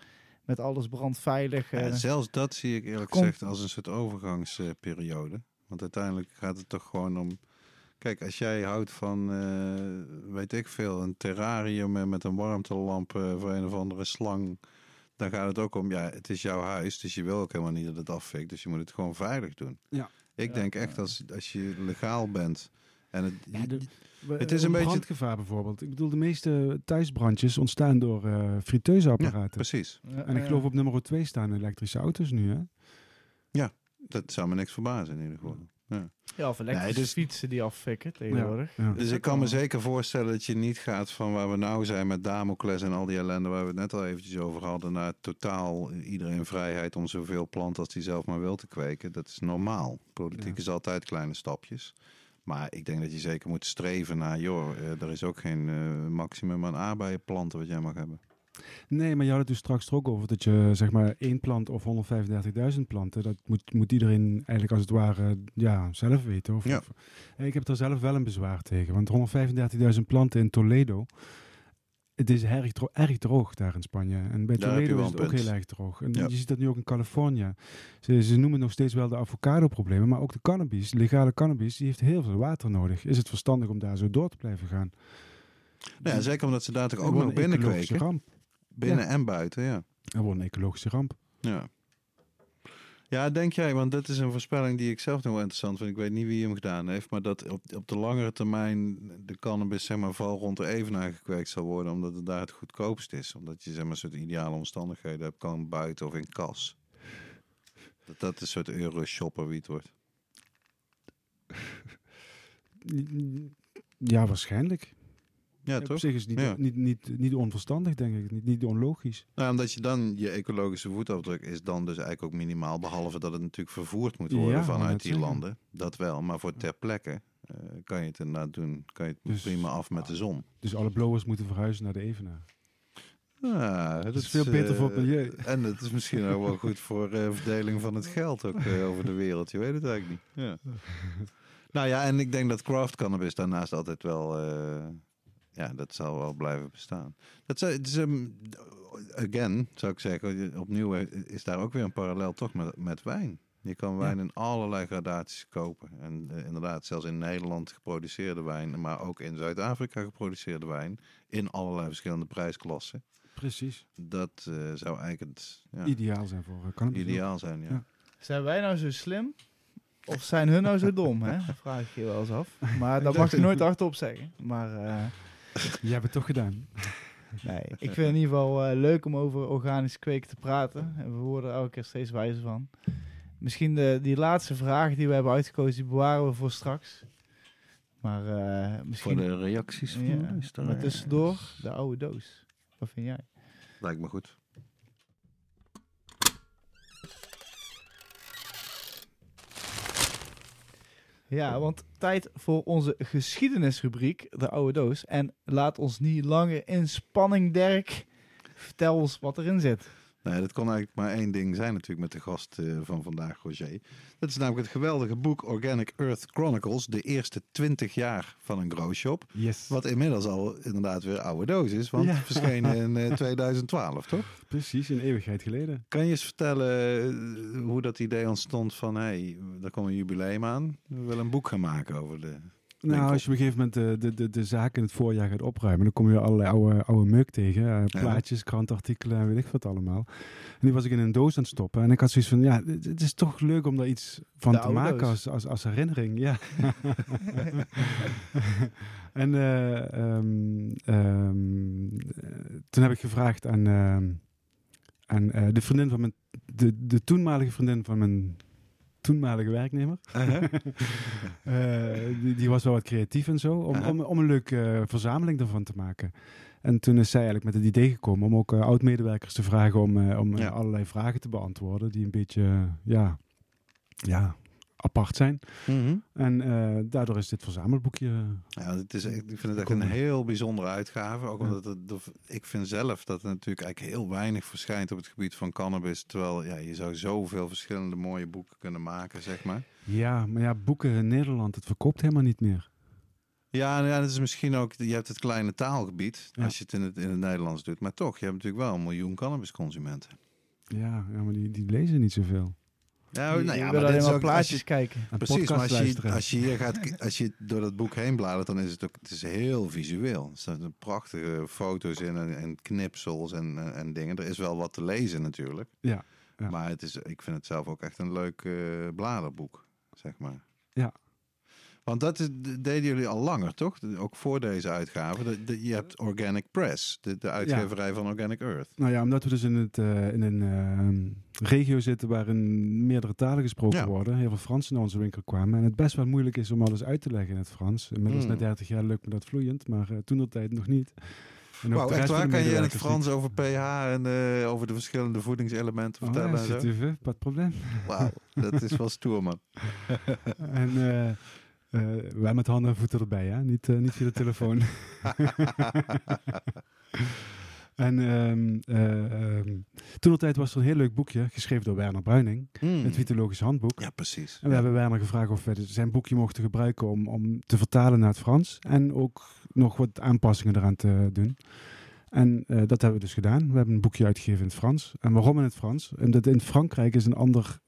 met alles brandveilig. Ja, eh. zelfs dat zie ik eerlijk Kom- gezegd als een soort overgangsperiode. Want uiteindelijk gaat het toch gewoon om... Kijk, als jij houdt van, eh, weet ik veel, een terrarium met een warmtelamp eh, voor een of andere slang... Dan gaat het ook om, ja, het is jouw huis, dus je wil ook helemaal niet dat het afvikt. Dus je moet het gewoon veilig doen. Ja. Ik Ja, denk echt, als, als je legaal bent en het... Het is een beetje- brandgevaar bijvoorbeeld. Ik bedoel, de meeste thuisbrandjes ontstaan door eh friteuzapparaten. Precies, en ik geloof op nummer 2 staan elektrische auto's nu, hè? dat zou me niks verbazen in ieder geval. Ja. Ja, of elektrische Nee, dus- fietsen die afvikken tegenwoordig. Ja. Dus ik kan me zeker voorstellen dat je niet gaat van waar we nou zijn met Damocles en al die ellende waar we het net al eventjes over hadden, naar totaal iedereen vrijheid om zoveel planten als hij zelf maar wil te kweken. Dat is normaal. Politiek Ja. is altijd kleine stapjes. Maar ik denk dat je zeker moet streven naar, joh, eh, er is ook geen eh, maximum aan aardbeienplanten wat jij mag hebben. Nee, maar je had het dus straks ook over dat je zeg maar één plant of 135.000 planten, dat moet, moet iedereen eigenlijk als het ware ja, zelf weten. Of, Ja. of- ik heb er zelf wel een bezwaar tegen, want 135.000 planten in Toledo, het is erg, dro- erg droog daar in Spanje. En bij Daar je Toledo is het ook punt. heel erg droog. En Ja. je ziet dat nu ook in Californië. Ze, ze noemen nog steeds wel de avocado-problemen, maar ook de cannabis, legale cannabis, die heeft heel veel water nodig. Is het verstandig om daar zo door te blijven gaan? Nou ja, zeker omdat ze daar toch ook nog binnen kweken. ramp. Binnen en buiten, ja. Er wordt een ecologische ramp. ja. Ja, denk jij, want dat is een voorspelling die ik zelf nog wel interessant vind. Ik weet niet wie hem gedaan heeft, maar dat op, op de langere termijn de cannabis zeg maar vooral rond de evenaar gekweekt zal worden, omdat het daar het goedkoopst is. Omdat je zeg maar soort ideale omstandigheden hebt, kan buiten of in kas. Dat dat een soort euro-shopper wiet wordt. Ja, waarschijnlijk. Ja, Op toch? zich is het niet, Ja. niet, niet, niet onverstandig, denk ik. Niet, niet onlogisch. Nou, omdat je dan, je ecologische voetafdruk is dan dus eigenlijk ook minimaal, behalve dat het natuurlijk vervoerd moet worden Ja, vanuit die zeggen. landen. Dat wel, maar voor ter plekke eh, kan je het inderdaad doen, kan je het Dus- prima af met de zon. Dus alle blowers moeten verhuizen naar de Evenaar. Ja, Dat is veel beter voor het eh, milieu. En het is misschien ook wel goed voor eh, verdeling van het geld ook over de wereld. Je weet het eigenlijk niet. Ja. (laughs) nou ja, en ik denk dat craft cannabis daarnaast altijd wel... eh, ja, dat zal wel blijven bestaan. Dat zou- het is, ehm, again, zou ik zeggen, opnieuw eh, is daar ook weer een parallel toch met, met wijn. Je kan wijn in allerlei gradaties kopen. En eh, inderdaad, zelfs in Nederland geproduceerde wijn, maar ook in Zuid-Afrika geproduceerde wijn. In allerlei verschillende prijsklassen. Precies. Dat eh, zou eigenlijk het ja, Ideaal zijn voor uh, cannabis. ideaal zijn, ja. Ja. Zijn wij nou zo slim? Of zijn hun nou zo dom? Hè? Dat (laughs) vraag ik je wel eens af. Maar (laughs) dat mag je nooit hardop zeggen. Maar eh, Je hebt het toch gedaan. nee, ik vind het in ieder geval eh, leuk om over organisch kweken te praten. En we worden er elke keer steeds wijzer van. Misschien de, die laatste vraag die we hebben uitgekozen, die bewaren we voor straks. Maar eh, Voor misschien... de reacties van ja, maar tussendoor, de oude doos. Wat vind jij? Lijkt me goed. Ja, want tijd voor onze geschiedenisrubriek, de oude doos. En laat ons niet langer in spanning, Dirk. Vertel ons wat erin zit. Nee, dat kon eigenlijk maar één ding zijn natuurlijk met de gast eh, van vandaag, Roger. Dat is namelijk het geweldige boek Organic Earth Chronicles. De eerste 20 jaar van een grow shop. Yes. Wat inmiddels al inderdaad weer oude doos is. Want Ja. het verschenen (laughs) in eh, 2012, toch? Precies, een eeuwigheid geleden. Kan je eens vertellen eh, hoe dat idee ontstond van... hé, hey, er komt een jubileum aan. We willen een boek gaan maken over de... Nou, als je op een gegeven moment de, de, de, de zaak in het voorjaar gaat opruimen, dan kom je allerlei oude, oude meuk tegen. eh, plaatjes, krantartikelen en weet ik wat allemaal. En die was ik in een doos aan het stoppen. En ik had zoiets van, ja, het, is toch leuk om daar iets van De te maken als, als, als herinnering. Ja. (laughs) (laughs) en eh, ehm, ehm, eh, toen heb ik gevraagd aan, ehm, aan eh, de vriendin van mijn, de, de toenmalige vriendin van mijn toenmalige werknemer. (laughs) Eh, die, die was wel wat creatief en zo. Om, om, om een leuke eh, verzameling ervan te maken. En toen is zij eigenlijk met het idee gekomen om ook eh, oud-medewerkers te vragen om, om Ja. allerlei vragen te beantwoorden. Die een beetje, ja, ja, apart zijn. Mhm. En eh, daardoor is dit verzamelboekje... Ja, het is, ik vind het echt een heel bijzondere uitgave. Ook omdat het, ik vind zelf dat er natuurlijk eigenlijk heel weinig verschijnt op het gebied van cannabis. Terwijl ja, je zou zoveel verschillende mooie boeken kunnen maken, zeg maar. Ja, maar ja, boeken in Nederland, het verkoopt helemaal niet meer. Ja, nou ja, dat is misschien ook, je hebt het kleine taalgebied Ja. als je het in, het in het Nederlands doet. Maar toch, je hebt natuurlijk wel een miljoen cannabisconsumenten. Ja, ja maar die, die lezen niet zoveel. Nou je ja, maar alleen is maar plaatjes je, kijken. Precies, maar podcast als je, luisteren. als je hier gaat, (laughs) als je door dat boek heen bladert, dan is het ook, het is heel visueel. Er staan prachtige foto's in en, en knipsels en, en, en dingen. Er is wel wat te lezen natuurlijk. Ja, ja. Maar het is, ik vind het zelf ook echt een leuk eh, bladerboek, zeg maar. Ja. Want dat is, deden jullie al langer, toch? Ook voor deze uitgave. De, de- je hebt Organic Press, de, de uitgeverij van Organic Earth. Nou ja, omdat we dus in, het, eh, in een eh, regio zitten waarin meerdere talen gesproken Ja. worden. Heel veel Fransen naar onze winkel kwamen. En het best wel moeilijk is om alles uit te leggen in het Frans. Inmiddels Hmm. na 30 jaar lukt me dat vloeiend, maar toen dat tijd nog niet. Wauw, echt waar? Kan je in het medewerkers Frans over pH en eh, over de verschillende voedingselementen niet. vertellen Oh, en ja, zo? Wat probleem. Wauw, dat is wel stoer, man. (laughs) en eh, eh, wij met handen en voeten erbij, hè? Niet, eh, niet via de telefoon. (laughs) en ehm, eh, ehm, toen de tijd was er een heel leuk boekje, geschreven door Werner Bruining. Hmm. Het Vitologisch Handboek. Ja, precies. En we hebben Werner gevraagd of we zijn boekje mochten gebruiken om, om te vertalen naar het Frans. En ook nog wat aanpassingen eraan te doen. En dat hebben we dus gedaan. We hebben een boekje uitgegeven in het Frans. En waarom in het Frans? Omdat in Frankrijk is een ander,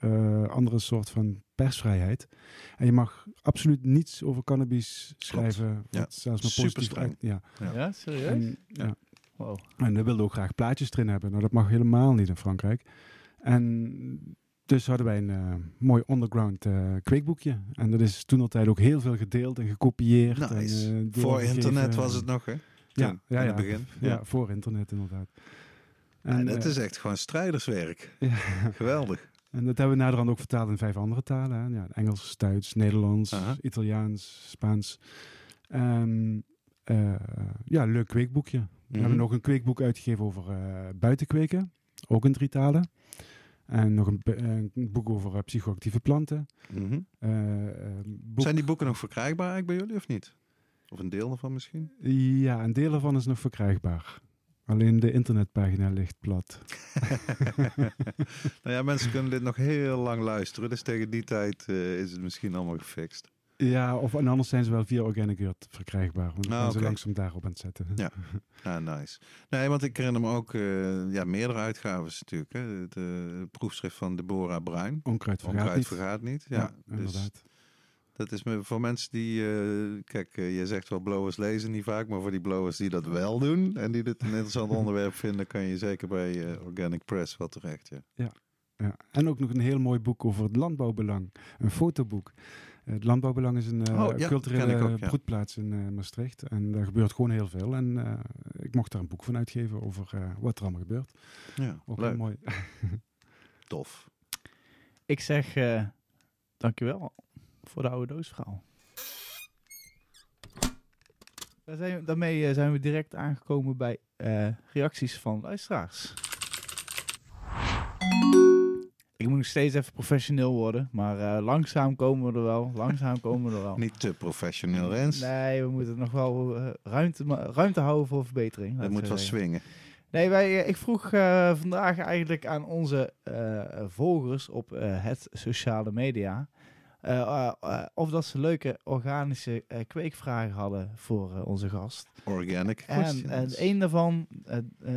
andere soort van persvrijheid. En je mag absoluut niets over cannabis schrijven. Ja. Zelfs maar Super positief uit- Ja. Ja. Ja, serieus? En, ja. Wow. En we wilden ook graag plaatjes erin hebben. Nou, dat mag helemaal niet in Frankrijk. En Dus hadden wij een eh, mooi underground eh, kweekboekje. En dat is toen altijd ook heel veel gedeeld en gekopieerd. Nice. En, eh, Voor internet was het nog, hè? Ja, Toen, ja, in ja. het begin. Ja, voor internet inderdaad. En En, het is echt gewoon strijderswerk. ja. Geweldig. En dat hebben we naderhand ook vertaald in vijf andere talen. Hè. Ja, Engels, Duits, Nederlands. Italiaans, Spaans. Ehm, eh, ja, leuk kweekboekje. We Mhm. hebben nog een kweekboek uitgegeven over eh buitenkweken. Ook in drie talen. En nog een, boek over eh, psychoactieve planten. Mhm. Boek- Zijn die boeken nog verkrijgbaar eigenlijk bij jullie of niet? Of een deel ervan misschien? Ja, een deel ervan is nog verkrijgbaar. Alleen de internetpagina ligt plat. (laughs) nou ja, mensen kunnen dit nog heel lang luisteren. Dus tegen die tijd eh, is het misschien allemaal gefixt. Ja, of en anders zijn ze wel via Organic Earth verkrijgbaar. Want dan Ah, ze langzaam daarop aan het zetten. Ja. (laughs) Ah, nice. Nee, want ik herinner me ook eh, ja, meerdere uitgaves natuurlijk. Hè. De proefschrift van Deborah Bruin. Onkruid vergaat Onkruid niet. vergaat niet. Ja, Ja, dus inderdaad. Dat is voor mensen die... eh, kijk, eh, je zegt wel blowers lezen niet vaak. Maar voor die blowers die dat wel doen... en die dit een interessant (laughs) onderwerp vinden... kan je zeker bij eh, Organic Press wat terecht. Ja. Ja. En ook nog een heel mooi boek over het landbouwbelang. Een fotoboek. Het landbouwbelang is een eh, Oh, ja, culturele ook, ja. broedplaats in eh, Maastricht. En daar gebeurt gewoon heel veel. En eh, ik mocht daar een boek van uitgeven over eh, wat er allemaal gebeurt. ja, Ook leuk. heel mooi. (laughs) (laughs) Tof. Ik zeg eh dankjewel voor de oude doosverhaal. Daar zijn we- daarmee eh, zijn we direct aangekomen bij eh, reacties van luisteraars. Ik moet nog steeds even professioneel worden, maar eh, langzaam komen we er wel. Langzaam (laughs) komen we er wel. Niet te professioneel, Rens. Nee, we moeten nog wel ruimte, ruimte houden voor verbetering. Dat moet we wel swingen. Nee, wij, ik vroeg vandaag eigenlijk aan onze volgers op het sociale media. Eh, eh, eh, of dat ze leuke organische kweekvragen hadden voor onze gast. Organic En, questions. en een daarvan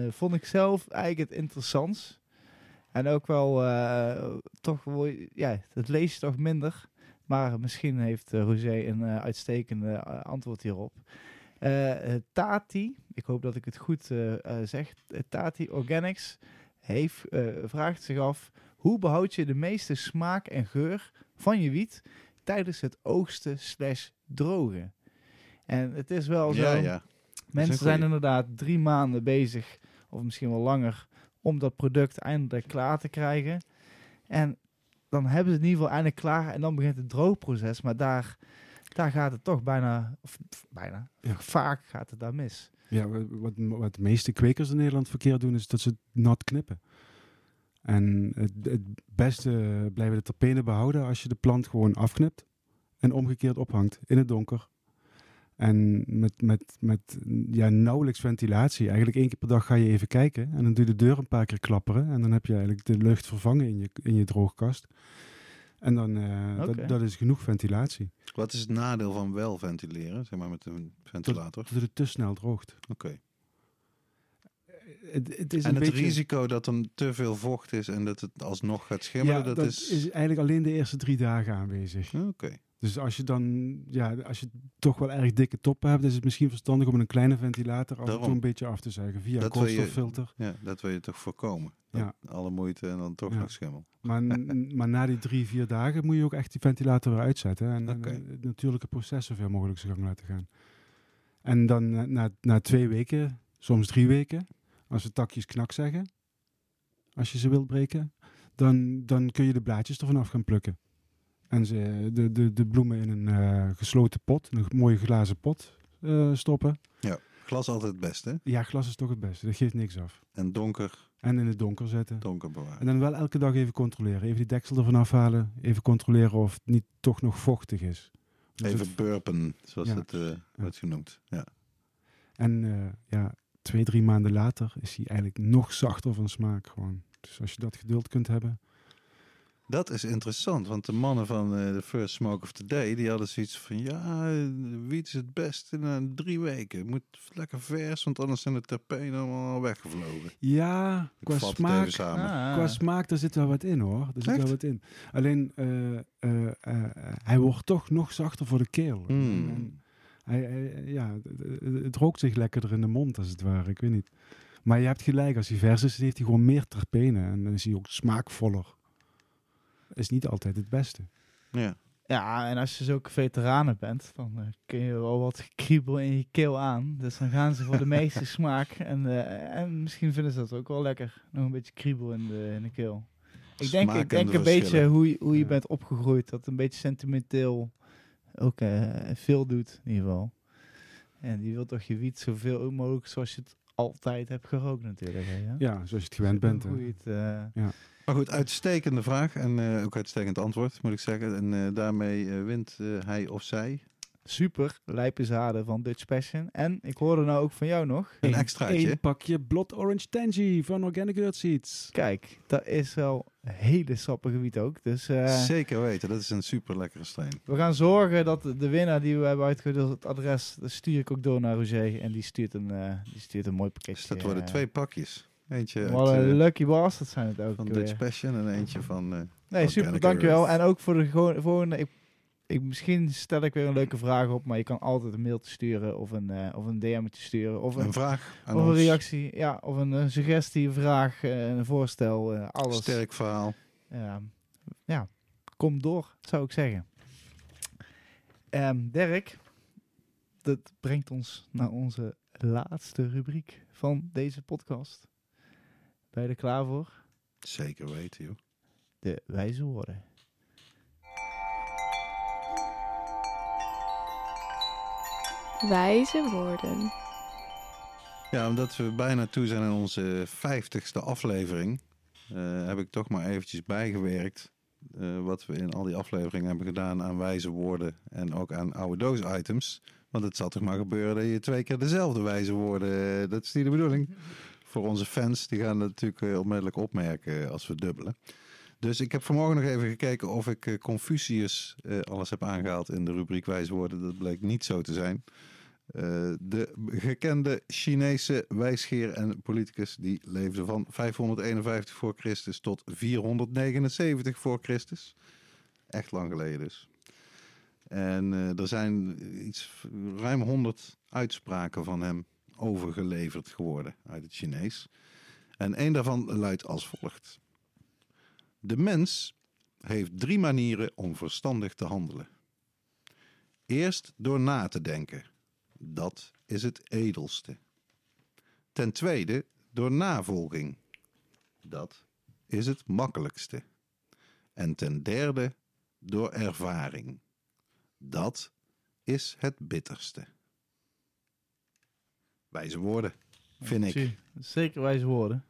vond ik zelf eigenlijk het interessantst. En ook wel toch, wel- ja, het lees je toch minder. Maar misschien heeft Roger een uitstekende antwoord hierop. Tati, ik hoop dat ik het goed zeg. Tati Organics heeft, vraagt zich af: hoe behoud je de meeste smaak en geur van je wiet tijdens het oogsten slash drogen? En het is wel zo. ja, ja. Mensen zijn inderdaad drie maanden bezig, of misschien wel langer, om dat product eindelijk klaar te krijgen. En dan hebben ze het in ieder geval eindelijk klaar en dan begint het droogproces. Maar daar, daar gaat het toch bijna, of bijna, Ja. vaak gaat het daar mis. Ja, wa- wat, wat de meeste kwekers in Nederland verkeerd doen, is dat ze het nat knippen. En het, het beste blijven de terpenen behouden als je de plant gewoon afknipt en omgekeerd ophangt in het donker. En met, met, met ja, nauwelijks ventilatie. Eigenlijk één keer per dag ga je even kijken en dan doe je de deur een paar keer klapperen. En dan heb je eigenlijk de lucht vervangen in je, in je droogkast. En dan uh, dat, dat is genoeg ventilatie. Wat is het nadeel van wel ventileren, zeg maar met een ventilator? Dat het te snel droogt. Oké. Het, het is En een het beetje... risico dat er te veel vocht is en dat het alsnog gaat schimmelen, ja, dat, is... eigenlijk alleen de eerste drie dagen aanwezig. Oké. Dus als je dan, ja, als je toch wel erg dikke toppen hebt, is het misschien verstandig om een kleine ventilator af en toe een beetje af te zuigen via Dat een je- koolstoffilter. Ja, dat wil je toch voorkomen. Ja. Alle moeite en dan toch Ja. nog schimmel. (laughs) Maar, maar na die drie, vier dagen moet je ook echt die ventilator weer uitzetten. En, eh, het natuurlijke proces zoveel mogelijk zijn gang laten gaan. En dan na, na, na twee weken, soms drie weken, als de takjes knak zeggen, als je ze wilt breken, dan, dan kun je de blaadjes ervan af gaan plukken. En ze, de, de, de bloemen in een eh, gesloten pot, een mooie glazen pot eh, stoppen. Glas altijd het beste? Ja, glas is toch het beste, dat geeft niks af. En donker, En in het donker zetten. donker bewaren. En dan wel elke dag even controleren. Even die deksel ervan afhalen. Even controleren of het niet toch nog vochtig is. Dus Even burpen, zoals Ja. het eh, wordt genoemd. Ja. en ja, twee, drie maanden later is hij eigenlijk nog zachter van smaak gewoon. Dus als je dat geduld kunt hebben. Dat is interessant, want de mannen van eh, de First Smoke of the Day, die hadden zoiets van, ja, eh, wiet is het beste na drie weken. Het moet lekker vers, want anders zijn de terpenen allemaal weggevlogen. Ja, Ik qua smaak. Ah. qua smaak, daar zit wel wat in hoor. Er zit wel wat in. Alleen, eh, eh, eh, hij wordt toch nog zachter voor de keel. Hmm. En hij, hij- ja, het- rookt zich lekkerder in de mond als het ware. Ik weet niet. Maar je hebt gelijk, als hij vers is, heeft hij gewoon meer terpenen. En dan is hij ook smaakvoller. is niet altijd het beste. Ja. Ja, en als je zulke veteranen bent, dan eh, kun je wel wat kriebel in je keel aan. Dus dan gaan ze voor de (laughs) meeste smaak. En, eh, en misschien vinden ze dat ook wel lekker. Nog een beetje kriebel in de, in de keel. Ik denk, ik denk een beetje hoe je, hoe je Ja. bent opgegroeid. Dat een beetje sentimenteel ook eh, veel doet, in ieder geval. En die wil toch je wiet zoveel mogelijk zoals je het altijd hebt gerookt natuurlijk. Hè, ja? Ja, zoals je het gewend bent. hè. Hoe je het, eh, Maar goed, uitstekende vraag en eh, ook uitstekend antwoord, moet ik zeggen. En eh, daarmee wint eh, hij of zij super lijpe zaden van Dutch Passion. En ik hoorde nou ook van jou nog. een extraatje. één pakje Blood Orange Tangy van Organic Earth Seeds. Kijk, dat is wel hele sappige wiet ook. Dus eh, Zeker weten, dat is een super lekkere steen. we gaan zorgen dat de winnaar die we hebben uitgedeeld, het adres, dat stuur ik ook door naar Roger. En die stuurt een, eh, die stuurt een mooi pakketje. Dus dat worden eh. twee pakjes. Eentje Wat een eh, lucky bastard zijn het ook van weer. Dutch Passion en eentje van... eh, Nee, super, Organic dankjewel. Earth. En ook voor de gewoon- volgende... Ik, ik, misschien stel ik weer een leuke vraag op, maar je kan altijd een mailtje sturen of een, eh of een DM'tje sturen. Of een, een vraag aan of een ons. reactie, ja, of een, eh, suggestie, een vraag, eh, een voorstel, alles. Sterk verhaal. Ja, ja, kom door, zou ik zeggen. Ehm, Dirk, dat brengt ons naar onze laatste rubriek van deze podcast. Ben je er klaar voor? Zeker weten, joh. De wijze woorden. Wijze woorden. Ja, omdat we bijna toe zijn aan onze vijftigste aflevering, eh, heb ik toch maar eventjes bijgewerkt eh, wat we in al die afleveringen hebben gedaan aan wijze woorden en ook aan oude doos-items. Want het zal toch maar gebeuren dat je twee keer dezelfde wijze woorden, eh, dat is niet de bedoeling. Voor onze fans, die gaan het natuurlijk onmiddellijk opmerken als we dubbelen. Dus ik heb vanmorgen nog even gekeken of ik Confucius alles heb aangehaald in de rubriek wijze woorden. Dat bleek niet zo te zijn. Eh, de gekende Chinese wijsgeer en politicus die leefde van 551 voor Christus tot 479 voor Christus. Echt lang geleden dus. En eh, er zijn iets ruim 100 uitspraken van hem overgeleverd geworden uit het Chinees. En een daarvan luidt als volgt. De mens heeft drie manieren om verstandig te handelen. Eerst door na te denken. Dat is het edelste. Ten tweede door navolging. Dat is het makkelijkste. En ten derde door ervaring. Dat is het bitterste. Wijze woorden, vind ik. Zie, Zeker wijze woorden.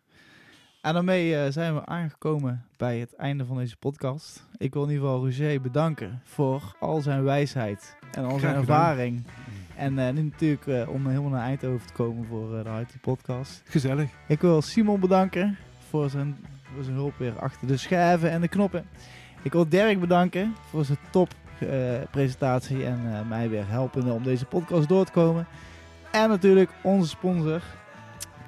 En daarmee eh, zijn we aangekomen bij het einde van deze podcast. Ik wil in ieder geval Roger bedanken voor al zijn wijsheid en al zijn ervaring. En eh, nu natuurlijk eh, om helemaal naar Eindhoven te komen voor eh, de IT podcast. Gezellig. Ik wil Simon bedanken voor zijn, voor zijn hulp weer achter de scherven en de knoppen. Ik wil Dirk bedanken voor zijn top presentatie en mij weer helpende om deze podcast door te komen. En natuurlijk onze sponsor,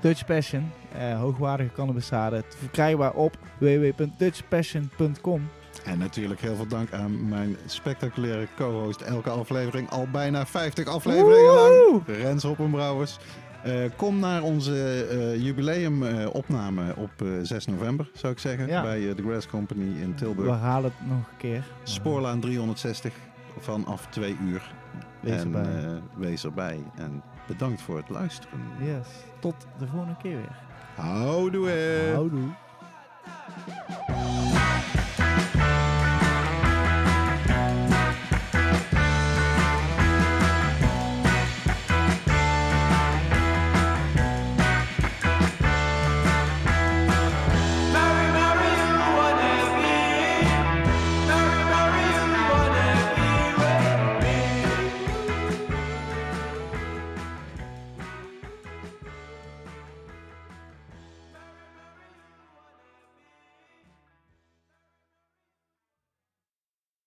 Dutch Passion. hoogwaardige cannabiszaden. Verkrijgbaar op www.dutchpassion.com. En natuurlijk heel veel dank aan mijn spectaculaire co-host elke aflevering. Al bijna 50 afleveringen lang. Rens Hoppenbrouwers. Eh kom naar onze eh jubileumopname op eh, 6 november, zou ik zeggen. Ja. Bij eh, de Grass Company in We Tilburg. halen het nog een keer. Spoorlaan 360 vanaf 2 uur. Wees en erbij. eh, wees erbij. En bedankt voor het luisteren. Yes. Tot de volgende keer weer. Houdoe! Houdoe.